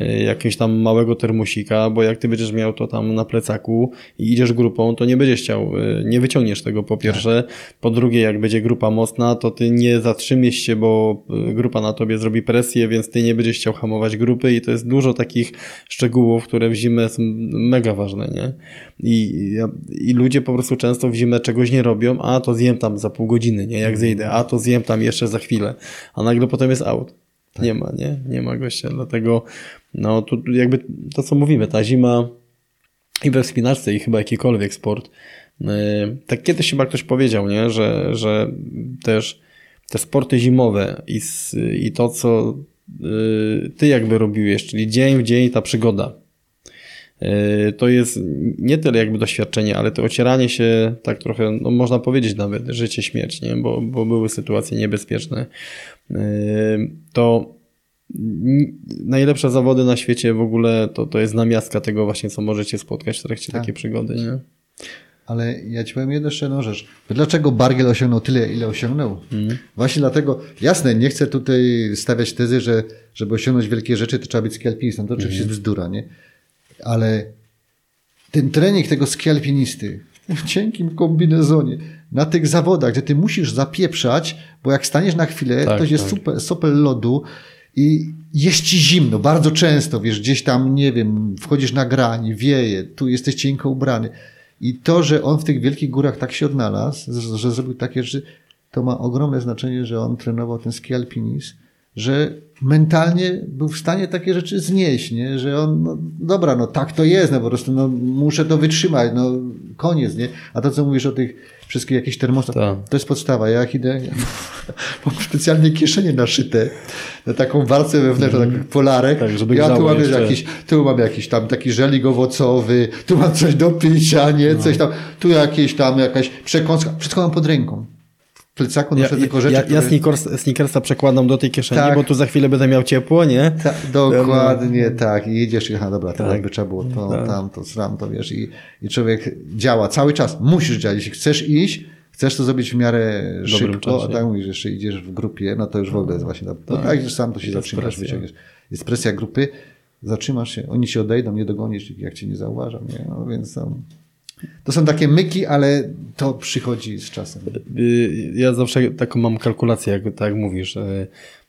yy, jakiegoś tam małego termosika, bo jak ty będziesz miał to tam na plecaku i idziesz grupą, to nie będziesz chciał, y, nie wyciągniesz tego po pierwsze. Po drugie, jak będzie grupa mocna, to ty nie zatrzymiesz się, bo y, grupa na tobie zrobi presję, więc ty nie będziesz chciał hamować grupy i to jest dużo takich szczegółów, które w zimę są mega ważne, nie? I, i ludzie po prostu często w zimę czegoś nie robią, a to zjem tam za pół godziny, nie? Jak zejdę, a to zjem tam jeszcze za chwilę, a nagle potem jest out. Nie ma, nie? Nie ma gościa, dlatego no tu jakby to, co mówimy, ta zima i we wspinaczce i chyba jakikolwiek sport, yy, tak kiedyś chyba ktoś powiedział, nie? Że, że też te sporty zimowe i, i to, co yy, ty jakby robiłeś, czyli dzień w dzień ta przygoda, yy, to jest nie tyle jakby doświadczenie, ale to ocieranie się tak trochę, no można powiedzieć nawet, życie, śmierć, nie? Bo, bo były sytuacje niebezpieczne. To najlepsze zawody na świecie w ogóle to, to jest namiastka tego właśnie, co możecie spotkać w trakcie Tak. takiej przygody, nie? Ale ja ci powiem jeszcze jedną rzecz. Dlaczego Bargiel osiągnął tyle, ile osiągnął? Właśnie dlatego, jasne, nie chcę tutaj stawiać tezy, że żeby osiągnąć wielkie rzeczy, to trzeba być skialpinistą. To oczywiście jest bzdura, nie? Ale ten trening tego skialpinisty w cienkim kombinezonie, na tych zawodach, gdzie ty musisz zapieprzać, bo jak staniesz na chwilę, Tak, to jest tak. super, sopel lodu i jest ci zimno, bardzo często, wiesz, gdzieś tam, nie wiem, wchodzisz na grani, wieje, tu jesteś cienko ubrany. I to, że on w tych wielkich górach tak się odnalazł, że- że zrobił takie rzeczy, to ma ogromne znaczenie, że on trenował ten ski alpinizm, że mentalnie był w stanie takie rzeczy znieść, nie? że on, no, dobra, no tak to jest, no po prostu no, muszę to wytrzymać, no koniec, nie? A to, co mówisz o tych wszystkich jakichś termostatach, Tak. to jest podstawa. Ja idę, ja mam specjalnie kieszenie naszyte na taką warstwę wewnętrzną, tak polarek. Tak, żeby ja tu mam jeszcze. jakiś, tu mam jakiś tam taki żelik owocowy, tu mam coś do picia, nie? No. Coś tam, tu jakieś tam jakaś przekąska, wszystko mam pod ręką. Plecaku Ja, noszę tylko rzeczy, ja, ja które... sneakers, sneakersa przekładam do tej kieszeni, Tak. bo tu za chwilę będę miał ciepło, nie? Ta, dokładnie tak. I jedziesz i aha, dobra, to Tak. jakby trzeba było to, Tak. tam, to, sram, to wiesz. I, I człowiek działa cały czas. Musisz działać. Jeśli chcesz iść, chcesz to zrobić w miarę szybko, czasie. a tak mówisz, jeszcze idziesz w grupie, no to już w ogóle jest właśnie, no, tak. jak idziesz sam, to się zatrzymasz, wyciągniesz. Jest presja grupy, zatrzymasz się, oni się odejdą, nie dogonisz, jak cię nie zauważą, nie? No, więc tam, to są takie myki, ale to przychodzi z czasem. Y, Ja zawsze taką mam kalkulację, jak, tak jak mówisz.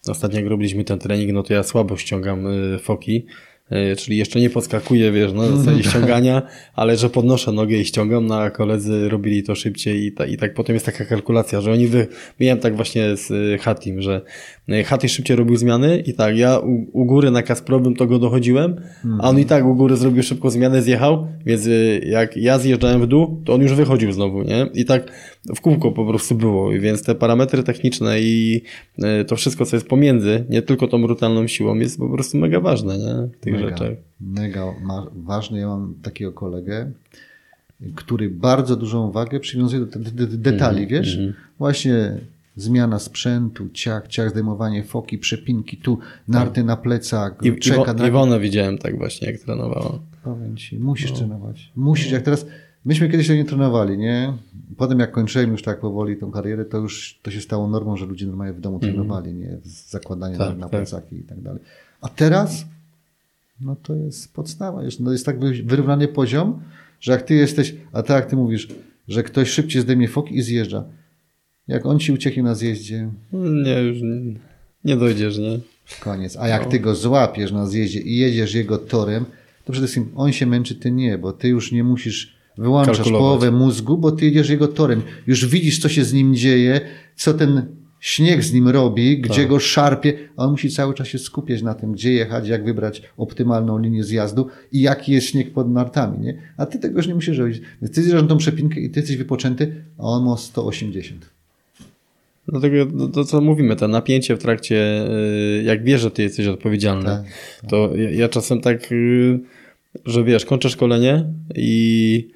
Ostatnio jak robiliśmy ten trening, no to ja słabo ściągam y, foki, y, czyli jeszcze nie podskakuję, wiesz, na zasadzie ściągania, ale że podnoszę nogę i ściągam, no a koledzy robili to szybciej i, ta, i tak potem jest taka kalkulacja, że oni wy... Miałem tak właśnie z Hatim, że y, Hati szybciej robił zmiany i tak, ja u, u góry na Kasprowym to go dochodziłem, a on i tak u góry zrobił szybko zmianę, zjechał, więc y, jak ja zjeżdżałem w dół, to on już wychodził znowu, nie? I tak w kółko po prostu było, więc te parametry techniczne i y, to wszystko, co jest pomiędzy, nie tylko tą brutalną siłą, jest po prostu mega ważne, nie? W tych Mega, rzeczach. mega ma, ważny. Ja mam takiego kolegę, który bardzo dużą wagę przywiązuje do de, de, de, detali, Mhm, wiesz? Właśnie zmiana sprzętu, ciach, ciach, zdejmowanie foki, przepinki, tu narty na plecach, I, czeka Iwo. Iwonę widziałem tak właśnie, jak trenowała. Powiem ci, musisz trenować. Musisz, jak teraz... Myśmy kiedyś to nie trenowali, nie? Potem jak kończyłem już tak powoli tą karierę, to już to się stało normą, że ludzie normalnie w domu trenowali, nie? Z zakładaniem Mhm. Tak, na, tak. plecaki i tak dalej. A teraz, no to jest podstawa. Jest, no jest tak wy- wyrównany poziom, że jak ty jesteś, a tak jak ty mówisz, że ktoś szybciej zdejmie foki i zjeżdża. Jak on ci ucieknie na zjeździe, Nie, już nie, nie dojdziesz, nie? koniec. A jak ty go złapiesz na zjeździe i jedziesz jego torem, to przede wszystkim on się męczy, ty nie, bo ty już nie musisz wyłączasz Kalkulować. połowę mózgu, bo ty jedziesz jego torem. Już widzisz, co się z nim dzieje, co ten śnieg z nim robi, gdzie go szarpie, a on musi cały czas się skupiać na tym, gdzie jechać, jak wybrać optymalną linię zjazdu i jaki jest śnieg pod nartami, nie? A ty tego już nie musisz robić. Ty zjeżdżasz tą przepinkę i ty jesteś wypoczęty, a on ma 180. Dlatego to, to, co mówimy, to napięcie w trakcie, y, jak wiesz, że ty jesteś odpowiedzialny, Tak, to ja, ja czasem tak, y, że wiesz, kończę szkolenie i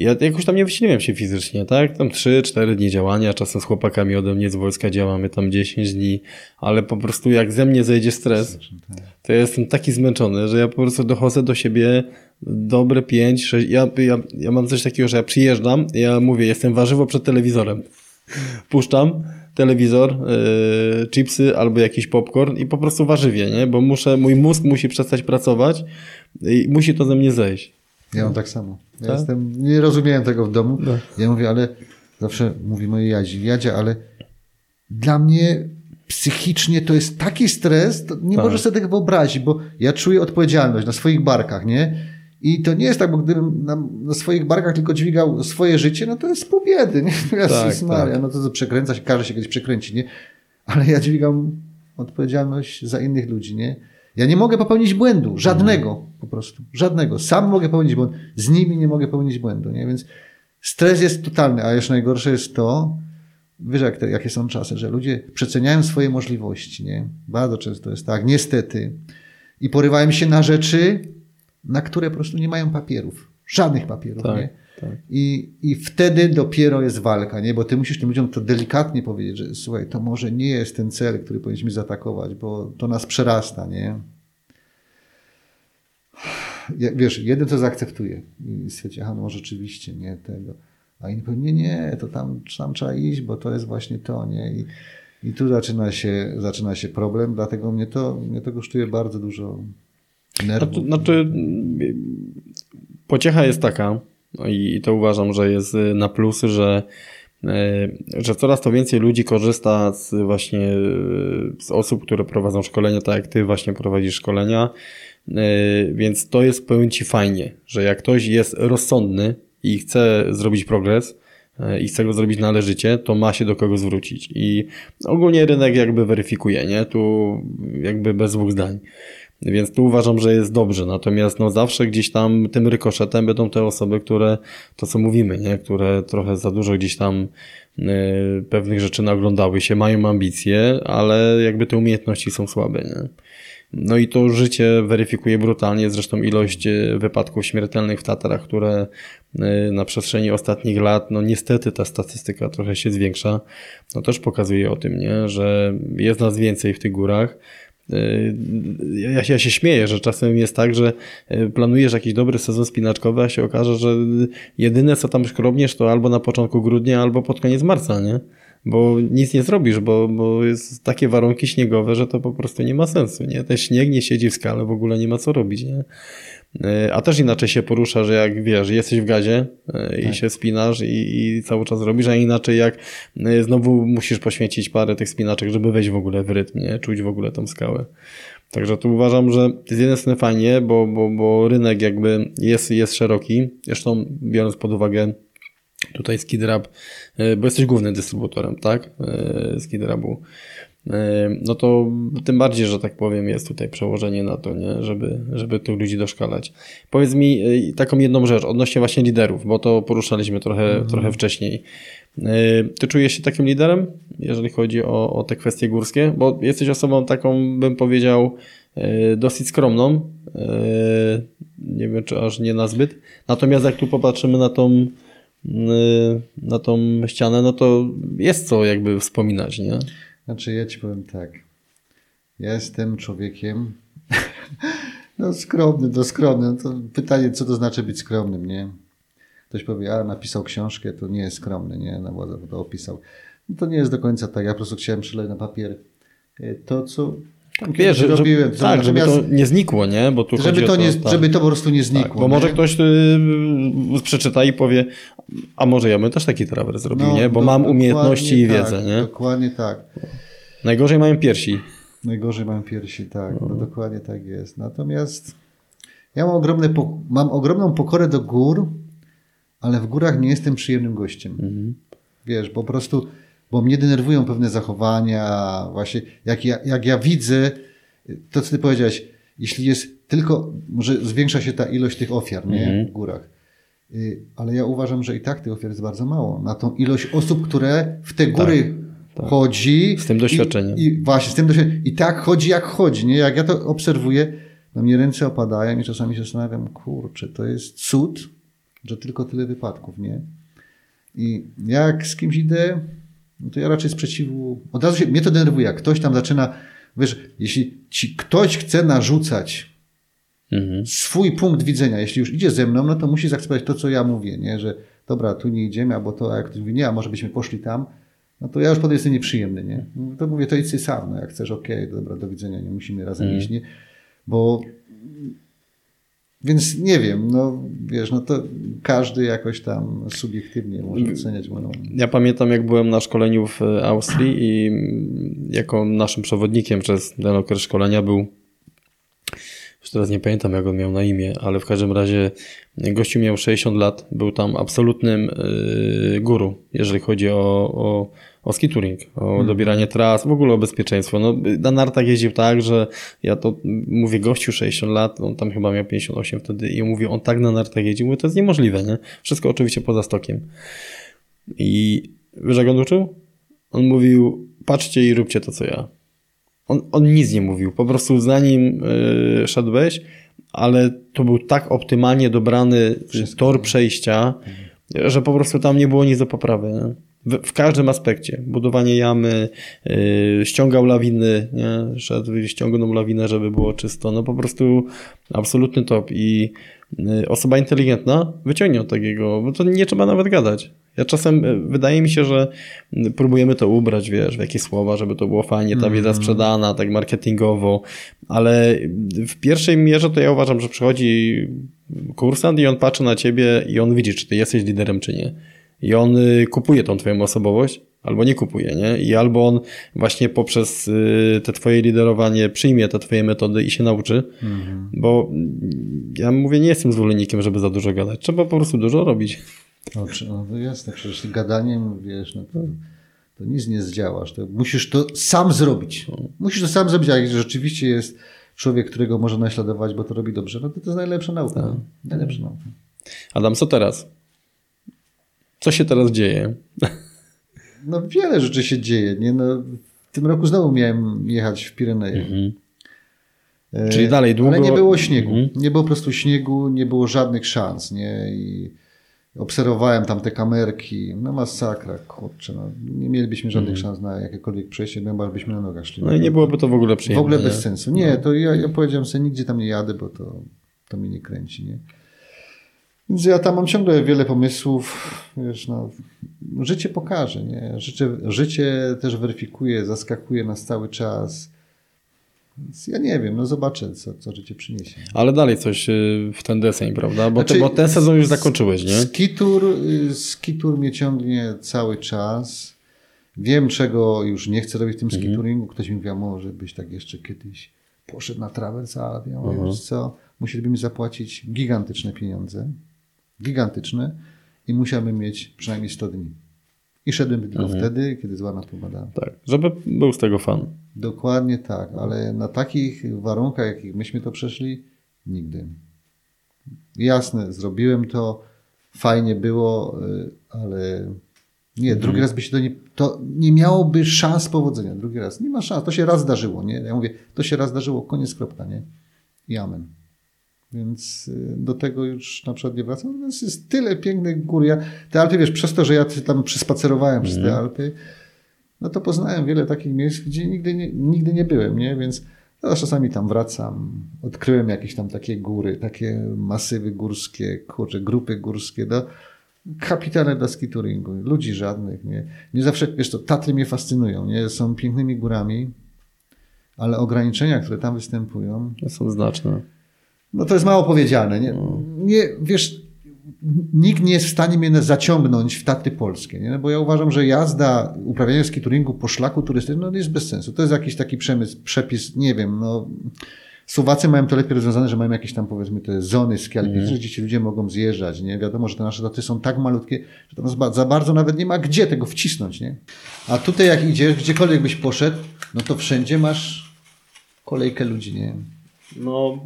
ja jakoś tam nie wysiliłem się fizycznie, tak? Tam 3-4 dni działania, czasem z chłopakami ode mnie z wojska działamy tam 10 dni, ale po prostu jak ze mnie zejdzie stres, to ja jestem taki zmęczony, że ja po prostu dochodzę do siebie dobre 5, 6, ja, ja, ja mam coś takiego, że ja przyjeżdżam, ja mówię, jestem warzywo przed telewizorem. Puszczam, telewizor, yy, chipsy albo jakiś popcorn i po prostu warzywie, nie? Bo muszę, mój mózg musi przestać pracować i musi to ze mnie zejść. Ja mam tak samo. Ja Tak? jestem, nie rozumiałem tego w domu. No. Ja mówię, ale zawsze mówi mojej Jadzie, Jadzie, ale dla mnie psychicznie to jest taki stres, to nie Tak. możesz sobie tego wyobrazić, bo ja czuję odpowiedzialność na swoich barkach, nie? I to nie jest tak, bo gdybym na, na swoich barkach tylko dźwigał swoje życie, no to jest pół biedy, nie? Jezus Tak, tak. no to co przekręca się, każe się kiedyś przekręci, nie? Ale ja dźwigam odpowiedzialność za innych ludzi, nie? Ja nie mogę popełnić błędu, żadnego po prostu, żadnego. Sam mogę popełnić błąd, z nimi nie mogę popełnić błędu, nie? Więc stres jest totalny, a jeszcze najgorsze jest to, wiesz jak te, jakie są czasy, że ludzie przeceniają swoje możliwości, nie? Bardzo często jest tak, niestety. I porywają się na rzeczy, na które po prostu nie mają papierów. Żadnych papierów, Tak, nie? tak. I, I wtedy dopiero jest walka, nie? Bo ty musisz tym ludziom to delikatnie powiedzieć, że słuchaj, to może nie jest ten cel, który powinniśmy zaatakować, bo to nas przerasta, nie? Wiesz, jeden to zaakceptuje i stwierdzi, aha, no rzeczywiście, nie tego. A inni powie, nie, nie, to tam, tam trzeba iść, bo to jest właśnie to, nie? I, i tu zaczyna się, zaczyna się problem, dlatego mnie to, mnie to kosztuje bardzo dużo nerwów. Znaczy, pociecha jest taka, i to uważam, że jest y, na plusy, że, y, że coraz to więcej ludzi korzysta z właśnie y, z osób, które prowadzą szkolenia, tak jak ty właśnie prowadzisz szkolenia, więc to jest powiem ci fajnie, że jak ktoś jest rozsądny i chce zrobić progres, i chce go zrobić należycie, to ma się do kogo zwrócić. I ogólnie rynek jakby weryfikuje, nie? Tu jakby bez dwóch zdań. Więc tu uważam, że jest dobrze. Natomiast no zawsze gdzieś tam tym rykoszetem będą te osoby, które to co mówimy, nie? które trochę za dużo gdzieś tam y, pewnych rzeczy naglądały się, mają ambicje, ale jakby te umiejętności są słabe. Nie? No i to życie weryfikuje brutalnie, zresztą ilość y, wypadków śmiertelnych w Tatrach, które y, na przestrzeni ostatnich lat, no niestety ta statystyka trochę się zwiększa, no też pokazuje o tym, nie? że jest nas więcej w tych górach. Ja się, ja się śmieję, że czasem jest tak, że y, planujesz jakiś dobry sezon spinaczkowy, a się okaże, że jedyne co tam szkrobniesz to albo na początku grudnia, albo pod koniec marca, nie? Bo nic nie zrobisz, bo, bo jest takie warunki śniegowe, że to po prostu nie ma sensu, nie? Ten śnieg nie siedzi w skale, w ogóle nie ma co robić, nie? Y, A też inaczej się porusza, że jak wiesz, jesteś w gazie y, i się spinasz i, i cały czas robisz, a inaczej jak y, znowu musisz poświęcić parę tych spinaczek, żeby wejść w ogóle w rytm, nie? Czuć w ogóle tą skałę. Także tu uważam, że z jednej strony fajnie, bo, bo, bo rynek jakby jest, jest szeroki. Zresztą biorąc pod uwagę tutaj Skidrab, bo jesteś głównym dystrybutorem, tak? Skidrabu. No to tym bardziej, że tak powiem, jest tutaj przełożenie na to, nie? Żeby, żeby tych ludzi doszkalać. Powiedz mi y, taką jedną rzecz odnośnie właśnie liderów, bo to poruszaliśmy trochę, trochę wcześniej. Y, Ty czujesz się takim liderem, jeżeli chodzi o, o te kwestie górskie? Bo jesteś osobą taką, bym powiedział, y, dosyć skromną. Nie wiem, czy aż nie na zbyt. Natomiast jak tu popatrzymy na tą, na tą ścianę, no to jest co jakby wspominać, nie? Znaczy, ja ci powiem tak. Ja jestem człowiekiem. No, skromny, to skromny. To pytanie, co to znaczy być skromnym, nie? Ktoś powie, a napisał książkę, to nie jest skromny, nie? No, bo to opisał. No, to nie jest do końca tak. Ja po prostu chciałem przeleć na papier e, to, co tam Wiesz, że, robiłem. tak, żeby to nie znikło, nie? Bo tu żeby, to o nie, tak. żeby to po prostu nie znikło. Tak, bo może nie? ktoś y, przeczyta i powie, a może ja bym też taki trawers zrobił, No, nie? Bo do- mam umiejętności i tak, wiedzę, nie? Dokładnie tak. Najgorzej mają piersi. Najgorzej mam piersi, tak. No. No, dokładnie tak jest. Natomiast ja mam, ogromne mam ogromną pokorę do gór, ale w górach nie jestem przyjemnym gościem. Mhm. Wiesz, po prostu, bo mnie denerwują pewne zachowania, właśnie jak ja, jak ja widzę, to co ty powiedziałeś, jeśli jest tylko, może zwiększa się ta ilość tych ofiar, nie, Mhm. w górach. Y, Ale ja uważam, że i tak tych ofiar jest bardzo mało. Na tą ilość osób, które w te góry tak. chodzi. Z tym doświadczeniem. I, I właśnie, z tym doświadczeniem. I tak chodzi, jak chodzi. Nie? Jak ja to obserwuję, no mnie ręce opadają i czasami się zastanawiam, kurczę, to jest cud, że tylko tyle wypadków, nie? I jak z kimś idę, no to ja raczej sprzeciwu, od razu się, mnie to denerwuje, jak ktoś tam zaczyna, wiesz, jeśli ci ktoś chce narzucać Mhm. swój punkt widzenia, jeśli już idzie ze mną, no to musi zaakceptować to, co ja mówię, nie? że dobra, tu nie idziemy, albo to, a jak ktoś mówi, nie, a może byśmy poszli tam, no to ja już potem jestem nieprzyjemny, nie? No to mówię, to idź sam, no jak chcesz, okej, dobra, do widzenia, nie musimy razem Mhm. iść, nie? Bo więc nie wiem, no wiesz, no to każdy jakoś tam subiektywnie może oceniać moją... Ja pamiętam, jak byłem na szkoleniu w e, Austrii i jako naszym przewodnikiem przez ten okres szkolenia był, już teraz nie pamiętam, jak on miał na imię, ale w każdym razie gościu miał 60 lat, był tam absolutnym yy, guru, jeżeli chodzi o, o, o ski touring, o dobieranie tras, w ogóle o bezpieczeństwo. No, na nartach jeździł tak, że ja to mówię, gościu 60 lat, on tam chyba miał 58 wtedy i mówię, on tak na nartach jeździł, mówię, to jest niemożliwe, nie? Wszystko oczywiście poza stokiem. I wiesz jak on uczył? On mówił, patrzcie i róbcie to, co ja. On, on nic nie mówił, po prostu za nim yy, szedłeś, ale to był tak optymalnie dobrany tor przejścia, że po prostu tam nie było nic do poprawy. Nie? W, w każdym aspekcie. Budowanie jamy, yy, ściągał lawiny, nie? szedł ściągnął lawinę, żeby było czysto. No po prostu absolutny top i yy, osoba inteligentna wyciągnie od takiego, bo to nie trzeba nawet gadać. Ja czasem y, wydaje mi się, że y, próbujemy to ubrać, wiesz, w jakieś słowa, żeby to było fajnie, ta wiedza sprzedana, tak marketingowo, ale w pierwszej mierze to ja uważam, że przychodzi kursant i on patrzy na ciebie i on widzi, czy ty jesteś liderem, czy nie. I on y, kupuje tą twoją osobowość, albo nie kupuje, nie? I albo on właśnie poprzez y, te twoje liderowanie przyjmie te twoje metody i się nauczy, bo mm, ja mówię, nie jestem zwolennikiem, żeby za dużo gadać. Trzeba po prostu dużo robić. No, no to jasne, przecież gadaniem, wiesz, no to, to nic nie zdziałasz. To musisz to sam zrobić. Musisz to sam zrobić, a jak rzeczywiście jest człowiek, którego można naśladować, bo to robi dobrze, no to to jest najlepsza nauka. Najlepsza nauka. Adam, co teraz? Co się teraz dzieje? No wiele rzeczy się dzieje. Nie? No, w tym roku znowu miałem jechać w Pireneje. E, Czyli dalej długo- Ale nie było śniegu. Mhm. Nie było po prostu śniegu, nie było żadnych szans. Nie? I obserwowałem tam te kamerki. No masakra, kurczę. No, nie mielibyśmy żadnych szans na jakiekolwiek przejście, no chyba byśmy na nogach szli. Mhm. No i nie byłoby to w ogóle w przyjemne. ogóle nie? bez sensu. Nie, to ja, ja powiedziałem sobie, nigdzie tam nie jadę, bo to, to mnie nie kręci. Nie? Więc ja tam mam ciągle wiele pomysłów. Wiesz, no, życie pokaże. Nie? Życie, życie też weryfikuje, zaskakuje nas cały czas. Więc ja nie wiem, no zobaczę, co, co życie przyniesie. Ale dalej coś y, w ten deseń, prawda? Bo, Znaczy, to, bo ten sezon już zakończyłeś, nie? Skitur, y, skitur mnie ciągnie cały czas. Wiem, czego już nie chcę robić w tym Mhm. skituringu. Ktoś mi mówi, a może byś tak jeszcze kiedyś poszedł na trawers, ale ja mówię, Mhm. co, musieliby zapłacić gigantyczne pieniądze. Gigantyczne. I musiałbym mieć przynajmniej 100 dni. I szedłem tylko Mhm. wtedy, kiedy zła natura. Tak, żeby był z tego fan. Dokładnie tak, ale na takich warunkach, jakich myśmy to przeszli, nigdy. Jasne, zrobiłem to, fajnie było, y, ale nie, drugi raz by się to nie, to nie miałoby szans powodzenia. Drugi raz, nie ma szans, to się raz zdarzyło, nie? Ja mówię, to się raz zdarzyło, koniec, kropka, nie? I amen. Więc y, do tego już na przykład nie wracam. Jest tyle pięknych gór. Ja, te Alpy, wiesz, przez to, że ja tam przespacerowałem przez te Alpy, no to poznałem wiele takich miejsc, gdzie nigdy nie, nigdy nie byłem, nie? Więc teraz czasami tam wracam, odkryłem jakieś tam takie góry, takie masywy górskie, kurczę, grupy górskie, no, kapitalne dla ski touringu, ludzi żadnych, nie? Nie zawsze, wiesz to, Tatry mnie fascynują, nie? Są pięknymi górami, ale ograniczenia, które tam występują, są znaczne. No to jest mało powiedziane. Nie, nie, wiesz, nikt nie jest w stanie mnie zaciągnąć w Tatry polskie, nie? bo ja uważam, że jazda, uprawianie skituringu po szlaku turystycznym no, jest bez sensu. To jest jakiś taki przemysł, przepis, nie wiem, no... Słowacy mają to lepiej rozwiązane, że mają jakieś tam powiedzmy te zony ski alpiniczne, gdzie ci ludzie mogą zjeżdżać, nie? Wiadomo, że te nasze Tatry są tak malutkie, że tam za bardzo nawet nie ma gdzie tego wcisnąć, nie? A tutaj jak idziesz, gdziekolwiek byś poszedł, no to wszędzie masz kolejkę ludzi, nie? No,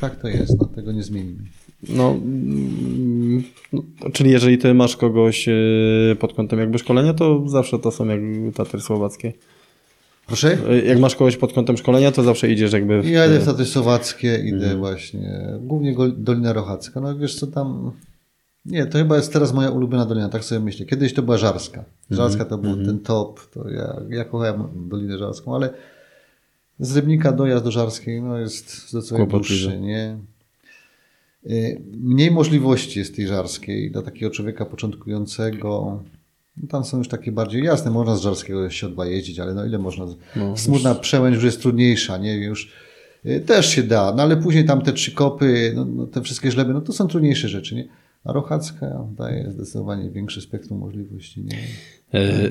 Tak to jest, no tego nie zmienimy. no, mm, no, czyli jeżeli ty masz kogoś y, pod kątem jakby szkolenia, to zawsze to są jakby Tatry słowackie. Proszę? Y, Jak masz kogoś pod kątem szkolenia, to zawsze idziesz jakby w... Ja idę w Tatry Słowackie, idę właśnie, głównie Dolina Rochacka. No wiesz co tam, nie, to chyba jest teraz moja ulubiona dolina, tak sobie myślę. Kiedyś to była Żarska. Żarska to był ten top, to ja, ja kochałem Dolinę Żarską, ale z Rybnika dojazd do Żarskiej no jest zdecydowanie Kłopotliwy. dłuższy, nie? Y, Mniej możliwości jest tej Żarskiej dla takiego człowieka początkującego. No tam są już takie bardziej jasne, można z Żarskiego siodła jeździć, ale no ile można. No, Smutna przełęcz już jest trudniejsza, nie? Już y, też się da, no ale później tam te trzy kopy, no, no, te wszystkie żleby, no to są trudniejsze rzeczy, nie? A Rochacka daje zdecydowanie większe spektrum możliwości, nie? E,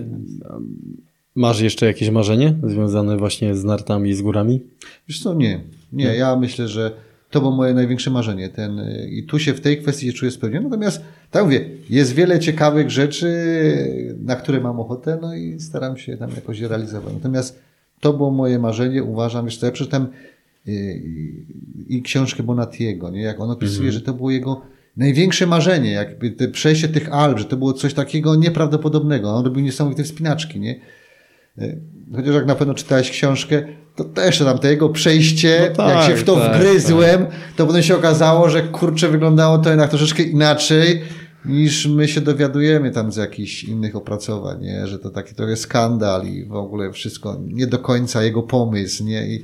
masz jeszcze jakieś marzenie związane właśnie z nartami i z górami? Wiesz co, nie. Nie, ja myślę, że to było moje największe marzenie. Ten, y, I tu się w tej kwestii czuję spełniony. Natomiast, tak mówię, jest wiele ciekawych rzeczy, na które mam ochotę, no i staram się tam jakoś je realizować. Natomiast to było moje marzenie, uważam, co, ja przeczytałem y, i, książkę Bonatiego, nie? jak on opisuje, że to było jego największe marzenie, jakby te przejście tych Alp, że to było coś takiego nieprawdopodobnego. On robił niesamowite wspinaczki, nie? Chociaż jak na pewno czytałeś książkę, to też tam to jego przejście, No tak, jak się w to tak, wgryzłem, to potem się okazało, że kurczę wyglądało to jednak troszeczkę inaczej niż my się dowiadujemy tam z jakichś innych opracowań, nie? że to taki trochę skandal i w ogóle wszystko nie do końca jego pomysł, nie? I,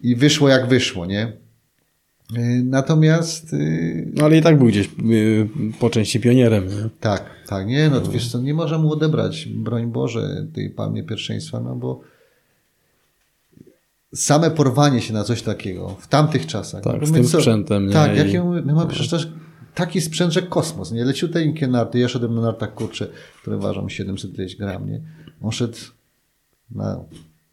i wyszło jak wyszło, nie? Y, Natomiast y, No ale i tak był gdzieś y, po części pionierem. Nie? tak, tak, nie, no wiesz co, nie może mu odebrać, broń Boże, tej palmie pierwszeństwa, no bo same porwanie się na coś takiego w tamtych czasach. Tak, no z tym co- sprzętem, nie? Tak, I- jakie my mamy przecież też taki sprzęt, że kosmos, nie? Leciuteńkie narty, ja szedłem na nartach, kurcze, które ważą 700 ileś gram, nie? On szedł na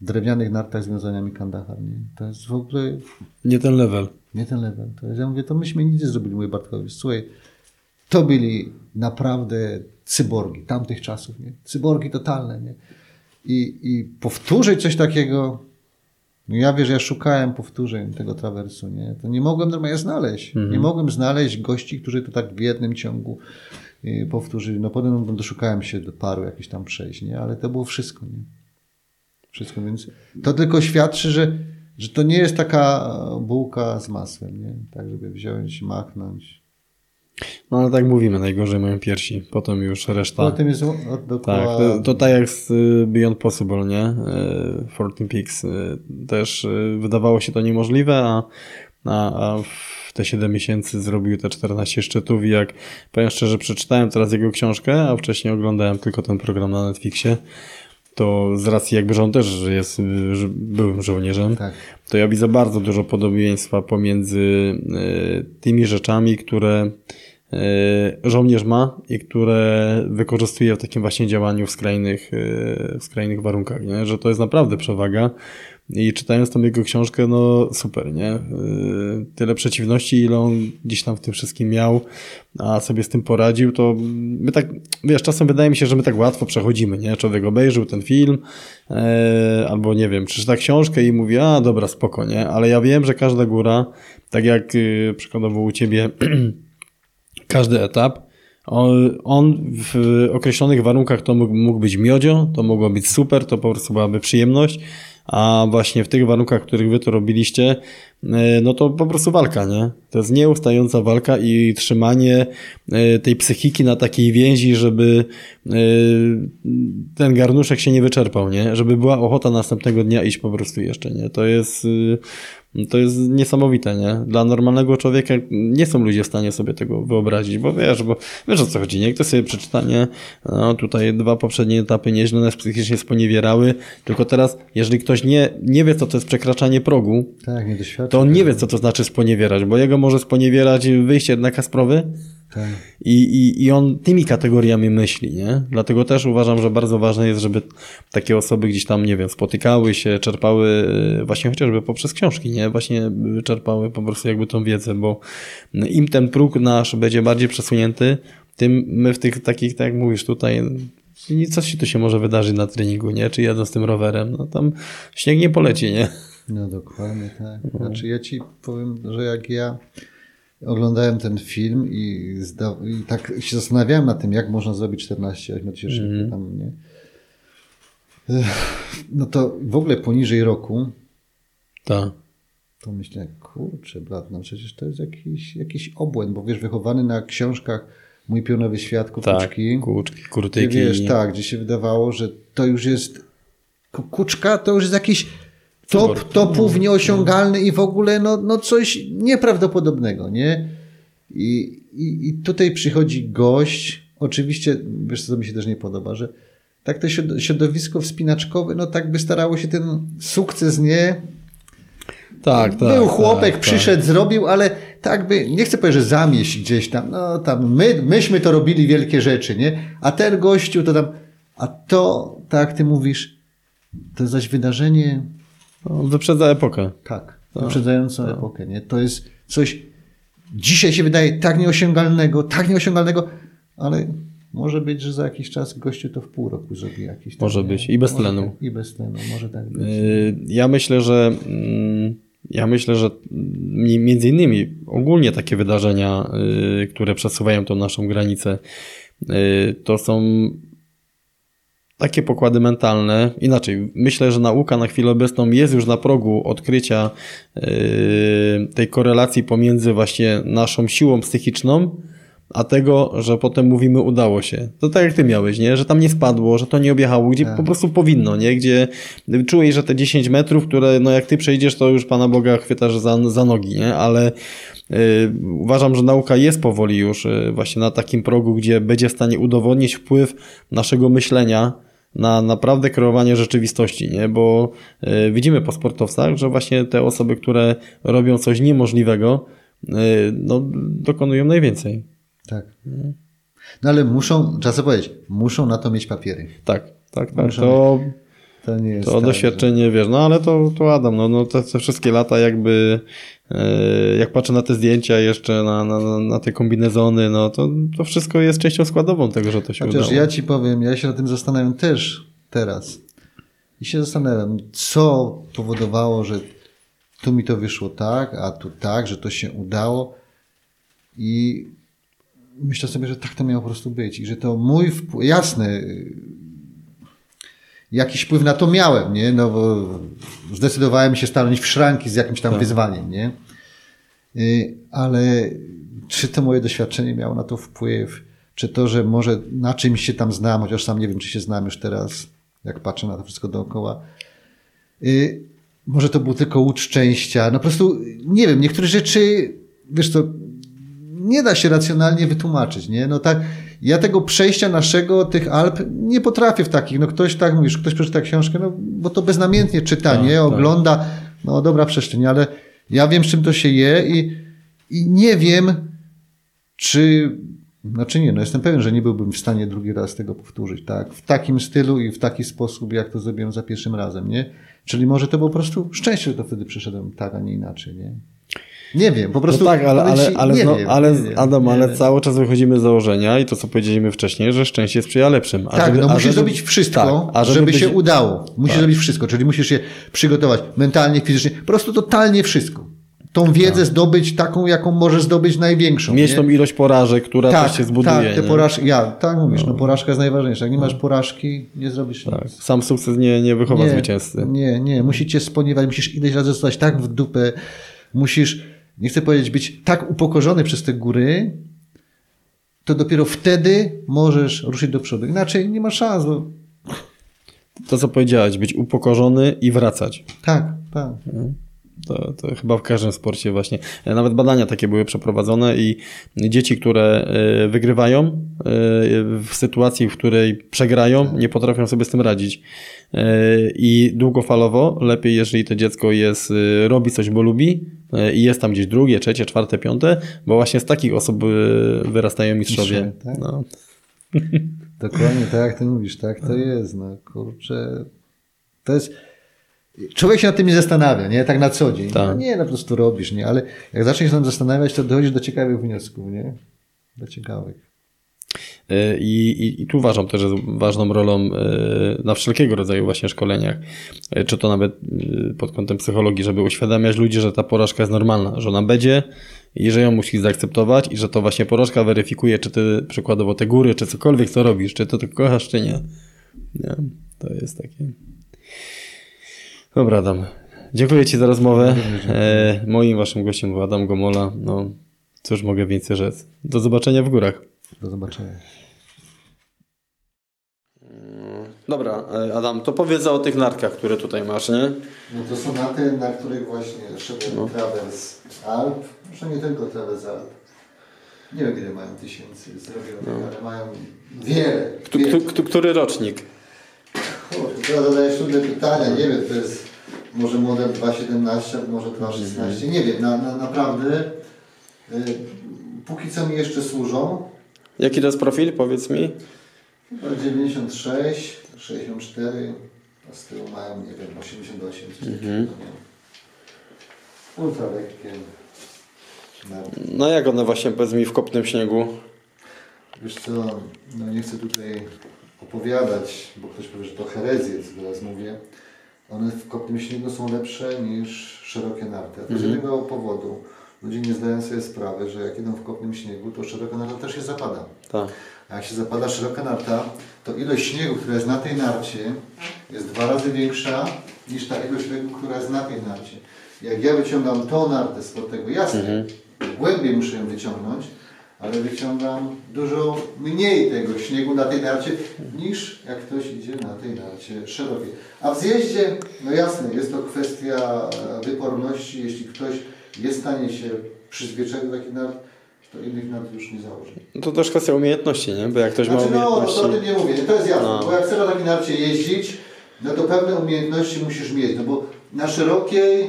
drewnianych nartach z wiązaniami Kandahar, nie? To jest w ogóle Nie ten level. Nie ten level. To ja mówię, to myśmy nic nie zrobili, mój Bartkowi. Słuchaj, to byli naprawdę cyborgi tamtych czasów, nie? Cyborgi totalne, nie? I, i powtórzyć coś takiego, no ja wiesz, ja szukałem powtórzeń tego trawersu, nie? To nie mogłem normalnie znaleźć. Nie mogłem znaleźć gości, którzy to tak w jednym ciągu y, powtórzyli. No potem no, doszukałem się do paru jakichś tam przejść, nie? Ale to było wszystko, nie? Wszystko, więc to tylko świadczy, że, że to nie jest taka bułka z masłem, nie? Tak, żeby wziąć, machnąć. No ale tak mówimy, najgorzej mają piersi, potem już reszta. Potem jest o, Tak, to, to tak jak z y, Beyond Possible, nie? Y, 14 Peaks. y, Też y, wydawało się to niemożliwe, a, a, a w te 7 miesięcy zrobił te 14 szczytów i jak powiem szczerze, przeczytałem teraz jego książkę, a wcześniej oglądałem tylko ten program na Netflixie, to z racji jakby, że on też jest byłym żołnierzem, Tak. to ja widzę bardzo dużo podobieństwa pomiędzy y, tymi rzeczami, które y, żołnierz ma i które wykorzystuje w takim właśnie działaniu w skrajnych, y, w skrajnych warunkach, nie? że to jest naprawdę przewaga. I czytając tą jego książkę, no super, nie? Y, Tyle przeciwności, ile on gdzieś tam w tym wszystkim miał, a sobie z tym poradził, to my tak, wiesz, czasem wydaje mi się, że my tak łatwo przechodzimy, nie? Człowiek obejrzył ten film, e, albo nie wiem, przeczyta książkę i mówi, a dobra, spoko, nie? Ale ja wiem, że każda góra, tak jak y, przykładowo u ciebie, każdy etap, on, on w określonych warunkach to mógł, mógł być miodzio, to mogło być super, to po prostu byłaby przyjemność, a właśnie w tych warunkach, w których wy to robiliście, e, no to po prostu walka, nie? To jest nieustająca walka i trzymanie e, tej psychiki na takiej więzi, żeby e, ten garnuszek się nie wyczerpał, nie? Żeby była ochota następnego dnia iść po prostu jeszcze, nie? To jest, to jest niesamowite, nie? Dla normalnego człowieka nie są ludzie w stanie sobie tego wyobrazić, bo wiesz, bo wiesz o co chodzi, nie? Kto sobie przeczyta, nie? No, tutaj dwa poprzednie etapy nieźle nas psychicznie sponiewierały, tylko teraz, jeżeli ktoś nie, nie wie, co to jest przekraczanie progu, Tak, to on nie wie, co to znaczy sponiewierać, bo jego może sponiewierać wyjście na Kasprowy, Tak. i, i, I on tymi kategoriami myśli, nie? Dlatego też uważam, że bardzo ważne jest, żeby takie osoby gdzieś tam, nie wiem, spotykały się, czerpały e, właśnie chociażby poprzez książki, nie? Właśnie czerpały po prostu jakby tą wiedzę, bo im ten próg nasz będzie bardziej przesunięty, tym my w tych takich, tak jak mówisz tutaj, co się tu się może wydarzyć na treningu, nie? Czy jadę z tym rowerem, no tam śnieg nie poleci, nie? No dokładnie tak. Znaczy ja ci powiem, że jak ja oglądałem ten film i, zda- i tak się zastanawiałem nad tym, jak można zrobić 14 ośmiotysięcznych Mhm. tam, nie? No to w ogóle poniżej roku Tak. to myślę, kurczę brat, no przecież to jest jakiś, jakiś obłęd, bo wiesz, wychowany na książkach Mój pionowy świat, Tak, kukuczki. kuczki, Gdzie kurtyki. wiesz, tak, gdzie się wydawało, że to już jest kukuczka, to już jest jakiś top, topów nieosiągalny i w ogóle no, no coś nieprawdopodobnego, nie? I, i, I tutaj przychodzi gość, oczywiście, wiesz co mi się też nie podoba, że tak to środ- środowisko wspinaczkowe, no tak by starało się ten sukces, nie? Tak, tak. Był chłopek, tak, przyszedł, zrobił, ale tak by, nie chcę powiedzieć, że zamieść gdzieś tam, no tam, my, myśmy to robili wielkie rzeczy, nie? A ten gościu to tam, a to, tak ty mówisz, to jest zaś wydarzenie, Tak. No, wyprzedza epokę. tak, wyprzedzającą epokę, nie? To jest coś, dzisiaj się wydaje tak nieosiągalnego, tak nieosiągalnego, ale może być, że za jakiś czas gościu to w pół roku zrobi jakiś tam, Może być. I bez Może tlenu. Tak, I bez tlenu, może tak być. Yy, Ja myślę, że mm, ja myślę, że mi- między innymi ogólnie takie wydarzenia, yy, które przesuwają tą naszą granicę, yy, to są takie pokłady mentalne. Inaczej, myślę, że nauka na chwilę obecną jest już na progu odkrycia yy, tej korelacji pomiędzy właśnie naszą siłą psychiczną, a tego, że potem mówimy udało się. To tak jak ty miałeś, nie? Że tam nie spadło, że to nie objechało, gdzie po prostu powinno, nie? Gdzie czułeś, że te 10 metrów, które no jak ty przejdziesz, to już Pana Boga chwytasz za, za nogi, nie? Ale yy, uważam, że nauka jest powoli już yy, właśnie na takim progu, gdzie będzie w stanie udowodnić wpływ naszego myślenia na naprawdę kreowanie rzeczywistości, nie? Bo y, widzimy po sportowcach, że właśnie te osoby, które robią coś niemożliwego, y, no, dokonują najwięcej. Tak. No ale muszą, trzeba sobie powiedzieć, muszą na to mieć papiery. Tak, tak, tak. Muszą To, To nie jest to tak, doświadczenie, wiesz, no ale to, to Adam, no, no te, te wszystkie lata jakby, jak patrzę na te zdjęcia jeszcze, na, na, na- na te kombinezony, no to, to wszystko jest częścią składową tego, że to się Chociaż udało. ja ci powiem, ja się nad tym zastanawiam też teraz. I się zastanawiam, co powodowało, że tu mi to wyszło tak, a tu tak, że to się udało. I myślę sobie, że tak to miało po prostu być. I że to mój wpływ, jasny, jakiś wpływ na to miałem, nie? No bo zdecydowałem się stanąć w szranki z jakimś tam wyzwaniem, nie? Y, Ale czy to moje doświadczenie miało na to wpływ? Czy to, że może na czymś się tam znam, chociaż sam nie wiem, czy się znam już teraz, jak patrzę na to wszystko dookoła. Y, Może to był tylko łód szczęścia. No po prostu, nie wiem, niektóre rzeczy, wiesz co, nie da się racjonalnie wytłumaczyć, nie? No tak, ja tego przejścia naszego, tych Alp, nie potrafię w takich, no ktoś tak, mówisz, ktoś przeczyta książkę, no bo to beznamiętnie czyta, Tak, nie? tak. Ogląda, no dobra przestrzeń, ale ja wiem, z czym to się je i, i nie wiem, czy, znaczy nie, no jestem pewien, że nie byłbym w stanie drugi raz tego powtórzyć, tak? W takim stylu i w taki sposób, jak to zrobiłem za pierwszym razem, nie? Czyli może to było po prostu szczęście, że to wtedy przeszedłem tak, a nie inaczej, nie? Nie wiem, po prostu. No tak, ale, ale, ale, nie zno, wiem, ale nie wiem, Adam, nie ale wiem. cały czas wychodzimy z założenia i to, co powiedzieliśmy wcześniej, że szczęście sprzyja lepszym. A Tak, żeby- no musisz żeby- zrobić wszystko, tak, a żeby, być- się udało. Musisz zrobić wszystko, czyli musisz się przygotować mentalnie, fizycznie, po prostu totalnie wszystko. Tą wiedzę zdobyć taką, jaką możesz zdobyć największą. Mieć nie? tą ilość porażek, która tak, też się zbuduje. tak, te nie? porażki, ja, tak mówisz, no. porażka jest najważniejsza. Jak nie masz porażki, nie zrobisz Tak. nic. Sam sukces nie, nie wychowa zwycięzcy. Nie, nie, musicie sponiewać, musisz ileś razy zostać tak w dupę, musisz, nie chcę powiedzieć, być tak upokorzony przez te góry, to dopiero wtedy możesz ruszyć do przodu. Inaczej nie ma szans, bo To, co powiedziałeś, być upokorzony i wracać. tak, tak. To, to chyba w każdym sporcie właśnie. E, Nawet badania takie były przeprowadzone i dzieci, które e, wygrywają e, w sytuacji, w której przegrają, nie potrafią sobie z tym radzić. E, I długofalowo lepiej, jeżeli to dziecko jest, e, robi coś, bo lubi e, i jest tam gdzieś drugie, trzecie, czwarte, piąte, bo właśnie z takich osób e, wyrastają mistrzowie. Tak? No. Dokładnie tak jak ty mówisz, tak to jest, no kurczę. To jest. Człowiek się nad tym nie zastanawia, nie? Tak na co dzień. Tak. No nie, no po prostu robisz, nie? Ale jak zaczniesz się nad tym zastanawiać, to dochodzisz do ciekawych wniosków, nie? Do ciekawych. E, I, i, I tu uważam też, że ważną rolą e, na wszelkiego rodzaju właśnie szkoleniach, e, czy to nawet pod kątem psychologii, żeby uświadamiać ludzi, że ta porażka jest normalna, że ona będzie i że ją musisz zaakceptować i że to właśnie porażka weryfikuje, czy ty przykładowo te góry, czy cokolwiek co robisz, czy ty to kochasz, czy nie. nie. To jest takie. Dobra, Adam. Dziękuję Ci za rozmowę. E, moim waszym gościem był Adam Gomola. No, cóż mogę więcej rzec. Do zobaczenia w górach. Do zobaczenia. Dobra, Adam, to powiedz o tych narkach, które tutaj masz, nie? No to są na te, na których właśnie szedłem No. Travels Alp. Zresztą nie tylko Travels Alp. Nie wiem ile mają tysięcy zrobionych, ale mają wiele. Kto, wiele. kto, kto, który rocznik? Kurde, Teraz zadajesz trudne pytania, nie wiem, to jest może model 2.17, może 2.16, nie wiem, na, na, naprawdę y, póki co mi jeszcze służą, Jaki to jest profil, powiedz mi? chyba 96, 64, a z tyłu mają, nie wiem, 88, coś takiego, nie? Ultra lekkie. No. Jak one właśnie, powiedz mi, w kopnym śniegu? Wiesz co, no nie chcę tutaj opowiadać, bo ktoś powie, że to herezję, co teraz mówię. One w kopnym śniegu są lepsze niż szerokie narty. Z jednego powodu. Ludzie nie zdają sobie sprawy, że jak idą w kopnym śniegu, to szeroka narta też się zapada. Tak. A jak się zapada szeroka narta, to ilość śniegu, która jest na tej narcie, jest dwa razy większa niż ta ilość śniegu, która jest na tej narcie. Jak ja wyciągam tą nartę spod tego, jasne, głębiej muszę ją wyciągnąć, ale wyciągam dużo mniej tego śniegu na tej narcie, niż jak ktoś idzie na tej narcie szerokiej. A w zjeździe, no jasne, jest to kwestia wyporności. Jeśli ktoś jest w stanie się przyzwyczaić do takich nart, to innych nart już nie założy. No to też kwestia umiejętności, nie? Bo jak ktoś ma Znaczy, no, to umiejętności... o tym nie mówię, to jest jasne, No. bo jak chcesz na takiej narcie jeździć, no to pewne umiejętności musisz mieć, no bo na szerokiej,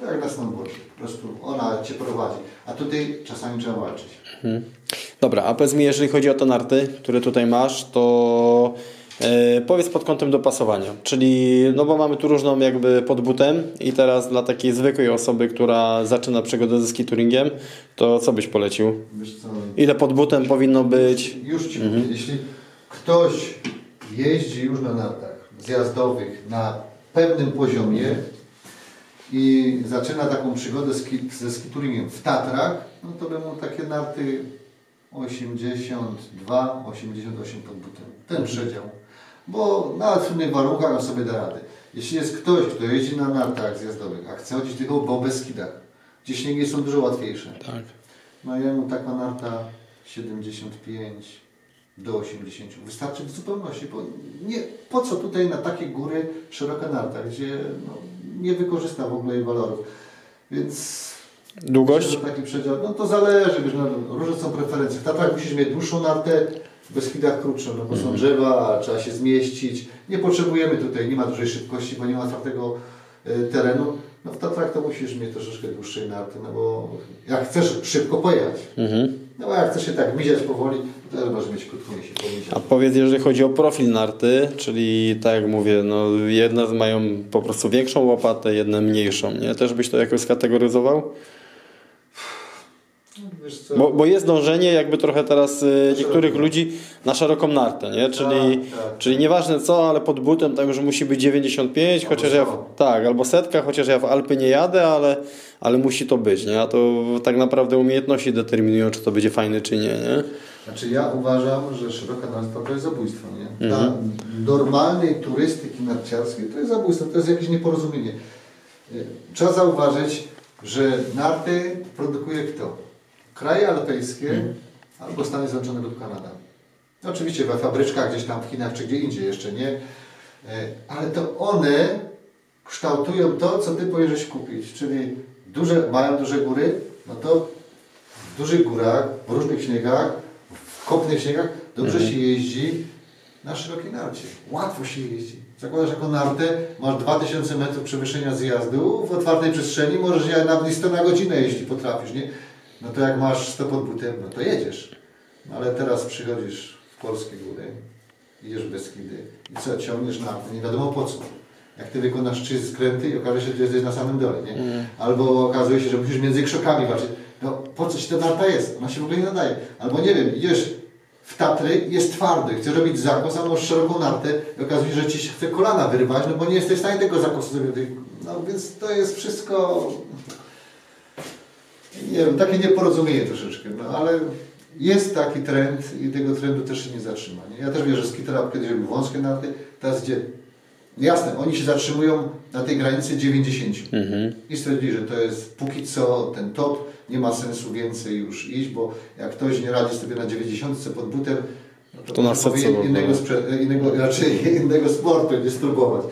to jak na snowboardzie, po prostu ona Cię prowadzi, a tutaj czasami trzeba walczyć. Mhm. Dobra, a powiedz mi, jeżeli chodzi o te narty, które tutaj masz, to powiedz pod kątem dopasowania. Czyli, no bo mamy tu różną jakby pod butem i teraz dla takiej zwykłej osoby, która zaczyna przygodę ze skituringiem, to co byś polecił? Co, Ile pod butem powinno być? już Ci mówię, jeśli ktoś jeździ już na nartach zjazdowych na pewnym poziomie i zaczyna taką przygodę z ki- ze skituringiem w Tatrach, no to by mu takie narty 82, 88 pod butem. Ten przedział. Bo na trudnych warunkach on sobie da radę. Jeśli jest ktoś, kto jeździ na nartach zjazdowych, a chce chodzić tylko po Beskidach, gdzie śniegi są dużo łatwiejsze, Tak. no jemu taka narta 75 do 80. Wystarczy w zupełności. Bo nie, po co tutaj na takie góry szeroka narta, gdzie no, nie wykorzysta w ogóle jej walorów. Więc Długość? taki przedział, no to zależy, wiesz, no, różne są preferencje. W Tatrach musisz mieć dłuższą nartę, w Beskidach krótszą, no bo są drzewa, trzeba się zmieścić. Nie potrzebujemy tutaj, nie ma dużej szybkości, bo nie ma twardego e, terenu. No w Tatrach to musisz mieć troszeczkę dłuższej narty, no bo jak chcesz szybko pojechać, Mhm. no a jak chcesz się tak miziać powoli, to też możesz mieć krótką pomiziać. A powiedz, jeżeli chodzi o profil narty, czyli tak jak mówię, no jedne mają po prostu większą łopatę, jedne mniejszą, nie? Też byś to jakoś skategoryzował? Bo, bo jest dążenie jakby trochę teraz y, niektórych ludzi na szeroką nartę, nie? Czyli, Tak, tak. czyli nieważne co, ale pod butem tam już musi być 95, Albo chociaż ja w, 100. tak, albo setka, chociaż ja w Alpy nie jadę, ale, ale musi to być, nie? A to tak naprawdę umiejętności determinują, czy to będzie fajne, czy nie, nie? Znaczy ja uważam, że szeroka narta to jest zabójstwo, nie? Dla normalnej turystyki narciarskiej to jest zabójstwo, to jest jakieś nieporozumienie. Y, Trzeba zauważyć, że narty produkuje kto? Kraje alpejskie albo Stany Zjednoczone lub Kanada. Oczywiście we fabryczkach gdzieś tam w Chinach czy gdzie indziej jeszcze nie, Y, ale to one kształtują to, co Ty powinieneś kupić, czyli duże, mają duże góry, no to w dużych górach, w różnych śniegach, w kopnych śniegach dobrze się jeździ na szerokiej narcie. Łatwo się jeździ. Zakładasz jako nartę, masz 2000 metrów przewyższenia zjazdu, w otwartej przestrzeni możesz nawet i 100 na godzinę, jeśli potrafisz, nie? No to jak masz 100 pod butem, no to jedziesz. No ale teraz przychodzisz w polskie góry, idziesz w Beskidy i co, ciągniesz nartę, nie wiadomo po co. Jak ty wykonasz trzy skręty i okaże się, że jesteś na samym dole, nie? Albo okazuje się, że musisz między krzokami walczyć. No po co ci ta narta jest? Ona się w ogóle nie nadaje. Albo nie wiem, idziesz w Tatry, jest twardy, chcesz robić zakos, a masz szeroką nartę i okazuje się, że ci się chce kolana wyrwać, no bo nie jesteś w stanie tego zakosu zrobić. No więc to jest wszystko, nie wiem, takie nieporozumienie troszeczkę, no ale jest taki trend i tego trendu też się nie zatrzyma. Nie? Ja też wierzę, że skitera kiedyś były wąskie narty, teraz gdzie Jasne, oni się zatrzymują na tej granicy 90 i stwierdzili, że to jest póki co ten top, nie ma sensu więcej już iść, bo jak ktoś nie radzi sobie na 90 pod butem, no to, To na powinien innego, sprze- innego, raczej innego sportu nie spróbować.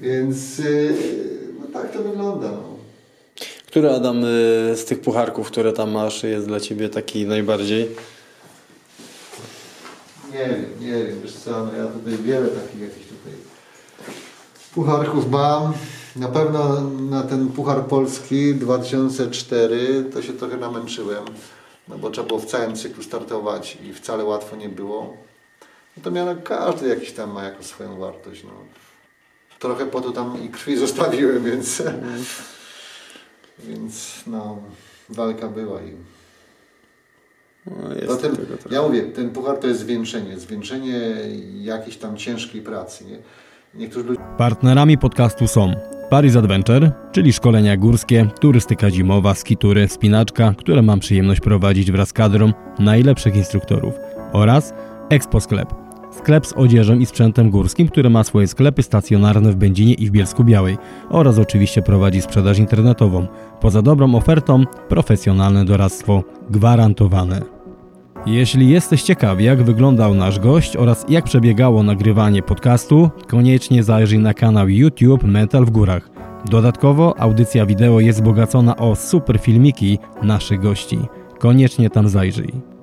Więc yy, no tak to wygląda. No. Który Adam y, z tych pucharków, które tam masz, jest dla Ciebie taki najbardziej? Nie wiem, nie wiem, wiesz co, no ja tutaj wiele takich jakichś tutaj pucharków mam. Na pewno na ten Puchar Polski 2004 to się trochę namęczyłem, no bo trzeba było w całym cyklu startować i wcale łatwo nie było. Natomiast no, każdy jakiś tam ma jakąś swoją wartość. No. Trochę potu tam i krwi zostawiłem, więc, więc no, walka była i No, jest Zatem, trochę. ja mówię, ten puchar to jest zwieńczenie, zwieńczenie jakiejś tam ciężkiej pracy. Nie? Niektórzy ludzie Partnerami podcastu są Paris Adventure, czyli szkolenia górskie, turystyka zimowa, skitury, spinaczka, które mam przyjemność prowadzić wraz z kadrą najlepszych instruktorów oraz Expo Sklep. Sklep z odzieżą i sprzętem górskim, który ma swoje sklepy stacjonarne w Będzinie i w Bielsku Białej oraz oczywiście prowadzi sprzedaż internetową. Poza dobrą ofertą, profesjonalne doradztwo gwarantowane. Jeśli jesteś ciekaw, jak wyglądał nasz gość oraz jak przebiegało nagrywanie podcastu, koniecznie zajrzyj na kanał YouTube Metal w Górach. Dodatkowo audycja wideo jest wzbogacona o super filmiki naszych gości. Koniecznie tam zajrzyj.